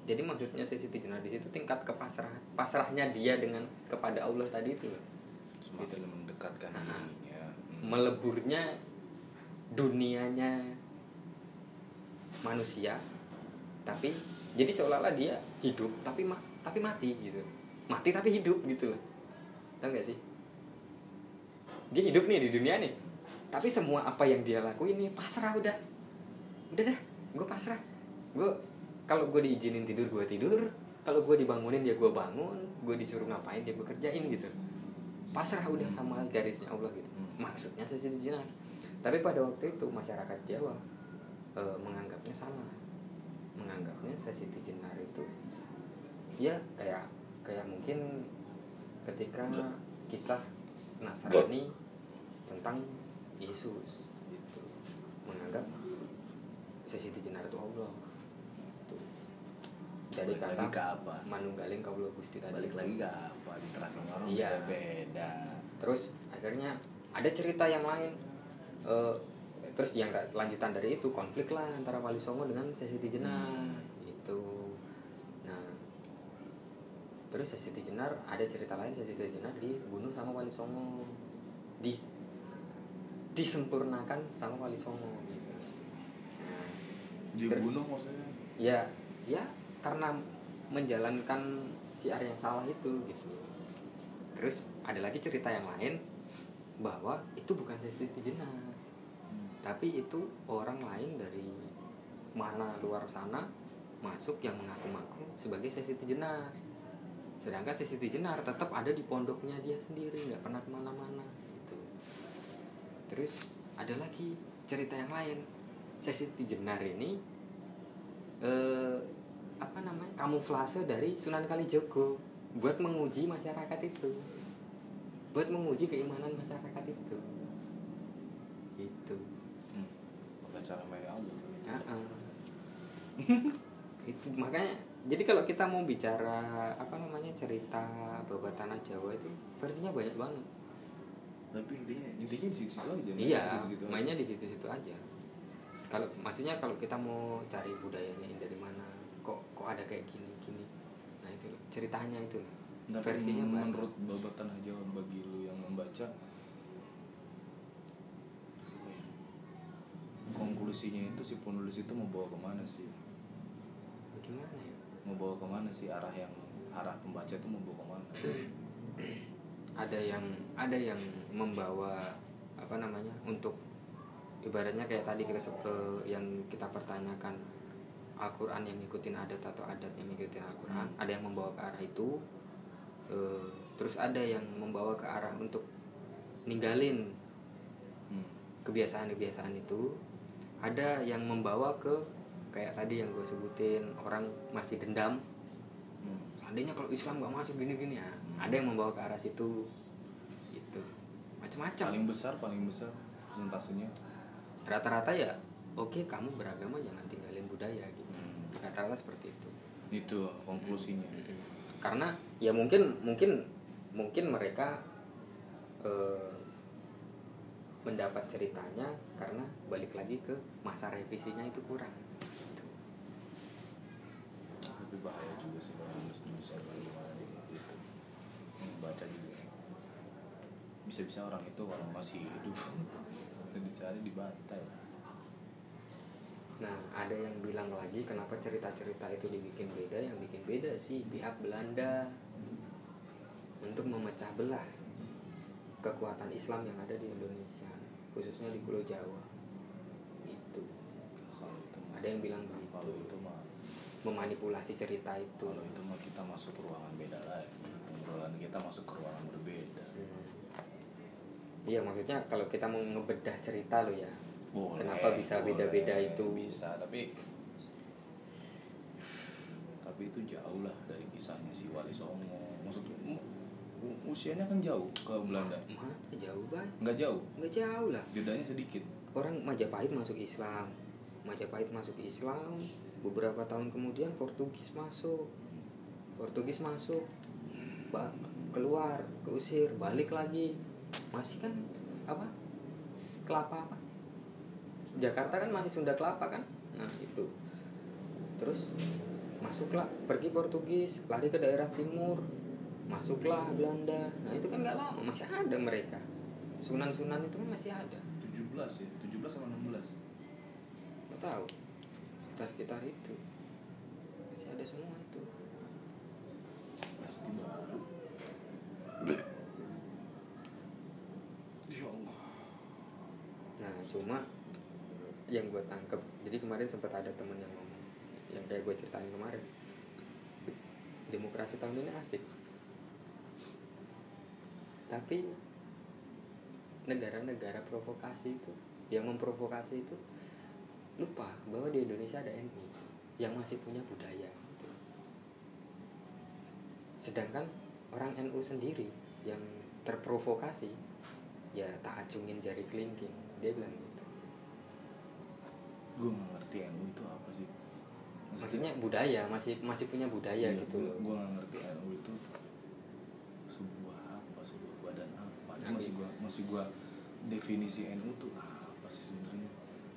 Jadi maksudnya sesi jenar di situ tingkat kepasrah pasrahnya dia dengan kepada Allah tadi itu semakin mendekatkan Ah. dirinya. Hmm. meleburnya dunianya manusia tapi jadi seolah-olah dia hidup tapi tapi mati gitu. Mati tapi hidup gitu loh. Tahu nggak sih? Dia hidup nih di dunia nih. Tapi semua apa yang dia lakuin nih pasrah udah. Udah dah gue pasrah. Gue kalau gue diizinin tidur gue tidur. Kalau gue dibangunin ya gue bangun. Gue disuruh ngapain ya gue kerjain gitu. Pasrah udah sama garisnya Allah gitu. Maksudnya jinak tapi pada waktu itu masyarakat Jawa eh, menganggapnya salah. Menganggapnya sesi jenar itu ya kayak kayak mungkin ketika kisah Nasrani tentang Yesus gitu. Menganggap sesi jenar itu Allah Tuh. dari Balik kata ke apa? Manunggaling kaulo gusti tadi. Balik itu. lagi ke apa? Literasi orang Iya. beda. Terus akhirnya ada cerita yang lain. Eh, terus yang lanjutan dari itu konflik lah antara Wali Songo dengan Sesi Jenar itu nah terus Sesi Jenar ada cerita lain Sesi Jenar dibunuh sama Wali Songo. Di disempurnakan sama Wali Songo gitu. Nah, dibunuh maksudnya? Ya ya karena menjalankan siar yang salah itu gitu. Terus ada lagi cerita yang lain bahwa itu bukan sesi jenar tapi itu orang lain dari mana luar sana masuk yang mengaku-ngaku sebagai sesi jenar sedangkan sesi jenar tetap ada di pondoknya dia sendiri nggak pernah ke mana-mana gitu. Terus ada lagi cerita yang lain. Sesi jenar ini eh, apa namanya kamuflase dari Sunan Kalijogo buat menguji masyarakat itu. Buat menguji keimanan masyarakat itu. Itu hmm. bukan cara main Allah Ah, ah. itu makanya jadi kalau kita mau bicara apa namanya cerita babat tanah Jawa itu versinya banyak banget. Tapi intinya intinya di situ aja iya di mainnya di situ-situ aja. Kalau maksudnya kalau kita mau cari budayanya ini dari mana kok kok ada kayak gini gini. Nah itu loh, ceritanya itu. Loh. Tapi versinya banyak. menurut babat tanah Jawa bagi lu yang membaca konklusinya itu si penulis itu mau bawa ke mana sih? Gimana ya mau bawa ke mana sih arah yang arah pembaca itu mau bawa ke mana ada yang ada yang membawa apa namanya untuk ibaratnya kayak tadi kita yang kita pertanyakan Al-Quran yang ngikutin adat atau adat yang ngikutin Al-Quran Hmm. ada yang membawa ke arah itu Eh, terus ada yang membawa ke arah untuk ninggalin hmm. kebiasaan-kebiasaan itu ada yang membawa ke kayak tadi yang gue sebutin orang masih dendam Hmm. seandainya kalau Islam nggak masuk gini-gini ya Hmm. ada yang membawa ke arah situ gitu macam-macam paling besar paling besar persentasenya rata-rata ya oke kamu beragama jangan tinggalin budaya gitu Hmm. rata-rata seperti itu itu konklusinya Mm-mm. karena ya mungkin mungkin mungkin mereka eh, mendapat ceritanya karena balik lagi ke masa revisinya itu kurang. Tapi bahaya juga sih kalau nulis nulis apa gimana gitu membaca juga bisa-bisa orang itu kalau masih hidup dan dicari dibantai Nah, ada yang bilang lagi kenapa cerita-cerita itu dibikin beda? Yang bikin beda sih pihak Belanda untuk memecah belah kekuatan Islam yang ada di Indonesia, khususnya di Pulau Jawa. Itu. kalau Ada yang bilang kalau begitu. itu mah Memanipulasi cerita itu. kalau itu mah kita masuk ke ruangan beda lagi pengobrolan kita masuk ke ruangan berbeda Hmm. Iya, maksudnya kalau kita mau ngebedah cerita lo ya. boleh Kenapa bisa beda-beda itu? bisa tapi tapi itu jauh lah dari kisahnya si Wali Songo u- usianya kan jauh ke Belanda Mana jauh banget? nggak jauh Nggak jauh lah. bedanya sedikit orang Majapahit masuk Islam Majapahit masuk Islam beberapa tahun kemudian Portugis masuk. Portugis masuk keluar keusir balik lagi. Masih kan apa kelapa apa? Jakarta kan masih Sunda Kelapa kan? Nah itu. Terus masuklah pergi Portugis lari ke daerah timur. Masuklah Belanda. Nah itu kan nggak lama masih ada mereka. Sunan-sunan itu kan masih ada. 17 ya 17 sama 16 Gak tahu. Sekitar sekitar itu. Masih ada semua itu. Ya Allah. Nah cuma yang gue tangkep jadi kemarin sempat ada temen yang ngomong yang kayak gue ceritain kemarin. Demokrasi tahun ini asik. Tapi negara-negara provokasi itu yang memprovokasi itu lupa bahwa di Indonesia ada NU yang masih punya budaya. Gitu. sedangkan orang NU sendiri yang terprovokasi ya tak acungin jari kelingking. Dia bilang gitu. Gue ngerti NU itu apa sih. Maksudnya budaya masih masih punya budaya gitu loh. gue nggak ngerti NU itu sebuah apa sebuah badan apa. Nah, masih gue masih gua definisi NU tuh apa sih sebenarnya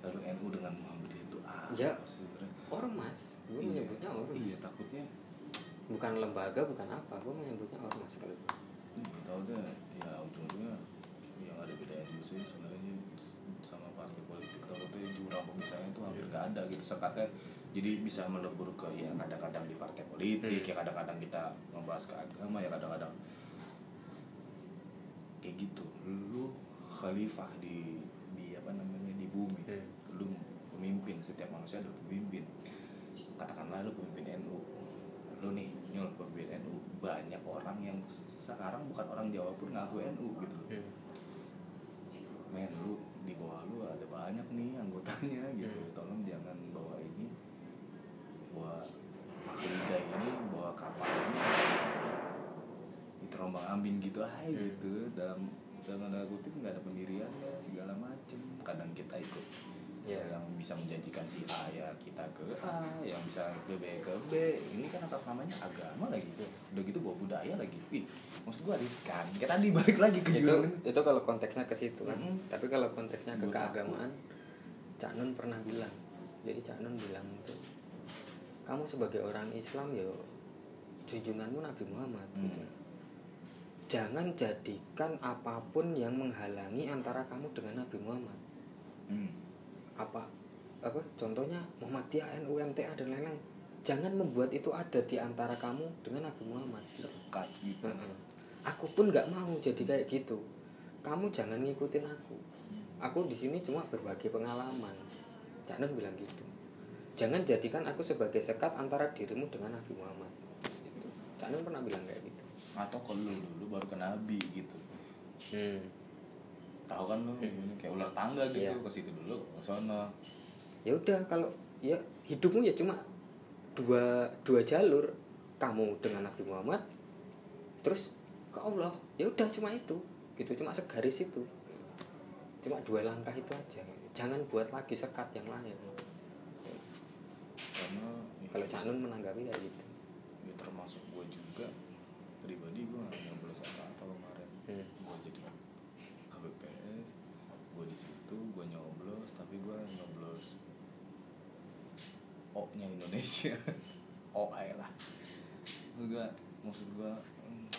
lalu NU dengan Muhammadiyah itu apa Ya. sebenarnya? ormas. Gue Iya. menyebutnya ormas. Iya takutnya. Bukan lembaga bukan apa. Gue menyebutnya ormas kalau gue tahu deh ya ujung-ujungnya yang ada bedanya juga sih sebenarnya sama partai politik. Takutnya jurang pemisahannya itu hampir nggak ada gitu. Sekatnya jadi bisa melebur ke ya kadang-kadang di partai politik Hmm. ya kadang-kadang kita membahas ke agama ya kadang-kadang kayak gitu. Lu khalifah di di apa namanya di bumi. Hmm. Lu pemimpin setiap manusia adalah pemimpin. Katakanlah lu pemimpin NU lu nih nyol pemimpin NU banyak orang yang se- sekarang bukan orang Jawa pun ngaku NU gitu loh. Hmm. men lu di bawah lu ada banyak nih anggotanya gitu. Hmm. tolong jangan bawa ini bawa liga ini bawa kapal ini. Diterombang ambing gitu aja Hmm. gitu. Dalam dalam tanda kutip nggak ada pendiriannya segala macem. Kadang kita ikut Iya. yang bisa menjanjikan si A ya kita ke A yang bisa ke B ke B ini kan atas namanya agama lagi Iya. udah gitu bawa budaya lagi wih maksud gua riskan kayak tadi balik lagi ke itu jurang itu kalau konteksnya ke situ kan Mm-mm. tapi kalau konteksnya ke takut. keagamaan Cak Nun pernah bilang jadi Cak Nun bilang tuh kamu sebagai orang Islam ya junjunganmu Nabi Muhammad Hmm. gitu jangan jadikan apa pun yang menghalangi antara kamu dengan Nabi Muhammad hmm. Apa apa contohnya Muhammadiyah NU MTA dan lain-lain jangan membuat itu ada di antara kamu dengan Nabi Muhammad gitu. sekat gitu. Aku pun nggak mau jadi kayak gitu. Kamu jangan ngikutin aku. Aku di sini cuma berbagi pengalaman. Nun bilang gitu. Jangan jadikan aku sebagai sekat antara dirimu dengan Nabi Muhammad. Gitu. Cak Nun pernah bilang kayak gitu. atau kalau lu dulu baru ke nabi gitu Hmm. Tahu kan lu Hmm. kayak ular tangga gitu Iya. ke situ dulu ke sana Ya udah kalau ya hidupmu ya cuma dua dua jalur. Kamu dengan Nabi Muhammad, terus ke Allah. Ya udah cuma itu. Gitu cuma segaris itu. Cuma dua langkah itu aja. Jangan buat lagi sekat yang lain. karena ya, Kalau Cak Nun menanggapi kayak gitu. ya termasuk gue juga pribadi gue nggak nyoblos apa apa kemarin Hmm. gue jadi KBPS gue di situ gue nyoblos tapi gue nyoblos O nya Indonesia. O aja lah. Maksud gue maksud gue hmm,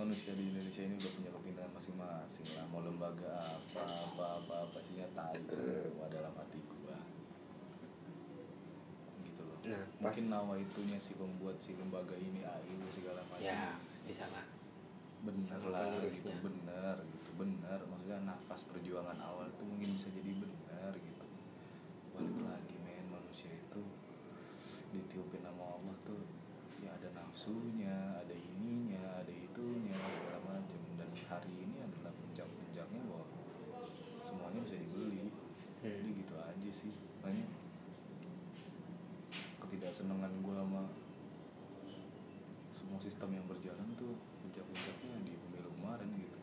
manusia di Indonesia ini udah punya kepintaran masing-masing lah. Mau lembaga apa apa apa apa sih tai semua dalam hati gue gitu loh. Nah, pas- mungkin nawa itunya si pembuat si lembaga ini AIU segala macam. Ya, bisa lah. bener lah gitu. bener gitu bener maksudnya nafas perjuangan awal itu mungkin bisa jadi bener gitu. Balik lagi men manusia itu ditiupin sama Allah tuh ya ada nafsunya ada ininya ada itunya segala macam dan hari ini adalah puncak-puncaknya bahwa semuanya bisa dibeli. Hmm. jadi gitu aja sih makanya ketidaksenangan gue sama semua sistem yang berjalan tuh puncak-puncaknya di pemilu kemarin gitu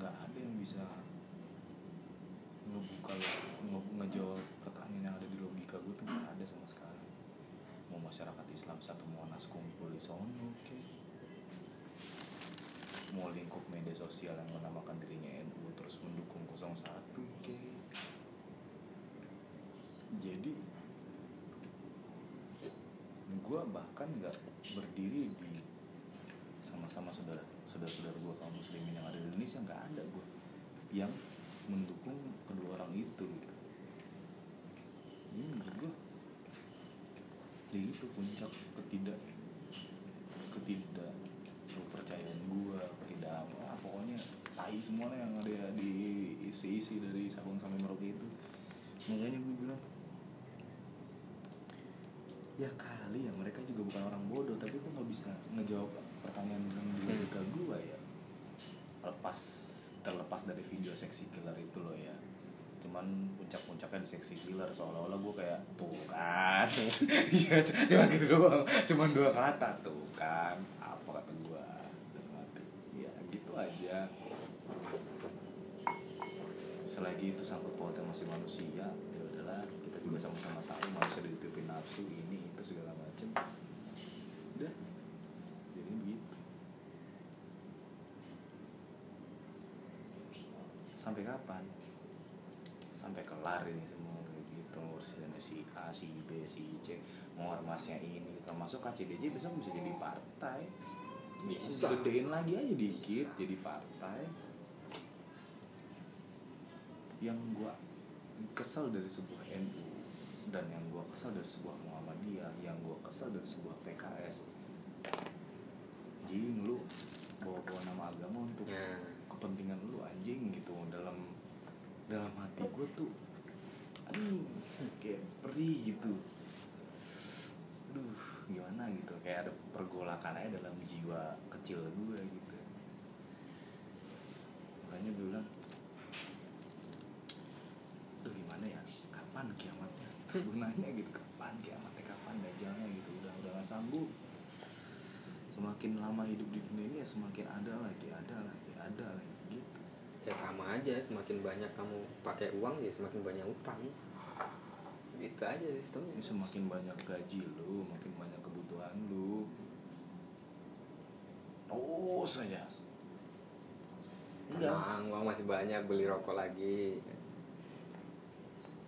nggak ada yang bisa nge- ngejawab pertanyaan yang ada di logika gue tuh nggak ada sama sekali. Mau masyarakat Islam satu monas kumpul di sono oke. Mau lingkup media sosial yang menamakan dirinya NU terus mendukung 01 oke. Jadi gue bahkan nggak berdiri di sama-sama saudara saudara-saudara gue kaum muslimin yang ada di Indonesia nggak ada gue yang mendukung itu gitu. ini menurut gue ya itu puncak ketidak ketidak kepercayaan gue ketidak apa pokoknya tai semuanya yang ada di isi-isi dari Sabang sampai Merauke itu. Makanya gue bilang ya kali ya mereka juga bukan orang bodoh tapi kok nggak bisa ngejawab pertanyaan yang logika gue ya. Lepas terlepas dari video seksi killer itu loh ya cuman puncak-puncaknya di seksi killer seolah-olah gue kayak tuh kan. Iya cuman gitu doang. Cuman dua kata tuh kan. Apa kata gue ya gitu aja. Selagi itu sangkut pautnya masih manusia ya udahlah kita juga sama-sama tahu manusia ditutupin nafsu ini itu segala macem. Udah. Jadi begitu. Sampai kapan sampai kelar ini semua kayak gitu ngurusin si A si B si C mau ormasnya ini termasuk KCDJ besok bisa jadi partai Bisa. gedein lagi aja dikit jadi partai yang gua kesel dari sebuah NU dan yang gua kesel dari sebuah Muhammadiyah yang gua kesel dari sebuah PKS anjing lu bawa-bawa nama agama untuk Ya. kepentingan lu anjing gitu dalam dalam hati gue tuh aduh kayak perih gitu. Aduh gimana gitu kayak ada pergolakan aja dalam jiwa kecil gue gitu. Makanya gue bilang lu gimana ya kapan kiamatnya? Gue nanya gitu kapan kiamatnya kapan dajalnya gitu udah udah gak sanggup. Semakin lama hidup di dunia ini ya semakin ada lagi ada lagi ada lagi ya sama aja semakin banyak kamu pakai uang ya semakin banyak utang gitu aja sistemnya Ini semakin banyak gaji lu, makin banyak kebutuhan lu. Oh saja. Tenang uang masih banyak beli rokok lagi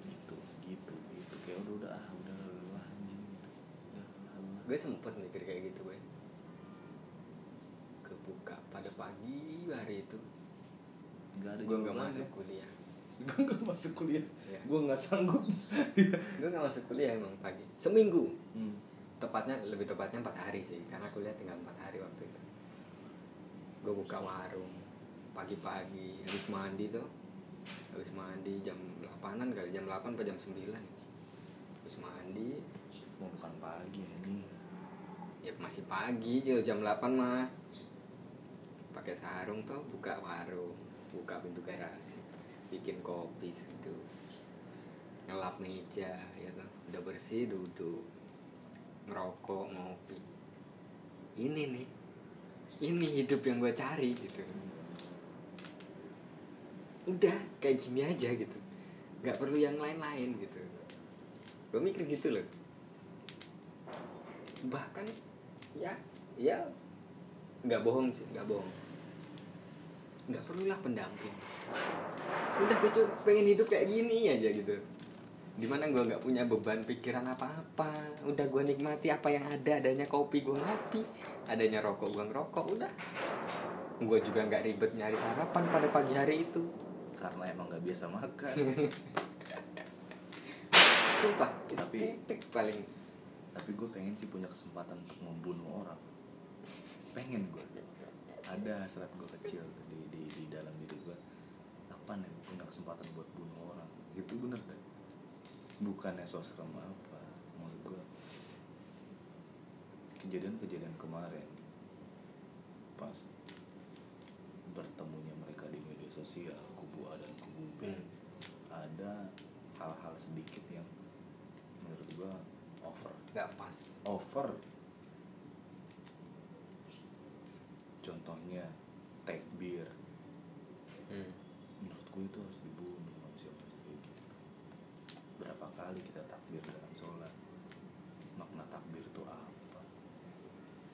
Gitu, gitu, gitu. Kayak udah udah ah, udah lu anjing. Udah, udah. gue sempet mikir kayak gitu gue kebuka pada pagi hari itu Enggak ada gue nggak masuk kuliah. Gue nggak masuk kuliah. Iya. Gue nggak sanggup. gue nggak masuk kuliah emang pagi. Seminggu. Hmm. tepatnya lebih tepatnya empat hari sih karena kuliah tinggal empat hari waktu itu. Gue buka warung pagi-pagi habis mandi tuh. Habis mandi jam 8an kali jam 8 atau jam 9 habis mandi. Mau bukan pagi ini. ya masih pagi jam 8 mah. Pakai sarung tuh buka warung buka pintu garasi bikin kopi situ ngelap meja ya tuh udah bersih duduk. Ngerokok ngopi. Ini nih. Ini hidup yang gue cari gitu. Udah kayak gini aja gitu. Nggak perlu yang lain-lain gitu. Gue mikir gitu loh. Bahkan ya ya nggak bohong sih nggak bohong nggak perlulah pendamping. Udah gue cuma pengen hidup kayak gini aja gitu. Di mana gue nggak punya beban pikiran apa-apa. Udah gue nikmati apa yang ada. Adanya kopi gue ngopi adanya rokok gue ngerokok. Udah. Gue juga nggak ribet nyari sarapan pada pagi hari itu. Karena emang nggak biasa makan. sumpah Tapi- titik paling. Tapi gue pengen sih punya kesempatan untuk membunuh orang. Pengen gue. Ada saat gue kecil di, di, dalam diri gue. Apa nih punya kesempatan buat bunuh orang? Itu bener deh. Bukannya so serem apa. Maksud gue. Kejadian-kejadian kemarin. Pas bertemunya mereka di media sosial kubu A dan kubu B Hmm. ada hal-hal sedikit yang menurut gua over nggak pas over contohnya takbir hmm. Itu harus dibunuh manusia manusia kayak gitu berapa kali kita takbir dalam sholat makna takbir itu apa?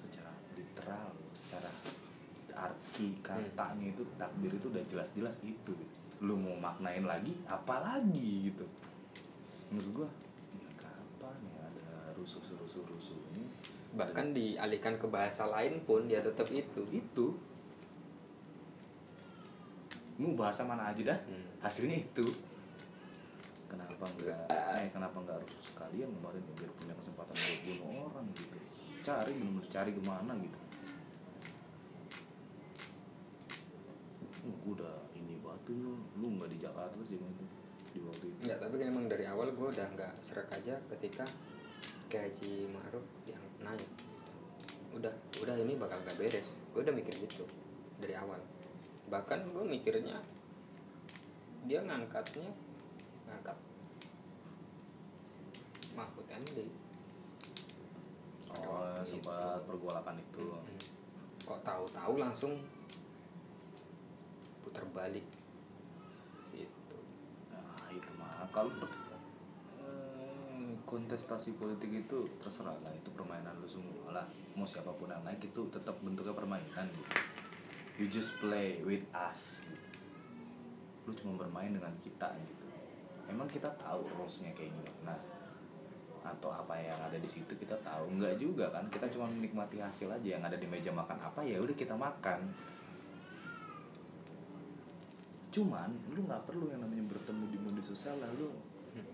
Secara literal secara arti katanya itu takbir itu udah jelas-jelas itu lu mau maknain lagi apa lagi gitu? Menurut gua ya kapan ya ada rusuh rusuh rusuhnya bahkan dialihkan ke bahasa lain pun dia tetap itu. Itu mau bahasa mana aja dah. Hmm. hasilnya itu. Kenapa enggak? Eh kenapa enggak rusuh sekalian kemarin ya, biar punya kesempatan buat bunuh orang gitu. Cari bener cari ke mana gitu. Oh, gue udah ini batu lu lu nggak di Jakarta sih waktu di waktu itu. Enggak, tapi kan emang dari awal gue udah nggak serak aja ketika gaji Ma'ruf yang naik. Gitu. udah udah ini bakal gak beres. Gue udah mikir gitu dari awal bahkan gue mikirnya dia ngangkatnya ngangkat Mahfud MD oh waktu sempat pergolakan itu. Mm-mm. kok tahu-tahu langsung putar balik situ. Nah itu mah. Kalau eh, kontestasi politik itu terserah lah itu permainan lu semua lah. Mau siapa pun yang naik itu tetap bentuknya permainan gitu you just play with us. Lu cuma bermain dengan kita gitu. Emang kita tahu rulesnya kayak gimana atau apa yang ada di situ kita tahu? Nggak juga kan? Kita cuma menikmati hasil aja. Yang ada di meja makan apa ya udah kita makan. Cuman lu nggak perlu yang namanya bertemu di media sosial lalu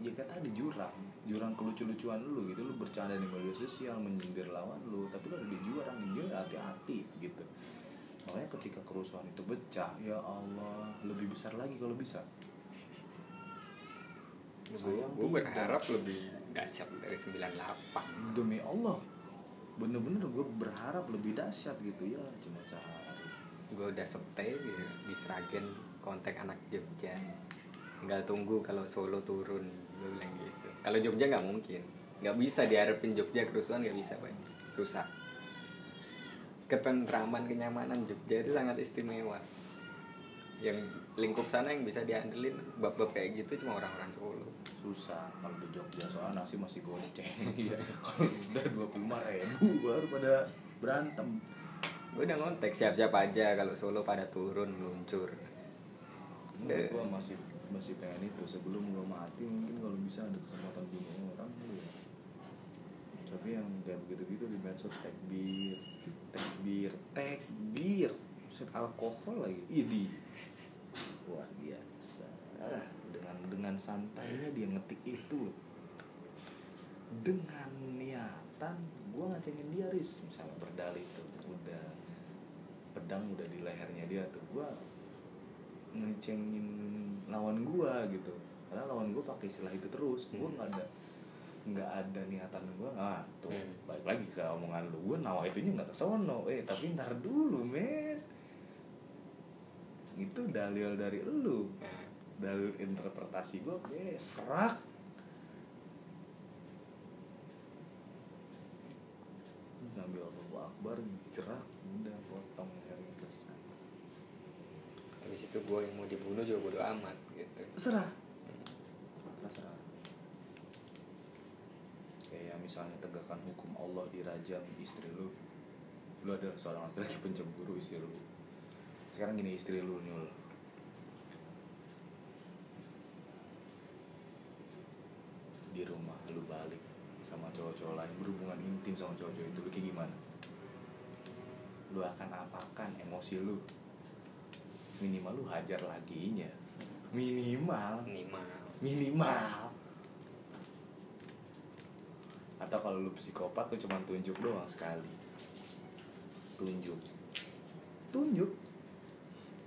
ya kayak tadi jurang. Jurang kelucu-lucuan lu gitu. Lu bercanda di media sosial menyindir lawan lu tapi lu ada di jurang dia hati-hati gitu makanya ketika kerusuhan itu pecah ya Allah lebih besar lagi kalau bisa. Sayang gue berharap lebih dahsyat dari 98 demi Allah. Bener-bener gue berharap lebih dahsyat gitu ya cuma sehari. Gue udah stay di, di Sragen kontak anak Jogja. Tinggal tunggu kalau Solo turun gue bilang gitu. Kalau Jogja nggak mungkin. Nggak bisa diharapin Jogja kerusuhan nggak bisa pak. Susah ketentraman kenyamanan Jogja itu sangat istimewa. Yang lingkup sana yang bisa diandelin bab-bab kayak gitu cuma orang-orang Solo. Susah kalau di Jogja soal nasi masih goceng. Iya. Kalau udah dua puluh lima ribu baru pada berantem. Gue udah ngontek siap-siap aja kalau Solo pada turun meluncur. Gua masih masih pengen itu. Sebelum gua mati mungkin kalau bisa ada kesempatan bunuh orang tapi yang kayak begitu gitu di medsos tekbir tekbir tekbir set alkohol lagi. Ini luar biasa. Ah, dengan dengan santainya dia ngetik itu loh. Dengan niatan gua ngacengin dia ris misalnya berdalih tuh udah pedang udah di lehernya dia tuh gua ngecengin lawan gua gitu. Karena lawan gua pakai istilah itu terus. Gua Hmm. nggak ada nggak ada niatan gua ah tuh Hmm. balik lagi ke omongan lu. Gua nawa itunya nggak kesono eh tapi ntar dulu men. Itu dalil dari lu. Nah, dalil interpretasi gua eh serak. Sambil Allahu Akbar jerak udah potong lehernya selesai habis itu gue yang mau dibunuh juga bodo amat gitu. Terserah terserah kayak misalnya tegakkan hukum Allah dirajam istri lu lu adalah seorang laki-laki pencemburu istri lu. Sekarang gini istri lu nyul di rumah lu balik sama cowok-cowok lain berhubungan intim sama cowok-cowok itu lu kayak gimana? Lu akan apakan emosi lu? Minimal lu hajar laginya minimal. Minimal. Minimal atau kalau lu psikopat lu cuma tunjuk doang sekali. Tunjuk. Tunjuk.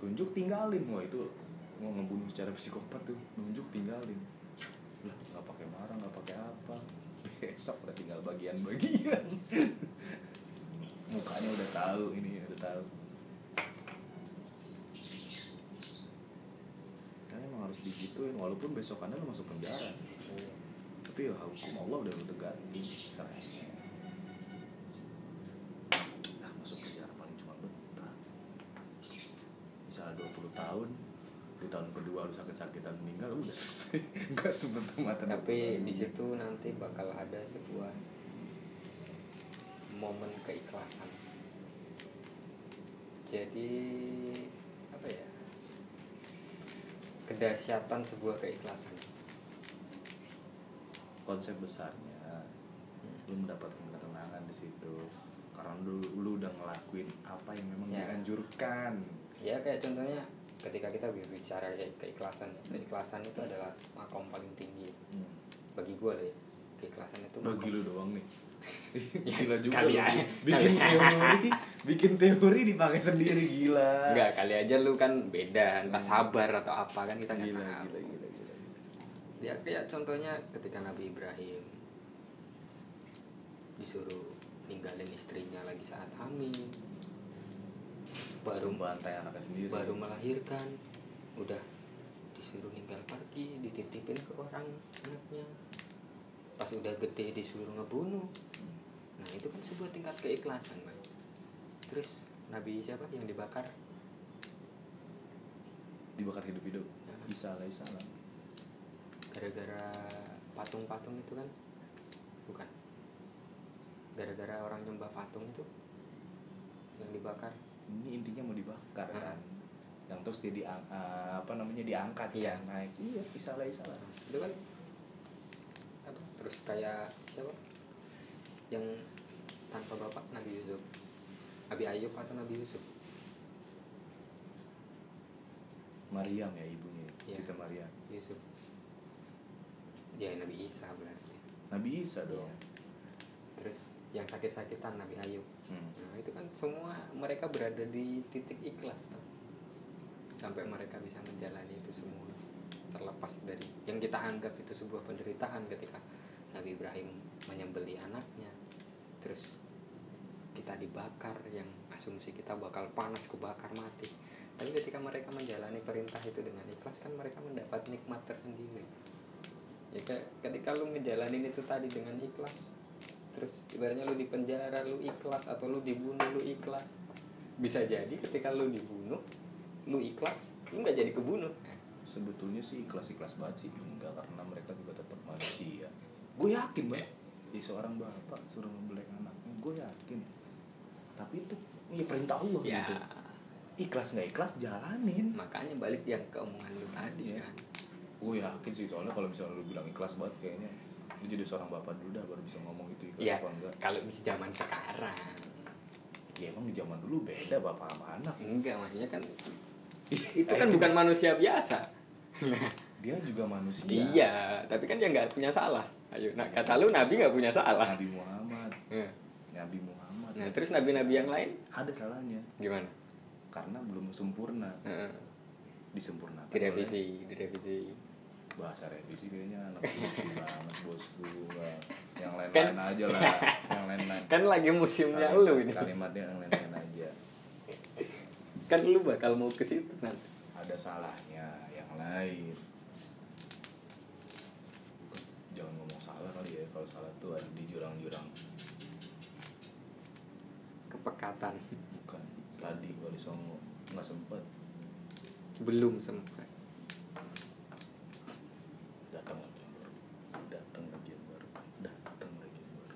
Tunjuk tinggalin. Wah itu mau ngebunuh secara psikopat tuh. Nunjuk tinggalin. Lah nggak pakai marah nggak pakai apa. Besok udah tinggal bagian-bagian. Mukanya udah tahu ini udah tahu. Kan emang harus digituin walaupun besokannya lu masuk penjara tapi ya hukum Allah udah tegakin serahnya ah masuk penjara paling cuma bentar. Misalnya 20 tahun di tahun kedua lu sakit-sakitan meninggal udah selesai. Nggak sebentar mata tapi di situ nanti bakal ada sebuah momen keikhlasan. Jadi apa ya? Kedahsyatan sebuah keikhlasan konsep besarnya. Lu mendapatkan ketenangan di situ. Karena lu, lu udah ngelakuin apa yang memang Ya. dianjurkan. Ya kayak contohnya ketika kita bicara kayak keikhlasan keikhlasan itu adalah makom paling tinggi. Hmm. bagi gue lah ya keikhlasan itu bagi lu doang nih. Ya, gila juga kali lu. aja, bikin kali teori bikin teori dipakai sendiri gila. Enggak, kali aja lu kan beda, entah sabar atau apa kan kita nggak gila, tahu. gila gila gila Ya kayak contohnya ketika Nabi Ibrahim disuruh ninggalin istrinya lagi saat hamil, baru bantai anaknya sendiri baru melahirkan, udah disuruh ninggal pergi, dititipin ke orang anaknya. Pas udah gede disuruh ngebunuh. Nah itu kan sebuah tingkat keikhlasan, Bang. Terus Nabi siapa yang dibakar? dibakar hidup-hidup Ya. Isa alaihissalam gara-gara patung-patung itu kan? Bukan. Gara-gara orang nyembah patung itu yang dibakar. Ini intinya mau dibakar Ah. kan? Yang terus dia diang- ah, apa namanya diangkat Iya. kan? Naik iya Isa alaihissalam itu kan apa? Terus kayak siapa? Yang tanpa bapak Nabi Yusuf. Nabi Ayub atau Nabi Yusuf? Maryam ya ibunya Iya. Siti Maryam. Yusuf ya Nabi Isa berarti. Nabi Isa dong. Iya. terus yang sakit-sakitan Nabi Ayub. Hmm. Nah itu kan semua mereka berada di titik ikhlas tuh. Sampai mereka bisa menjalani itu semua. Terlepas dari yang kita anggap itu sebuah penderitaan ketika Nabi Ibrahim menyembeli anaknya. Terus kita dibakar yang asumsi kita bakal panas kebakar mati. Tapi ketika mereka menjalani perintah itu dengan ikhlas kan mereka mendapat nikmat tersendiri Ya ketika lu ngejalanin itu tadi dengan ikhlas terus ibaratnya lu di penjara lu ikhlas atau lu dibunuh lu ikhlas. Bisa jadi ketika lu dibunuh lu ikhlas lu nggak jadi kebunuh. Sebetulnya sih ikhlas ikhlas banget sih enggak karena mereka juga tetap manusia. Gue yakin banget ya seorang bapak suruh ngebelek anaknya gue yakin. Tapi itu ya perintah Allah ya. gitu. Ikhlas nggak ikhlas jalanin. Makanya balik yang ke omongan lu tadi kan gue yakin sih soalnya kalau misalnya lu bilang ikhlas banget kayaknya lu jadi seorang bapak dulu dah baru bisa ngomong itu ikhlas ya apa enggak. kalau di zaman sekarang. Ya emang di zaman dulu beda bapak sama anak. Enggak maksudnya kan itu kan bukan manusia biasa. Dia juga manusia. Iya tapi kan dia nggak punya salah. Ayo nah kata lu nabi nggak punya salah. Nabi Muhammad. Nah, Nabi Muhammad. Nah terus nabi-nabi yang lain? Ada salahnya. Gimana? Karena belum sempurna. Heeh. disempurnakan direvisi direvisi. oleh- bahasa revisi kayaknya anak revisi banget bosku Wah, yang lain-lain Kan- aja lah yang lain-lain. Kan lagi musimnya Kalimat- lu ini. kalimatnya yang lain-lain aja. Kan lu bakal mau ke situ nanti. Ada salahnya yang lain. Jangan ngomong salah kali ya kalau salah tuh ada di jurang-jurang. Kepekatan. Bukan tadi wali songo nggak sempet. Belum sempat datang lagi yang baru datang lagi yang baru datang lagi yang baru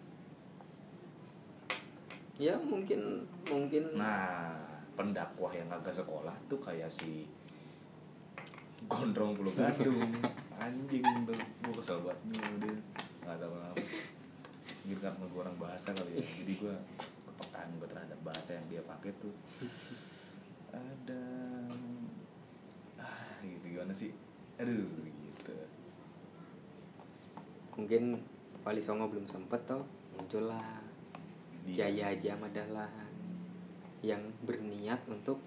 ya mungkin mungkin. Nah pendakwah yang kagak sekolah tuh kayak si gondrong pulau gadung. Anjing tuh gue kesel banget. Dia. Nggak tahu kenapa. Mungkin karena gue orang bahasa kali ya. Jadi gue kepekaan gue terhadap bahasa yang dia pakai tuh. Ada ah gitu. Gimana sih? Aduh gitu. Mungkin Wali Songo belum sempet toh. Muncullah Dia- Jaya Haji Ahmad Dahlan yang berniat untuk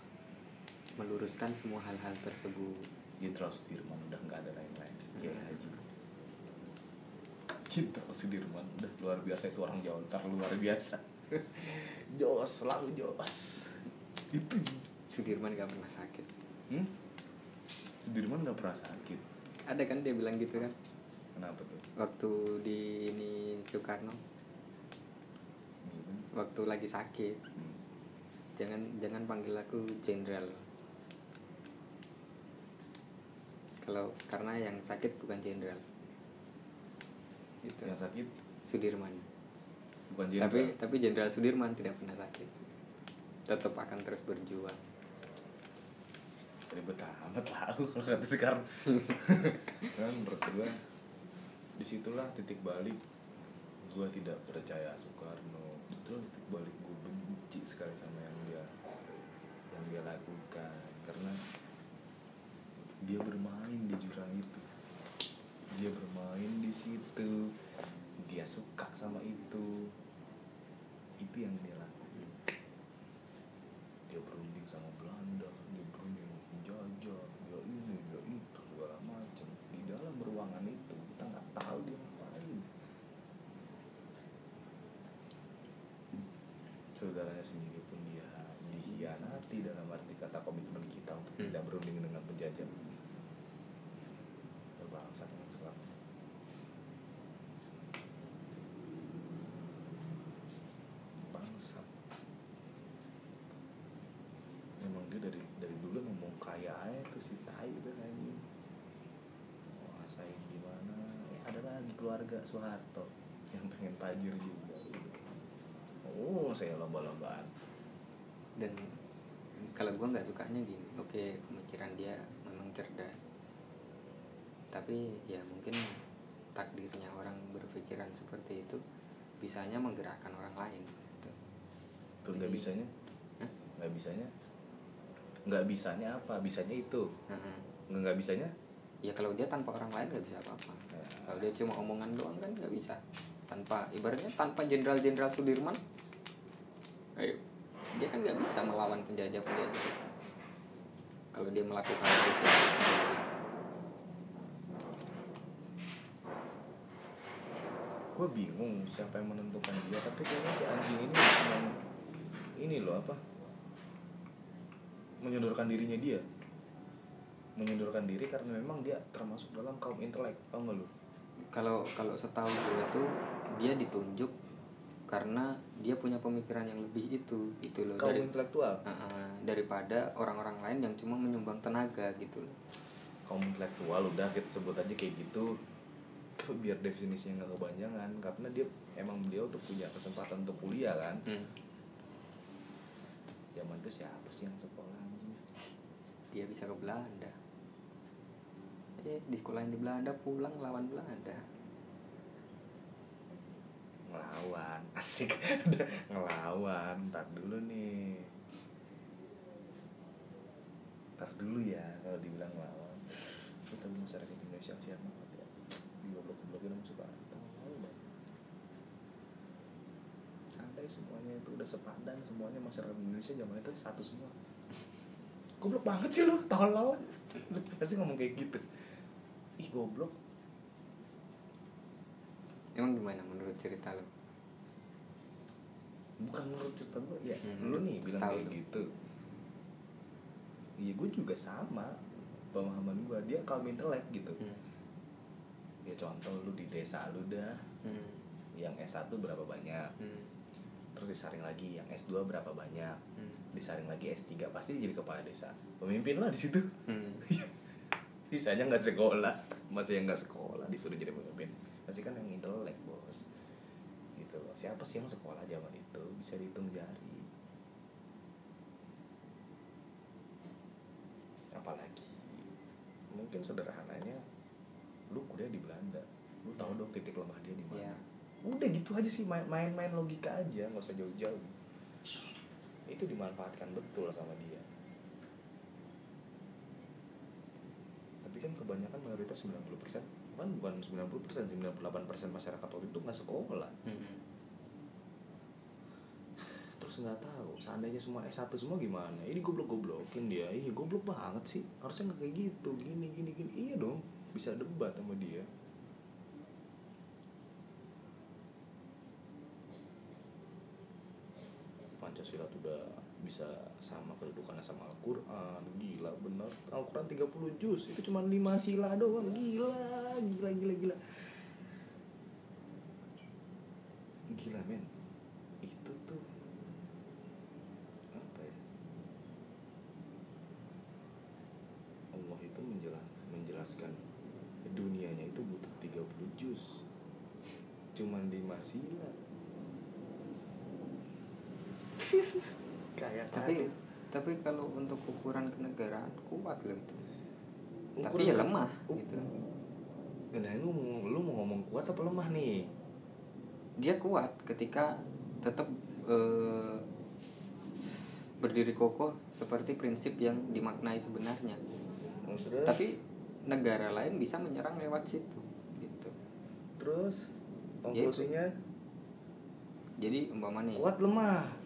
meluruskan semua hal-hal tersebut. Jenderal Sudirman udah nggak ada lain-lain Kiai Haji. Jenderal Sudirman udah luar biasa itu orang Jawa ntar luar biasa. Jos selalu jos. Itu Sudirman gak pernah sakit. Hmm? Sudirman nggak pernah sakit. Ada kan dia bilang gitu kan? Kenapa tuh? Waktu di ini Soekarno. Hmm. Waktu lagi sakit. Hmm. jangan jangan panggil aku jenderal. Kalau karena yang sakit bukan jenderal. Itu yang sakit? Sudirman. Bukan jenderal. Tapi tapi jenderal Sudirman tidak pernah sakit. Tetap akan terus berjuang. Ribet amat lah aku kalau kata sekarang. Kan menurut gue di situlah titik balik. Gue tidak percaya Soekarno justru titik balik gue benci sekali sama yang dia yang dia lakukan. Karena dia bermain di jurang itu. Dia bermain di situ. Dia suka sama itu. Itu yang dia berunding sama Belanda dia berunding menjajah dia ini dia itu segala macam di dalam ruangan itu kita nggak tahu dia ngapain saudaranya sendiri pun dia dihianati dalam arti kata komitmen kita untuk Hmm. tidak berunding dengan penjajah berbangsa dengan sekarang bangsa memang dia dari dari dulu ngomong kaya aja tuh si tai itu anjing mau ngasain gimana eh, ada lagi keluarga Soeharto yang pengen tajir juga. Oh saya lomba-lombaan dan kalau gue nggak sukanya gini oke pemikiran dia memang cerdas. Tapi ya mungkin takdirnya orang berpikiran seperti itu bisanya menggerakkan orang lain gitu. tuh nggak bisanya? Nggak bisanya? Nggak bisanya apa? Bisanya itu. Nggak nggak bisanya ya kalau dia tanpa orang lain nggak bisa apa-apa. Ya. kalau dia cuma omongan doang kan nggak bisa. Tanpa ibaratnya tanpa jenderal-jenderal Sudirman ayo. dia kan nggak bisa melawan penjajah penjajah itu kalau dia melakukan itu gue bingung siapa yang menentukan dia tapi kayaknya si anjing ini cuma ini loh apa? Menyodorkan dirinya dia menyodorkan diri karena memang dia termasuk dalam kaum intelek tau gak lu? Kalau kalau setahu gue tuh dia ditunjuk karena dia punya pemikiran yang lebih itu gitu loh. Kaum dari intelektual? Ah, ah, daripada orang-orang lain yang cuma menyumbang tenaga gitu loh. Kaum intelektual udah kita sebut aja kayak gitu. Biar definisinya nggak kepanjangan karena dia emang beliau tuh punya kesempatan untuk kuliah kan? Hmm. zaman itu siapa sih yang sekolah anjing? Dia bisa ke Belanda di sekolahin di Belanda pulang lawan Belanda. Ngelawan asik. Ngelawan ntar dulu nih. Ntar dulu ya kalau dibilang ngelawan. Itu tapi masyarakat Indonesia siap banget ya di goblok goblokin sama suka. Tahu banget. Andai semuanya itu udah sepadan semuanya. Masyarakat Indonesia zaman itu satu semua. Goblok banget sih lu tolol. Pasti ngomong kayak gitu ih goblok emang gimana menurut cerita lo bukan menurut cerita gue ya Hmm, lu nih bilang kayak tuh. gitu iya gue juga sama pemahaman gue dia kaum intelek gitu hmm. ya contoh lu di desa lu dah Hmm. yang S1 berapa banyak Hmm. terus disaring lagi yang S2 berapa banyak Hmm. disaring lagi S3 pasti jadi kepala desa pemimpin lah di situ Hmm. sisanya nggak sekolah. Masih yang nggak sekolah disuruh jadi pemimpin. Pasti kan yang intelek bos. Gitu loh. Siapa sih yang sekolah zaman itu? Bisa dihitung jari. Apalagi? Mungkin sederhananya lu kuliah di Belanda. Lu tahu dong titik lemah dia di mana. Iya. udah gitu aja sih main- main-main logika aja. Nggak usah jauh-jauh. Itu dimanfaatkan betul sama dia tapi kan kebanyakan mayoritas 90% kan bukan 90% 98% masyarakat waktu itu nggak sekolah. Hmm. terus nggak tahu seandainya semua S1 semua gimana? Ini goblok-goblokin dia. Iya goblok banget sih. Harusnya nggak kayak gitu. Gini gini gini. Iya dong bisa debat sama dia. Pancasila tuh udah bisa sama kedudukannya sama Al-Quran. Gila bener. Al-Quran 30 juz Itu cuma 5 sila doang. Gila Gila gila gila. Gila men. Itu tuh Apa ya? Allah itu menjelas, menjelaskan Dunianya itu butuh 30 juz. Cuman 5 sila Kayak tapi tadi tapi kalau untuk ukuran kenegaraan kuat loh itu. Tapi Ukuran ya ke- lemah gitu. Nah, lu lu mau ngomong kuat apa lemah nih? dia kuat ketika tetap eh, berdiri kokoh seperti prinsip yang dimaknai sebenarnya. Terus, tapi negara lain bisa menyerang lewat situ gitu. Terus Ya konklusinya? Jadi umpamanya kuat lemah.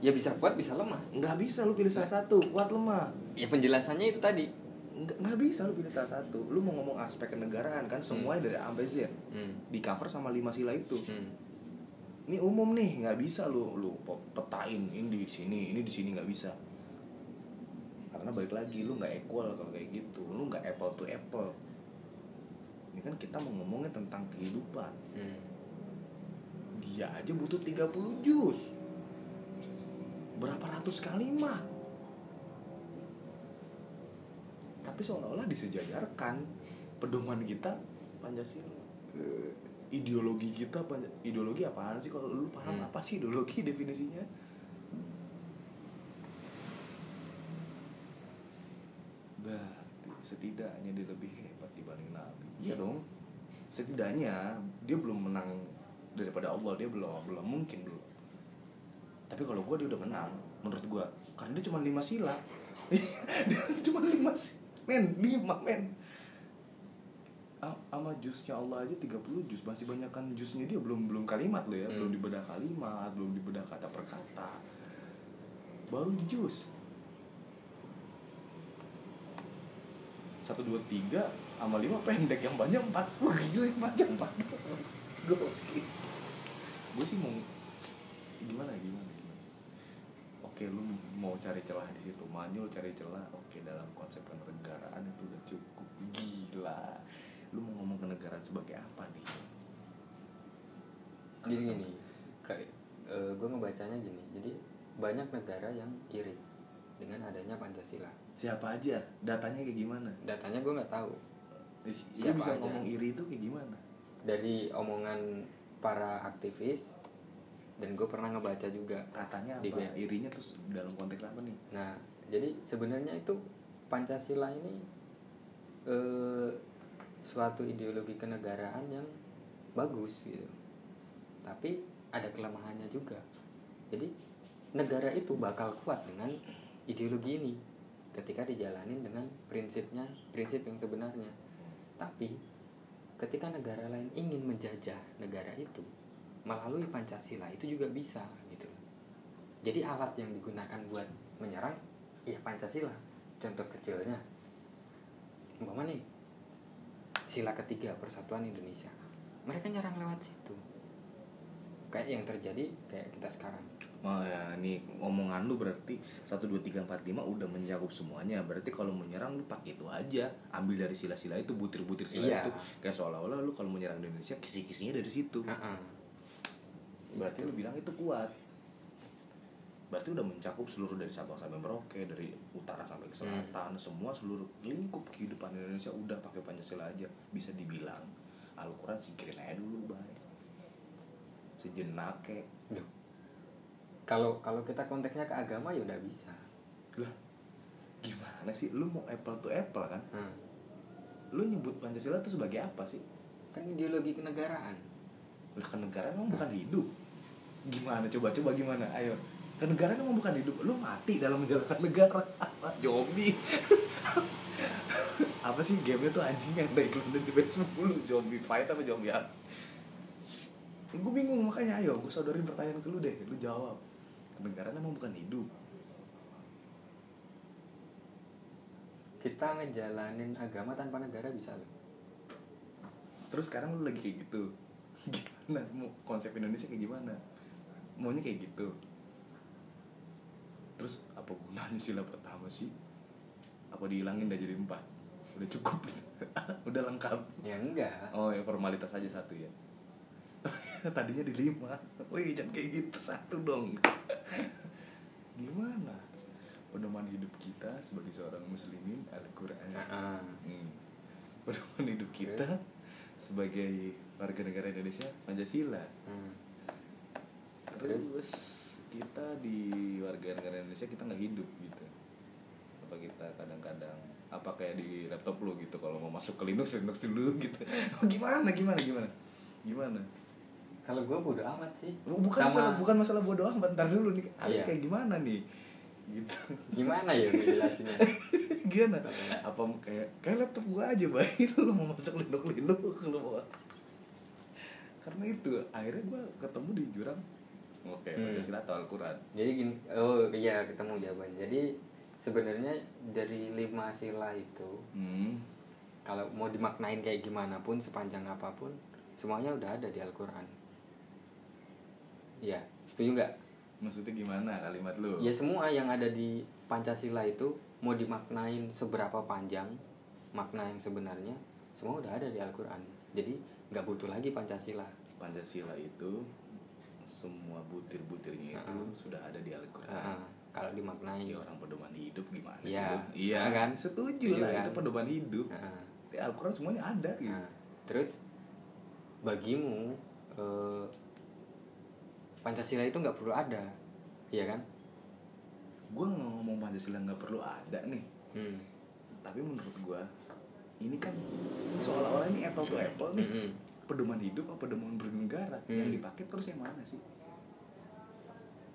Ya bisa kuat bisa lemah Nggak bisa lu pilih salah satu, kuat lemah. ya penjelasannya itu tadi Nggak, nggak bisa lu pilih salah satu. Lu mau ngomong aspek kenegaraan kan semuanya dari A sampai Z. hmm. Di cover sama lima sila itu. Hmm. Ini umum nih, nggak bisa lu lu pe- petain ini di sini, ini di sini nggak bisa. Karena balik lagi lu nggak equal kalau kayak gitu. Lu nggak apple to apple. Ini kan kita mau ngomongin tentang kehidupan. Hmm. Dia aja butuh 30 juz. Berapa ratus kalimat. Tapi seolah-olah disejajarkan pedoman kita Pancasila. Eh, Ideologi kita Panca- ideologi apaan sih kalau lu paham Hmm. apa sih ideologi definisinya? Berarti setidaknya dia lebih hebat dibanding Nabi. Iya dong. Setidaknya dia belum menang daripada Allah dia belum belum mungkin belum. Tapi kalau gue dia udah menang menurut gue karena dia cuma lima sila. dia cuma lima sila. Men, lima men. Sama jusnya Allah aja 30 jus masih banyakkan jusnya dia belum belum kalimat lo ya Hmm. belum dibedah kalimat belum dibedah kata per kata baru di jus satu dua tiga sama lima pendek yang banyak empat wah gila yang banyak empat gue sih mau gimana gimana gimana oke lu mau cari celah di situ. Manyul cari celah oke dalam konsep kenegaraan itu udah cukup. Gila. Lu mau ngomong kenegaraan sebagai apa nih? Jadi gini ke- gue ngebacanya gini. Jadi banyak negara yang iri dengan adanya pancasila. Siapa aja? Datanya kayak gimana? Datanya gue nggak tahu. Lu Siapa bisa aja? ngomong iri itu kayak gimana? Dari omongan para aktivis dan gue pernah ngebaca juga katanya Di apa web. irinya terus dalam konteks apa nih Nah, jadi sebenarnya itu Pancasila ini eh, suatu ideologi kenegaraan yang bagus gitu. Tapi ada kelemahannya juga. Jadi negara itu bakal kuat dengan ideologi ini ketika dijalanin dengan prinsipnya, prinsip yang sebenarnya. Tapi ketika negara lain ingin menjajah negara itu melalui Pancasila itu juga bisa gitu. Jadi alat yang digunakan buat menyerang ya Pancasila. Contoh kecilnya, umpama nih sila ketiga Persatuan Indonesia. Mereka nyerang lewat situ. Kayak yang terjadi kayak kita sekarang. Oh ya, ini omongan lu berarti 1 2 3 4 5 udah mencakup semuanya. Berarti kalau menyerang lu pakai itu aja. Ambil dari sila-sila itu, butir-butir sila Iya. itu. Kayak seolah-olah lu kalau menyerang Indonesia kisi-kisinya dari situ. Heeh. Berarti lu bilang itu kuat. Berarti udah mencakup seluruh dari Sabang sampai Merauke, dari utara sampai ke selatan, semua seluruh lingkup kehidupan Indonesia udah pakai Pancasila aja. Bisa dibilang Al-Qur'an singkirin aja dulu, Bay. Sejenak kek. Kalau kalau kita konteksnya ke agama ya udah bisa. Lah, gimana sih? Lu mau apple to apple kan? Hmm. Lu nyebut Pancasila itu sebagai apa sih? Kan ideologi kenegaraan. Lah kenegaraan emang bukan hidup. Gimana? Coba-coba gimana? Ayo. Kenegaraan emang bukan hidup. Lu mati dalam menjalankan negara. Zombie. apa sih game tuh anjing yang ada iklan di Facebook lu zombie fight apa zombie apa? Gue bingung makanya ayo gue sodorin pertanyaan ke lu deh, lu jawab. Kenegaraan emang bukan hidup. Kita ngejalanin agama tanpa negara bisa loh. Terus sekarang lu lagi kayak gitu. Gimana? Mau konsep Indonesia kayak gimana? Maunya kayak gitu. Terus apa gunanya sila pertama sih? Apa dihilangin udah jadi empat? Udah cukup. udah lengkap. Ya enggak. Oh ya formalitas aja satu ya. Tadinya di lima. Wih jangan kayak gitu satu dong. Gimana? Pedoman hidup kita sebagai seorang muslimin Al-Quran. Heeh. Hmm. Pedoman hidup kita sebagai warga negara Indonesia Pancasila. Hmm. Terus kita di warga negara Indonesia kita nggak hidup gitu. Apa kita kadang-kadang apa kayak di laptop lu gitu kalau mau masuk ke Linux Linux dulu gitu. Oh, gimana gimana gimana? Gimana? Kalau gue bodo amat sih. Bukan Sama masalah bukan masalah bodoh amat ntar dulu nih harus Iya. kayak gimana nih? Gitu. gimana ya gue jelasinnya? gimana? Apa kayak kayak laptop gua aja bayi lu mau masuk Linux Linux lu mau karena itu akhirnya gua ketemu di jurang oke Hmm. Pancasila atau Al-Quran Jadi gini, oh iya ketemu jawabannya. Jadi sebenarnya dari lima sila itu hmm. kalau mau dimaknain kayak gimana pun sepanjang apa pun semuanya udah ada di Al-Qur'an. Iya, setuju nggak? Maksudnya gimana kalimat lu Ya semua yang ada di Pancasila itu mau dimaknain seberapa panjang makna yang sebenarnya semua udah ada di Al-Qur'an. Jadi nggak butuh lagi Pancasila. Pancasila itu semua butir-butirnya itu Ah. sudah ada di Al-Quran Ah, kalau dimaknai. Ya orang pedoman hidup gimana sih Iya. Iya kan? Setuju, Setuju, lah kan? itu pedoman hidup Ah. Di Al-Quran semuanya ada gitu Nah, terus bagimu eh, Pancasila itu nggak perlu ada, iya kan? Gue ngomong Pancasila nggak perlu ada nih Hmm. Tapi menurut gue Ini kan seolah-olah ini apple to apple nih Hmm. Pedoman hidup apa pedoman bernegara Hmm. Yang dipakai terus yang mana sih?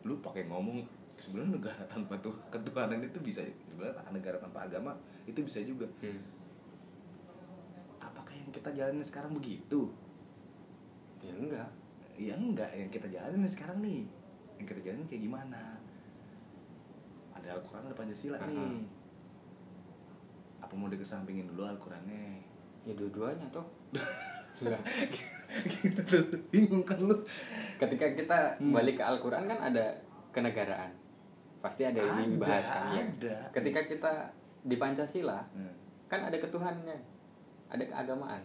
Lu pakai ngomong sebenarnya negara tanpa tuh ketuhanan itu bisa sebenarnya negara tanpa agama itu bisa juga Hmm. apakah yang kita jalani sekarang begitu Ya enggak. Ya enggak yang kita jalanin sekarang nih yang kita jalanin kayak gimana ada Al-Quran ada Pancasila Aha. nih apa mau dikesampingin dulu Al-Qurannya Ya dua-duanya toh. Lah, gitu tuh bingung kan lu ketika kita Hmm. balik ke Al-Qur'an kan ada kenegaraan. Pasti ada yang Ada, dibahas kan ya. ada. Ketika kita di Pancasila Hmm. kan ada ketuhanannya. Ada keagamaan.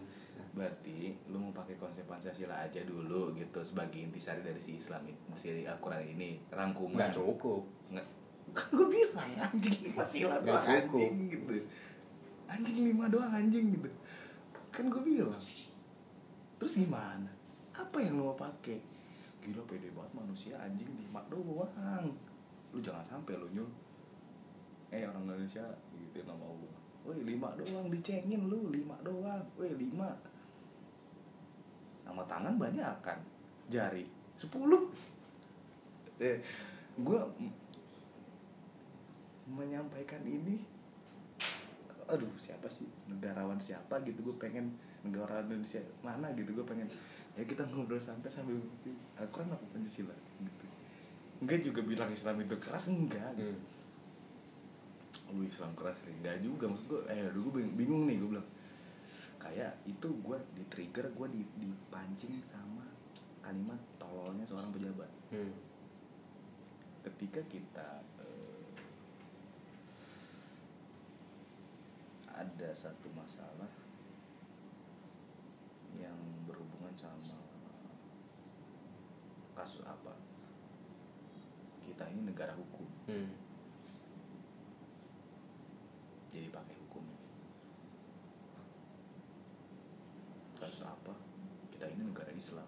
Berarti lu mau pakai konsep Pancasila aja dulu gitu sebagai intisari dari si Islam si Al-Quran ini rangkuman. Nggak cukup. Nggak kan gue bilang anjing lima sila Nggak doang cukup. anjing gitu. Anjing lima doang anjing gitu. Kan gue bilang. Terus gimana? Apa yang lo mau pakai? Gila pede banget manusia anjing lima doang. Lu jangan sampai lu nyul. Eh orang Indonesia gitu nama Allah woi lima doang dicengin lu lima doang. Woi lima sama tangan banyak kan? Jari. Sepuluh. Eh gue menyampaikan ini aduh siapa sih? Negarawan siapa gitu? Gue pengen negarawan Indonesia mana? gitu. Gue pengen ya kita ngobrol santai sambil Al-Quran apa Pancasila? gitu. Enggak juga bilang Islam itu keras enggak gitu. Hmm. Lu Islam keras enggak juga. Maksud gue eh dulu gue bingung nih gue bilang kayak itu gue di trigger gue di, dipancing sama kalimat tololnya seorang pejabat Hmm. ketika kita eh, ada satu masalah yang berhubungan sama kasus apa kita ini negara hukum Hmm. jadi pakai hukum kasus apa kita ini negara Islam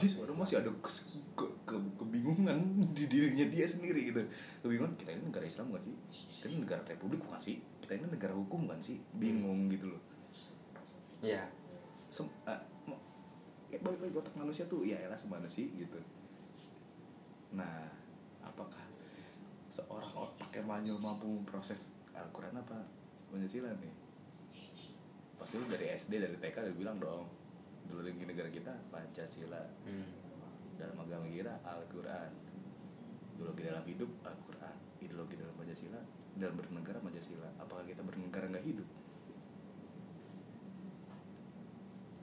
jadi seorang masih ada kes- ke- ke- kebingungan di dirinya dia sendiri gitu. Kebingungan kita ini negara Islam bukan sih? Kita ini negara republik bukan sih? Kita ini negara hukum bukan sih? Bingung gitu loh. Ya Sem- mo- ya balik lagi otak manusia tuh ya elah semanusia gitu. Nah apakah seorang otak yang manyul mampu memproses Al-Quran apa Pancasila nih? Pasti lu dari SD dari TK udah bilang dong dulu di negara kita Pancasila. Hmm. dalam agama kita Al-Quran. Ideologi dalam hidup Al-Quran. Ideologi dalam Pancasila dalam bernegara Pancasila. Apakah kita bernegara nggak hidup?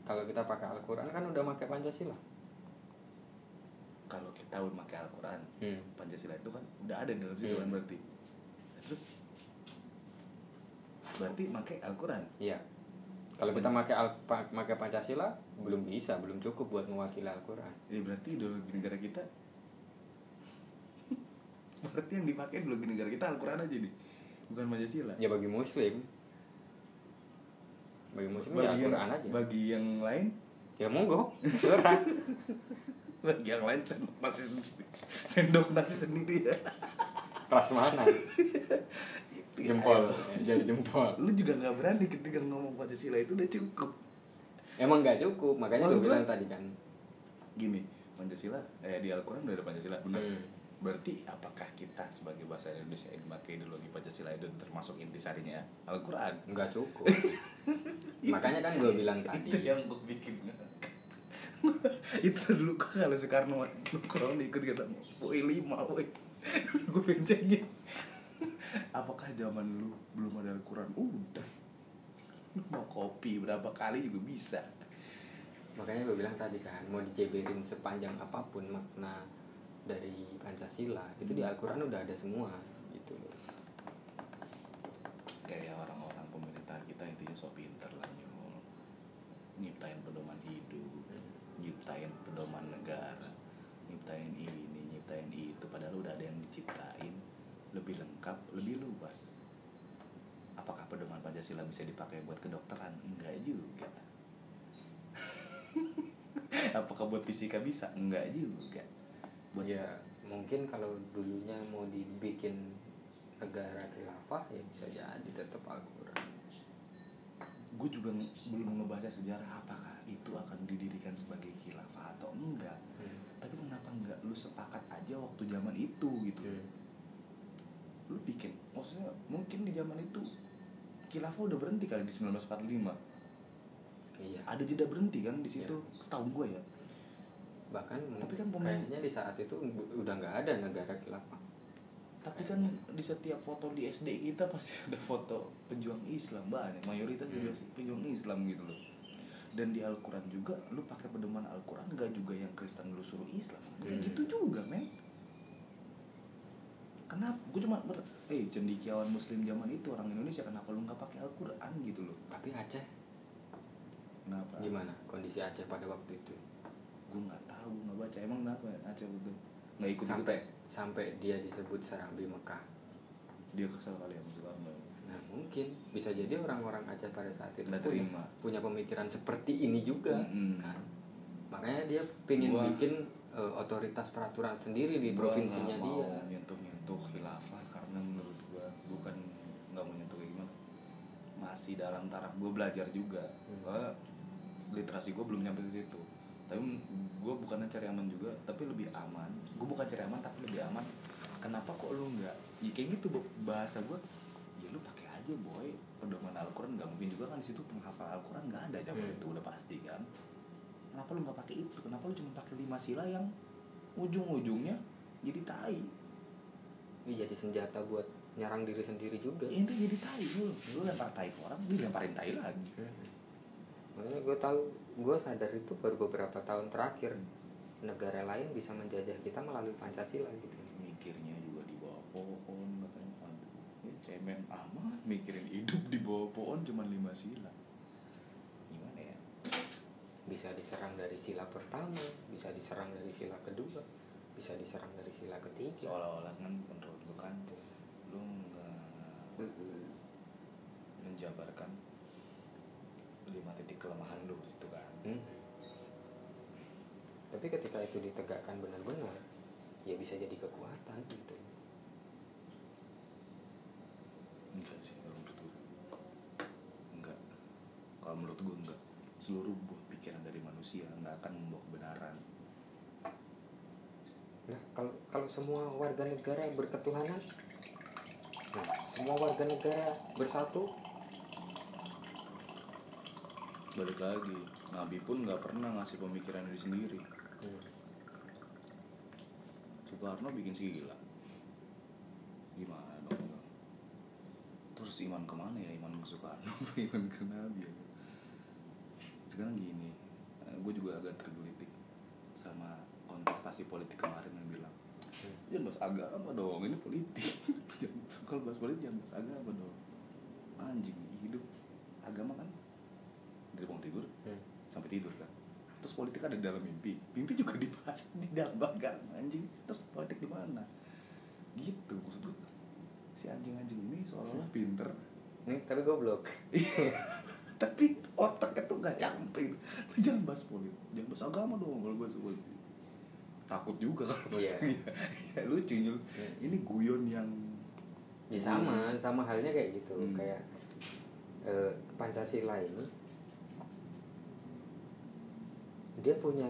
Kalau kita pakai Al-Quran kan udah pakai Pancasila. Kalau kita udah pakai Al-Quran hmm. Pancasila itu kan udah ada di dalam situ kan Hmm. berarti. Nah, terus? Berarti pakai Al-Quran? Iya kalau kita pakai Al pa- pakai Pancasila belum bisa belum cukup buat mewakili Al-Quran. Ya berarti ideologi negara kita berarti yang dipakai ideologi negara kita Al-Quran aja nih bukan Pancasila. Ya bagi Muslim. Bagi Muslim ya bagi yang, Al-Quran aja. bagi yang lain? Ya monggo bagi yang lain sendok nasi sendok nasi sendiri ya. Kelas mana jempol. Jadi jempol. Lu juga nggak berani ketika ngomong Pancasila itu udah cukup. Emang nggak cukup makanya Maksud gue bilang tadi kan. Gini Pancasila eh di Al-Quran udah ada Pancasila benar. Hmm. berarti apakah kita sebagai bahasa Indonesia yang memakai ideologi Pancasila itu termasuk intisarinya Al-Quran? Nggak cukup. Makanya kan gue bilang tadi. itu yang gue bikin. Itu dulu kok kalau Soekarno nongkrong ikut kata woi lima woi. Gue bencengin apakah zaman lu belum ada Al-Quran? Udah. Mau kopi berapa kali juga bisa. Makanya gue bilang tadi kan mau dijeberin sepanjang apa pun makna dari Pancasila itu di Al-Quran udah ada semua gitu loh. Kayak orang-orang pemerintah kita intinya so pinter lah nyul nyiptain pedoman hidup nyiptain pedoman negara nyiptain ini nyiptain itu padahal udah ada yang diciptain lebih lengkap lebih luas. Apakah pedoman Pancasila bisa dipakai buat kedokteran? Enggak juga. Apakah buat fisika bisa? Enggak juga. Buat ya mungkin kalau dulunya mau dibikin negara khilafah ya bisa jadi tetap Al-Quran. Gue juga belum ngebaca sejarah apakah itu akan didirikan sebagai khilafah atau enggak. Hmm. tapi kenapa enggak? Lu sepakat aja waktu zaman itu gitu. Hmm. Lu bikin. Maksudnya mungkin di zaman itu khilafah udah berhenti kali di 1945 iya. Ada jeda berhenti kan di situ Iya. setahun gue ya. Bahkan Tapi kan pemain- kayaknya di saat itu udah nggak ada negara khilafah. Tapi kan di setiap foto di SD kita pasti ada foto pejuang Islam banyak. Mayoritas Hmm. juga pejuang Islam gitu loh. Dan di Al-Quran juga lu pakai pedoman Al-Quran gak juga yang Kristen lu suruh Islam. Kayak Hmm. gitu juga men kenapa? Gue cuma ber eh cendikiawan muslim zaman itu orang Indonesia kenapa lu nggak pakai Al-Quran? Gitu loh. Tapi Aceh? Kenapa? Gimana kondisi Aceh pada waktu itu? Gue nggak tahu nggak baca. Emang kenapa ya Aceh itu? Nggak ikut sampai ikut sampai dia disebut Serambi Mekah. Dia kesel kali ya maksud Soekarno nah mungkin. Bisa jadi orang-orang Aceh pada saat itu Nggak punya, terima. punya pemikiran seperti ini juga Mm-mm. kan? Makanya dia pengen Gua- bikin eh, otoritas peraturan sendiri di Gua provinsinya dia. nyentuh nyentuh khilafah karena menurut gue bukan nggak mau nyentuh kayak gimana masih dalam taraf gue belajar juga. Hmm. Gua- literasi gue belum nyampe ke situ. Tapi gue bukannya cari aman juga tapi lebih aman. Gue bukan cari aman tapi lebih aman. Kenapa kok lu nggak ya kayak gitu bahasa gue ya lu pakai aja boy. Pedoman Al-Quran nggak mungkin juga kan di situ penghafal Al-Quran nggak ada zaman Hmm. itu udah pasti kan. Kenapa lu nggak pakai itu? Kenapa lu cuma pakai lima sila yang ujung-ujungnya jadi tai Ini jadi senjata buat nyerang diri sendiri juga. Ya itu jadi tai lu. Lu lempar tai ke orang dilemparin tai lagi. Hmm. makanya gue tahu gue sadar itu baru beberapa tahun terakhir. Negara lain bisa menjajah kita melalui Pancasila gitu. Mikirnya juga di bawah pohon katanya. Aduh ini cemen amat mikirin hidup di bawah pohon cuma lima sila. Gimana ya? Bisa diserang dari sila pertama bisa diserang dari sila kedua bisa diserang dari sila ketiga. Seolah-olah kan lu kan lu nggak menjabarkan lima titik kelemahan lu di situ kan? Hmm. tapi ketika itu ditegakkan benar-benar ya bisa jadi kekuatan gitu. Enggak sih kalau menurut gue enggak. Kalau menurut gue enggak. Seluruh buah pikiran dari manusia nggak akan membawa kebenaran nah kalau semua warga negara berketuhanan nah semua warga negara bersatu balik lagi Nabi pun nggak pernah ngasih pemikiran diri sendiri. Hmm. Soekarno bikin gila gimana dong? Terus iman ke mana ya? Iman ke Soekarno iman ke Nabi ya? sekarang gini gue juga agak tergelitik sama kontestasi politik kemarin yang bilang jangan bahas agama dong ini politik. Kalau bahas politik jangan bahas agama dong. Anjing hidup. Agama kan dari bangun tidur Hmm. sampai tidur kan. Terus politik ada di dalam mimpi. Mimpi juga dibahas di dalam agama anjing. Terus politik di mana? Gitu maksud gue si anjing-anjing ini seolah-olah pinter. Nih, tapi goblok. Tapi otaknya tuh gak nyampe. Jangan bahas politik jangan bahas agama dong kalau bahas politik takut juga kalau bahas Iya. iya. ya, lucu. Hmm. ini guyon yang ya sama sama halnya kayak gitu Hmm. kayak eh, Pancasila ini dia punya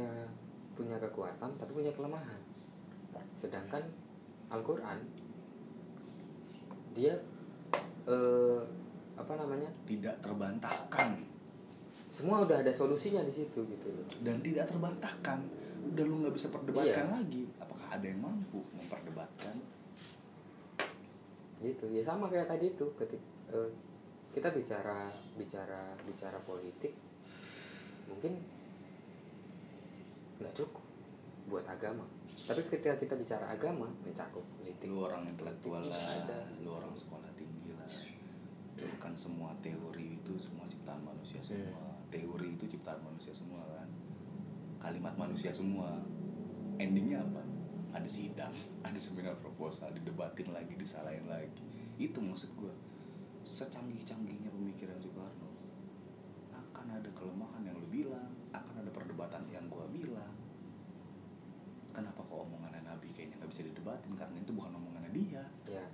punya kekuatan tapi punya kelemahan sedangkan Al-Quran dia eh, apa namanya tidak terbantahkan semua udah ada solusinya di situ gitu loh dan tidak terbantahkan udah lu nggak bisa perdebatkan Iya. lagi. Apakah ada yang mampu memperdebatkan? Gitu. Ya sama kayak tadi itu ketik eh, kita bicara bicara bicara politik mungkin nggak cukup buat agama. Tapi ketika kita bicara agama mencakup politik. Lu orang intelektual lah ada. lu orang sekolah tinggi lah. Kan semua teori itu semua ciptaan manusia semua. Teori itu ciptaan manusia semua kan kalimat manusia semua. Endingnya apa? Ada sidang ada seminar proposal didebatin lagi disalahin lagi. Itu maksud gua. Secanggih-canggihnya pemikiran Soekarno akan ada kelemahan yang lu bilang akan ada perdebatan yang gua bilang. Kenapa kok omongannya Nabi kayaknya nggak bisa didebatin? Karena itu bukan omongannya dia. Ya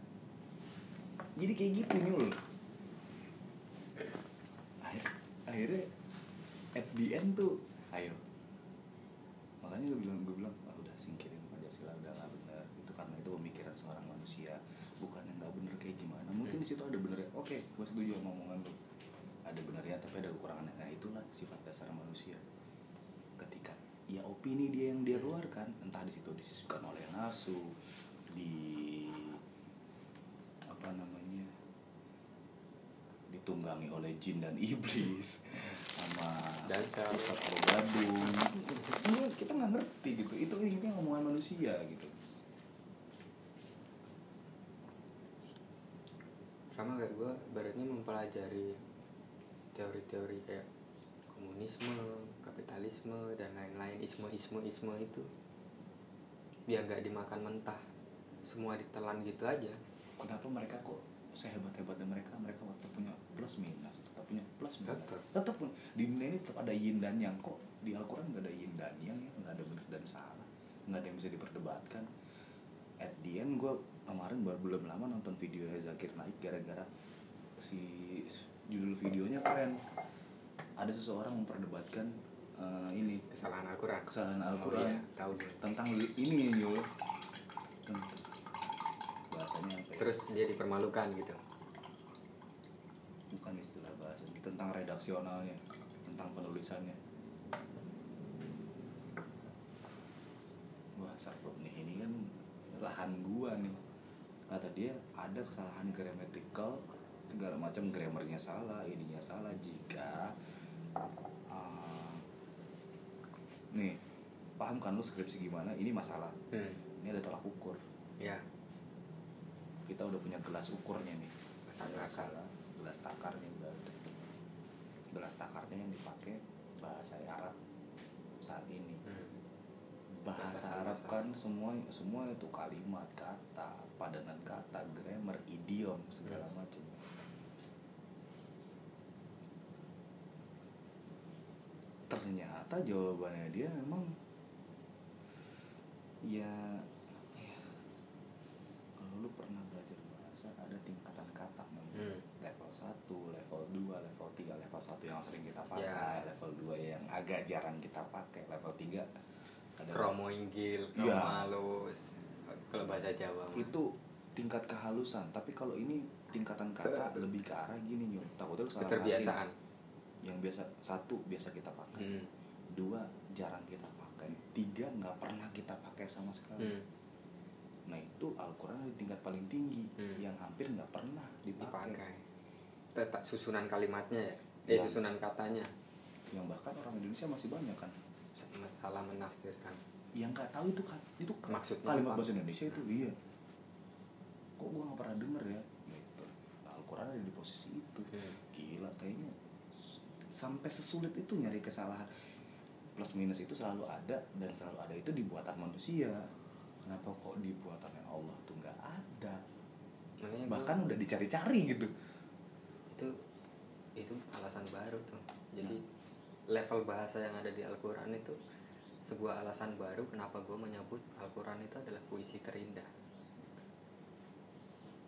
jadi kayak gitu nyul. Akhir, akhirnya at the end tuh makanya gue bilang gue bilang ah, udah singkirin pancasila udah nggak benar itu karena itu pemikiran seorang manusia bukan yang nggak bener kayak gimana. Mungkin di situ ada benernya. Oke gue setuju sama omongan lu. Ada benernya tapi ada kekurangannya. Nah itulah sifat dasar manusia. Ketika ya opini dia yang dia keluarkan entah di situ disisipkan oleh nafsu di apa namanya ditunggangi oleh jin dan iblis sama Dangkal. Ustaz Gadung Ini kita nggak ngerti gitu. Itu ini ngomongan manusia gitu. Sama kayak gue baratnya mempelajari teori-teori kayak komunisme kapitalisme dan lain-lain isme isme isme itu. Biar nggak dimakan mentah. Semua ditelan gitu aja. Kenapa mereka kok sehebat hebatnya mereka mereka waktu punya plus minus tetap punya plus minus. Tetap. tetap pun di dunia ini tetap ada yin dan yang kok. Di Al-Quran nggak ada yin dan yang ya. Nggak ada benar dan salah. Nggak ada yang bisa diperdebatkan. At the end gue kemarin baru belum lama nonton video Zakir naik gara-gara si judul videonya keren. Ada seseorang memperdebatkan eh, ini. Kesalahan Al-Quran. Kesalahan Oh, Al-Quran iya, tahu gue. tentang ini Yul. Tentang- bahasanya apa ya? terus dia dipermalukan gitu. Bukan istilah bahasa tentang redaksionalnya tentang penulisannya. Wah serem nih ini kan lahan gua nih. Kata dia ada kesalahan gramatikal segala macam grammarnya salah ininya salah jika uh, nih paham kan lu skripsi gimana? Ini masalah. Hmm. ini ada tolak ukur. Ya kita udah punya gelas ukurnya nih Takar. salah gelas takarnya udah ada gelas takarnya yang dipakai bahasa Arab saat ini hmm. bahasa Bahasa Arab kan semua semua itu kalimat kata padanan kata grammar idiom segala Hmm. macam ternyata jawabannya dia memang ya kalau lu pernah belajar bahasa ada tingkatan kata namanya Hmm. level 1, level 2, level 3, level 1 yang sering kita pakai, Ya. level 2 yang agak jarang kita pakai, level 3 ada kromo inggil Iya. kromo halus kalau bahasa Jawa mah. itu tingkat kehalusan, tapi kalau ini tingkatan kata lebih ke arah gini nyul. Takutnya lu salah keterbiasaan. Yang biasa satu biasa kita pakai, hmm. dua jarang kita pakai, tiga nggak pernah kita pakai sama sekali. Hmm. Nah itu Al-Quran di tingkat paling tinggi Hmm. yang hampir nggak pernah dipakai. dipakai tetap susunan kalimatnya ya eh Ya. susunan katanya Yang bahkan orang Indonesia masih banyak kan? Salah menafsirkan. Yang nggak tahu itu kan itu Maksudnya kalimat apa? bahasa Indonesia itu iya. Kok gua nggak pernah denger ya? Gitu. Al-Quran ada di posisi itu. Hmm. gila kayaknya sampai sesulit itu nyari kesalahan. Plus minus itu selalu ada dan selalu ada itu di buatan manusia. Kenapa kok di buatannya Allah tuh nggak ada? Makanya bahkan gua- udah dicari-cari gitu. Itu itu alasan baru tuh. Jadi level bahasa yang ada di Al-Quran itu sebuah alasan baru kenapa gue menyebut Al-Quran itu adalah puisi terindah.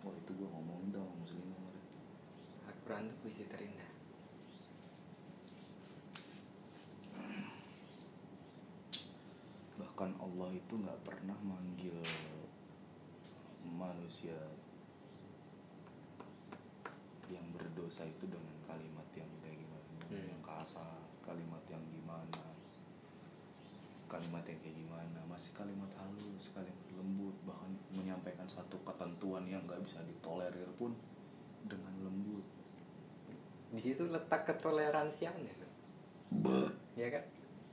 Wah itu gua ngomongin dong muslim Al-Quran itu puisi terindah. Bahkan Allah itu nggak pernah manggil manusia yang berdosa itu dengan kalimat yang kayak gimana Hmm. yang kasar kalimat yang gimana kalimat yang kayak gimana masih kalimat halus kalimat lembut bahkan menyampaikan satu ketentuan yang nggak bisa ditolerir pun dengan lembut di situ letak ketoleransiannya kan? ya kan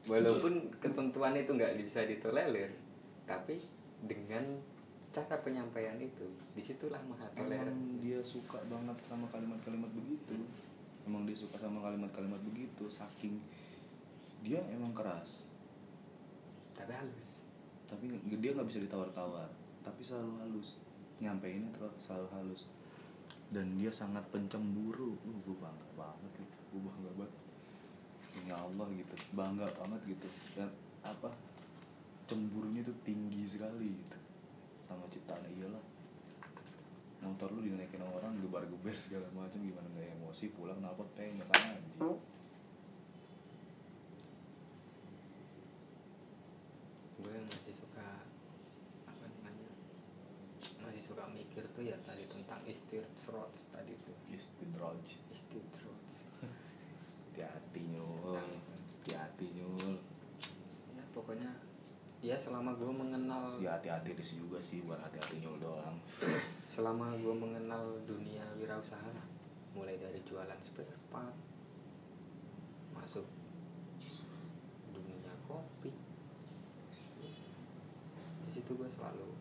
walaupun ketentuan itu nggak bisa ditolerir tapi dengan cara penyampaian itu di situlah maha toleran dia suka banget sama kalimat-kalimat begitu. Emang dia suka sama kalimat-kalimat begitu. Saking dia emang keras, tapi halus tapi dia nggak bisa ditawar-tawar. Tapi selalu halus. Nyampeinnya terlalu selalu halus. Dan dia sangat pencemburu. Uh, gue bangga banget gitu. Gue bangga banget. Ya Allah gitu. Bangga banget gitu. Dan apa? Cemburunya tuh tinggi sekali gitu. Sama ciptaan iyalah motor lu dinaikin orang gebar-geber segala macam gimana nggak emosi pulang nalpot pengen kan anjing. Gue masih suka apa namanya masih suka mikir tuh ya tadi tentang istirroj tadi tuh. Istidroj istirroj hati-hati nyul. Hati-hati nyul. Ya pokoknya ya selama gue mengenal ya hati-hati di juga sih buat hati-hati nyul doang selama gue mengenal dunia wirausaha mulai dari jualan spare part masuk dunia kopi di situ gue selalu